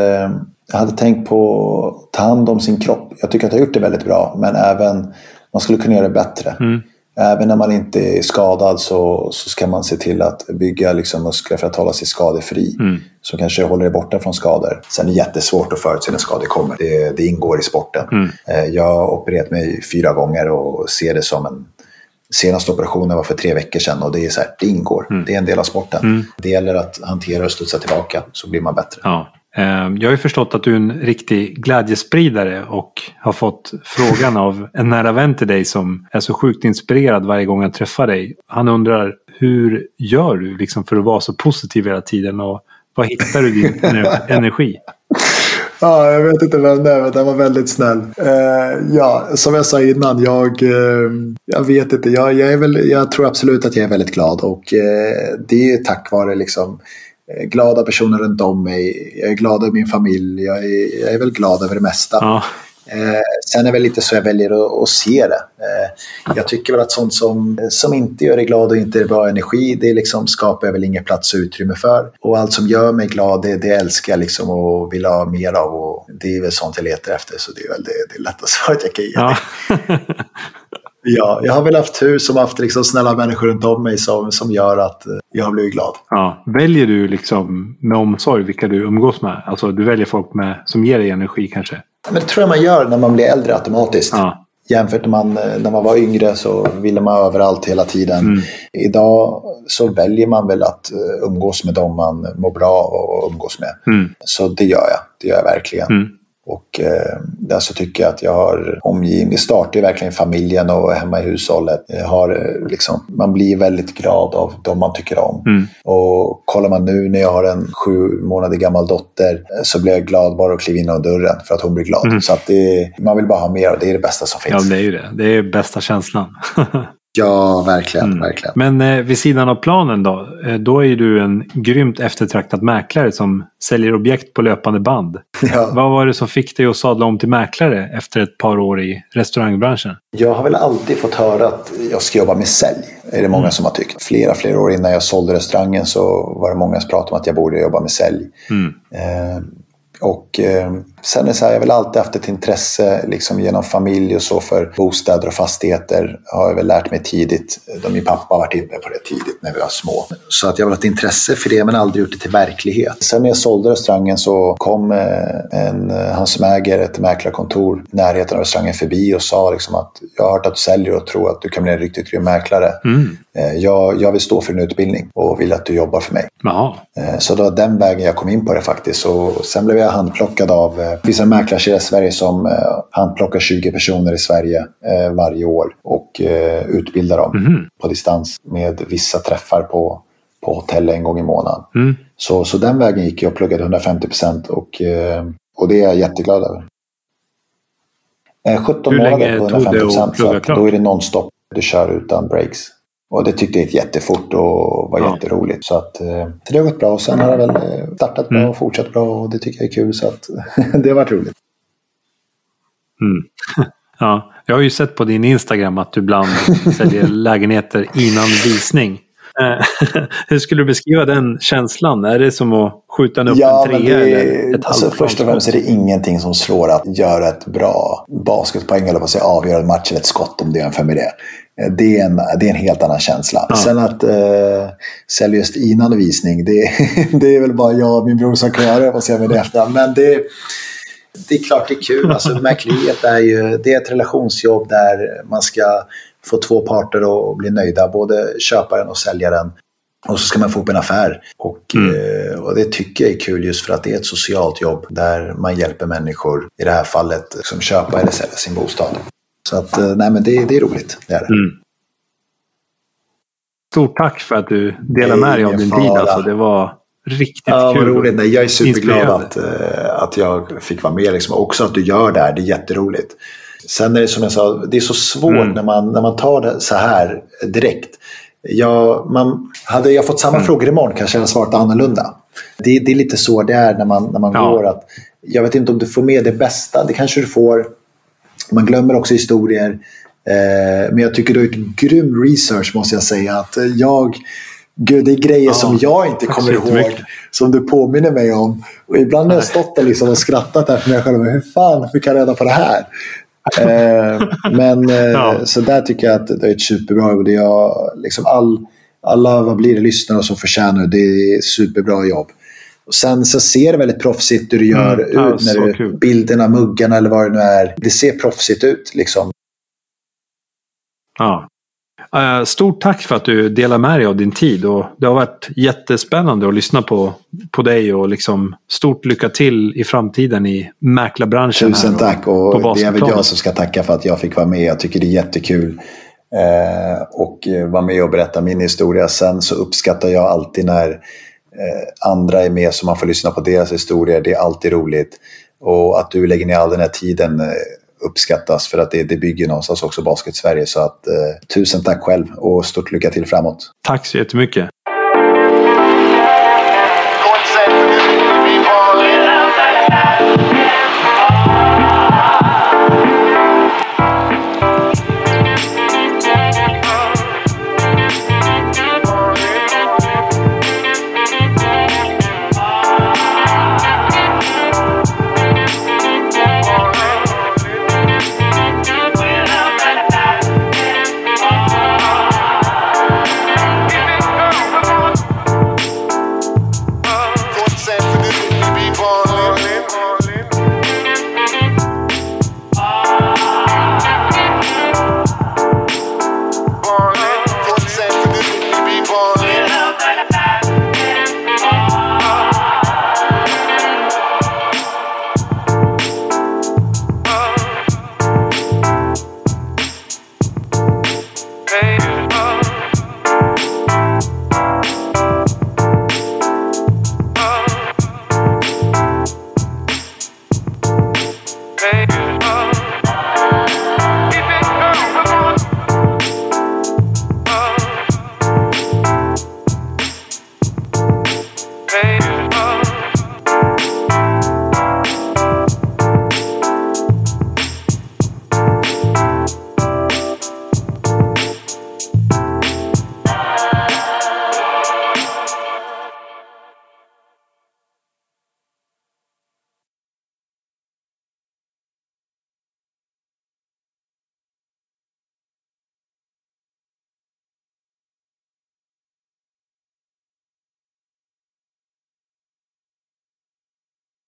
Speaker 3: jag hade tänkt på att ta hand om sin kropp. Jag tycker att jag har gjort det väldigt bra. Men även man skulle kunna göra det bättre.
Speaker 2: Mm.
Speaker 3: Även när man inte är skadad så, så ska man se till att bygga liksom muskler för att hålla sig skadefri.
Speaker 2: Mm.
Speaker 3: Som kanske håller dig borta från skador. Sen är det jättesvårt att förutse när skador kommer. Det, det ingår i sporten.
Speaker 2: Mm.
Speaker 3: Eh, Jag har opererat mig fyra gånger och ser det som en Senaste operationen var för tre veckor sedan och det är så här, det ingår.
Speaker 2: Mm.
Speaker 3: Det är en del av sporten. Det gäller att hantera och studsa tillbaka så blir man bättre.
Speaker 2: Ja. Eh, Jag har ju förstått att du är en riktig glädjespridare och har fått frågan av en nära vän till dig som är så sjukt inspirerad varje gång jag träffar dig. Han undrar hur gör du liksom för att vara så positiv hela tiden och var hittar du din ener- energi?
Speaker 3: Ja, jag vet inte vem det är, men den var väldigt snäll. Uh, ja, som jag sa innan, jag, uh, jag vet inte. Jag, jag, är väl, jag tror absolut att jag är väldigt glad och uh, det är tack vare liksom, glada personer runt om mig. Jag är glad över min familj. Jag är, jag är väl glad över det mesta.
Speaker 2: Ja,
Speaker 3: Eh, sen är det väl lite så jag väljer att, att se det. Eh, jag tycker väl att sånt som, som inte gör dig glad och inte är bra energi, det liksom skapar jag väl ingen plats och utrymme för. Och allt som gör mig glad, det, det älskar jag liksom och vill ha mer av. Och det är väl sånt jag letar efter, så det är väl det, det lätta svaret jag kan ge.
Speaker 2: ja.
Speaker 3: Ja, jag har väl haft tur som haft liksom snälla människor runt om mig som, som gör att jag har blivit glad.
Speaker 2: ja. Väljer du liksom med omsorg vilka du umgås med? Alltså du väljer folk med, som ger dig energi kanske?
Speaker 3: Men det tror jag man gör när man blir äldre automatiskt.
Speaker 2: Ja.
Speaker 3: Jämfört med man, när man var yngre så ville man överallt hela tiden.
Speaker 2: Mm.
Speaker 3: Idag så väljer man väl att eh, umgås med dem man mår bra av att umgås med.
Speaker 2: Mm.
Speaker 3: Så det gör jag. Det gör jag verkligen.
Speaker 2: Mm.
Speaker 3: Och eh, där så tycker jag att jag har omgivning. Startar verkligen familjen och hemma i hushållet. Jag har, eh, liksom, man blir väldigt glad av de man tycker om.
Speaker 2: Mm.
Speaker 3: Och kollar man nu när jag har en sju månader gammal dotter eh, så blir jag glad bara att kliva in genom dörren för att hon blir glad.
Speaker 2: Mm.
Speaker 3: Så att det, man vill bara ha mer och det är det bästa som
Speaker 2: ja,
Speaker 3: finns.
Speaker 2: det är ju det. Det är bästa känslan.
Speaker 3: Ja, verkligen.
Speaker 2: Mm.
Speaker 3: verkligen.
Speaker 2: Men eh, vid sidan av planen då? Eh, då är ju du en grymt eftertraktad mäklare som säljer objekt på löpande band.
Speaker 3: Ja.
Speaker 2: Vad var det som fick dig att sadla om till mäklare efter ett par år i restaurangbranschen?
Speaker 3: Jag har väl alltid fått höra att jag ska jobba med sälj. är det många
Speaker 2: Mm.
Speaker 3: som har tyckt. Flera, flera år innan jag sålde restaurangen så var det många som pratade om att jag borde jobba med sälj.
Speaker 2: Mm.
Speaker 3: Eh, och eh, sen är det så här, jag har väl alltid haft ett intresse liksom genom familj och så för bostäder och fastigheter. Har jag väl lärt mig tidigt. Min pappa har varit inne på det tidigt när vi var små. Så att jag har väl haft intresse för det men aldrig gjort det till verklighet. Sen när jag sålde restaurangen så kom eh, en, eh, han som äger ett mäklarkontor i närheten av restaurangen förbi och sa liksom att jag har hört att du säljer och tror att du kan bli en riktigt grym mäklare.
Speaker 2: Mm.
Speaker 3: Eh, jag, jag vill stå för en utbildning och vill att du jobbar för mig.
Speaker 2: Jaha.
Speaker 3: Eh, Så det var den vägen jag kom in på det faktiskt. Och sen blev jag handplockad av eh, vissa mäklarkedjor i Sverige som eh, handplockar 20 personer i Sverige eh, varje år och utbildar dem
Speaker 2: Mhm.
Speaker 3: på distans med vissa träffar på, på hotell en gång i månaden.
Speaker 2: Mm.
Speaker 3: Så, så den vägen gick jag och pluggade 150 procent och, och det är jag jätteglad över. Eh, 17
Speaker 2: Hur länge
Speaker 3: månader på
Speaker 2: tog det
Speaker 3: 150
Speaker 2: att
Speaker 3: procent. Då är det nonstop. Du kör utan breaks. Och det tyckte jag gick jättefort och var
Speaker 2: Ja.
Speaker 3: jätteroligt. Så, att, eh, så det har gått bra. Och sen har det väl eh, startat bra
Speaker 2: Mm.
Speaker 3: och fortsatt bra. Och det tycker jag är kul. Så att, det har varit roligt.
Speaker 2: Mm. Ja, jag har ju sett på din Instagram att du ibland säljer lägenheter innan visning. Eh, Hur skulle du beskriva den känslan? Är det som att skjuta upp en
Speaker 3: men
Speaker 2: trea eller ett
Speaker 3: alltså, Först och främst är det ingenting som slår att göra ett bra basketpoäng eller att säga avgöra en match eller ett skott om du jämför med det. Eh, Det är en, det är en helt annan känsla.
Speaker 2: Ja.
Speaker 3: Sen att eh, sälja just innan visning, det, det är väl bara jag och min bror som kan göra det. Vad säger med det efterhand. Men det, det är klart det är kul. Alltså, mäkleriet är ju det är ett relationsjobb där man ska få två parter att bli nöjda. Både köparen och säljaren. Och så ska man få upp en affär. Och,
Speaker 2: Mm.
Speaker 3: eh, och det tycker jag är kul just för att det är ett socialt jobb där man hjälper människor, i det här fallet, som köpa eller sälja sin bostad. Så att, eh, nej men det, det är roligt. Det är det.
Speaker 2: Mm. Stort tack för att du
Speaker 3: är
Speaker 2: med dig av din tid. Alltså, det var riktigt
Speaker 3: Ja,
Speaker 2: kul.
Speaker 3: roligt. Nej, jag är superglad att, eh, att jag fick vara med. Liksom. Också att du gör det här. Det är jätteroligt. Sen är det som jag sa, det är så svårt
Speaker 2: Mm.
Speaker 3: när, man, när man tar det så här direkt. Jag, man, hade jag fått samma
Speaker 2: Mm.
Speaker 3: frågor imorgon kanske jag hade svarat annorlunda. Det, det är lite så det är när man, när man
Speaker 2: Ja.
Speaker 3: går. att Jag vet inte om du får med det bästa. Det kanske du får. Man glömmer också historier. Eh, men jag tycker du har gjort grym research måste jag säga. Att eh, jag, gud, det är grejer
Speaker 2: Ja,
Speaker 3: som jag inte kommer ihåg. Som du påminner mig om. Och ibland har jag stått där liksom och skrattat där för mig själv. Hur fan fick jag reda på det här? Eh, men eh, ja. så där tycker jag att det är ett superbra jobb. Det är liksom all, alla vad blir det, lyssnare som förtjänar det. är superbra jobb. Och sen så ser det väldigt proffsigt hur du gör mm, ut när du, kul. bilderna, muggarna eller vad det nu är. Det ser proffsigt ut liksom.
Speaker 2: Ja. Eh, stort tack för att du delar med dig av din tid. Och det har varit jättespännande att lyssna på, på dig och liksom stort lycka till i framtiden i mäklarbranschen.
Speaker 3: Tusen tack och, och det är väl jag som ska tacka för att jag fick vara med. Jag tycker det är jättekul eh, och eh, vara med och berätta min historia. Sen så uppskattar jag alltid när eh, andra är med så man får lyssna på deras historier. Det är alltid roligt. Och att du lägger ner all den här tiden uppskattas för att det, det bygger någonstans också Basket Sverige. Så att, eh, tusen tack själv och stort lycka till framåt.
Speaker 2: Tack så jättemycket.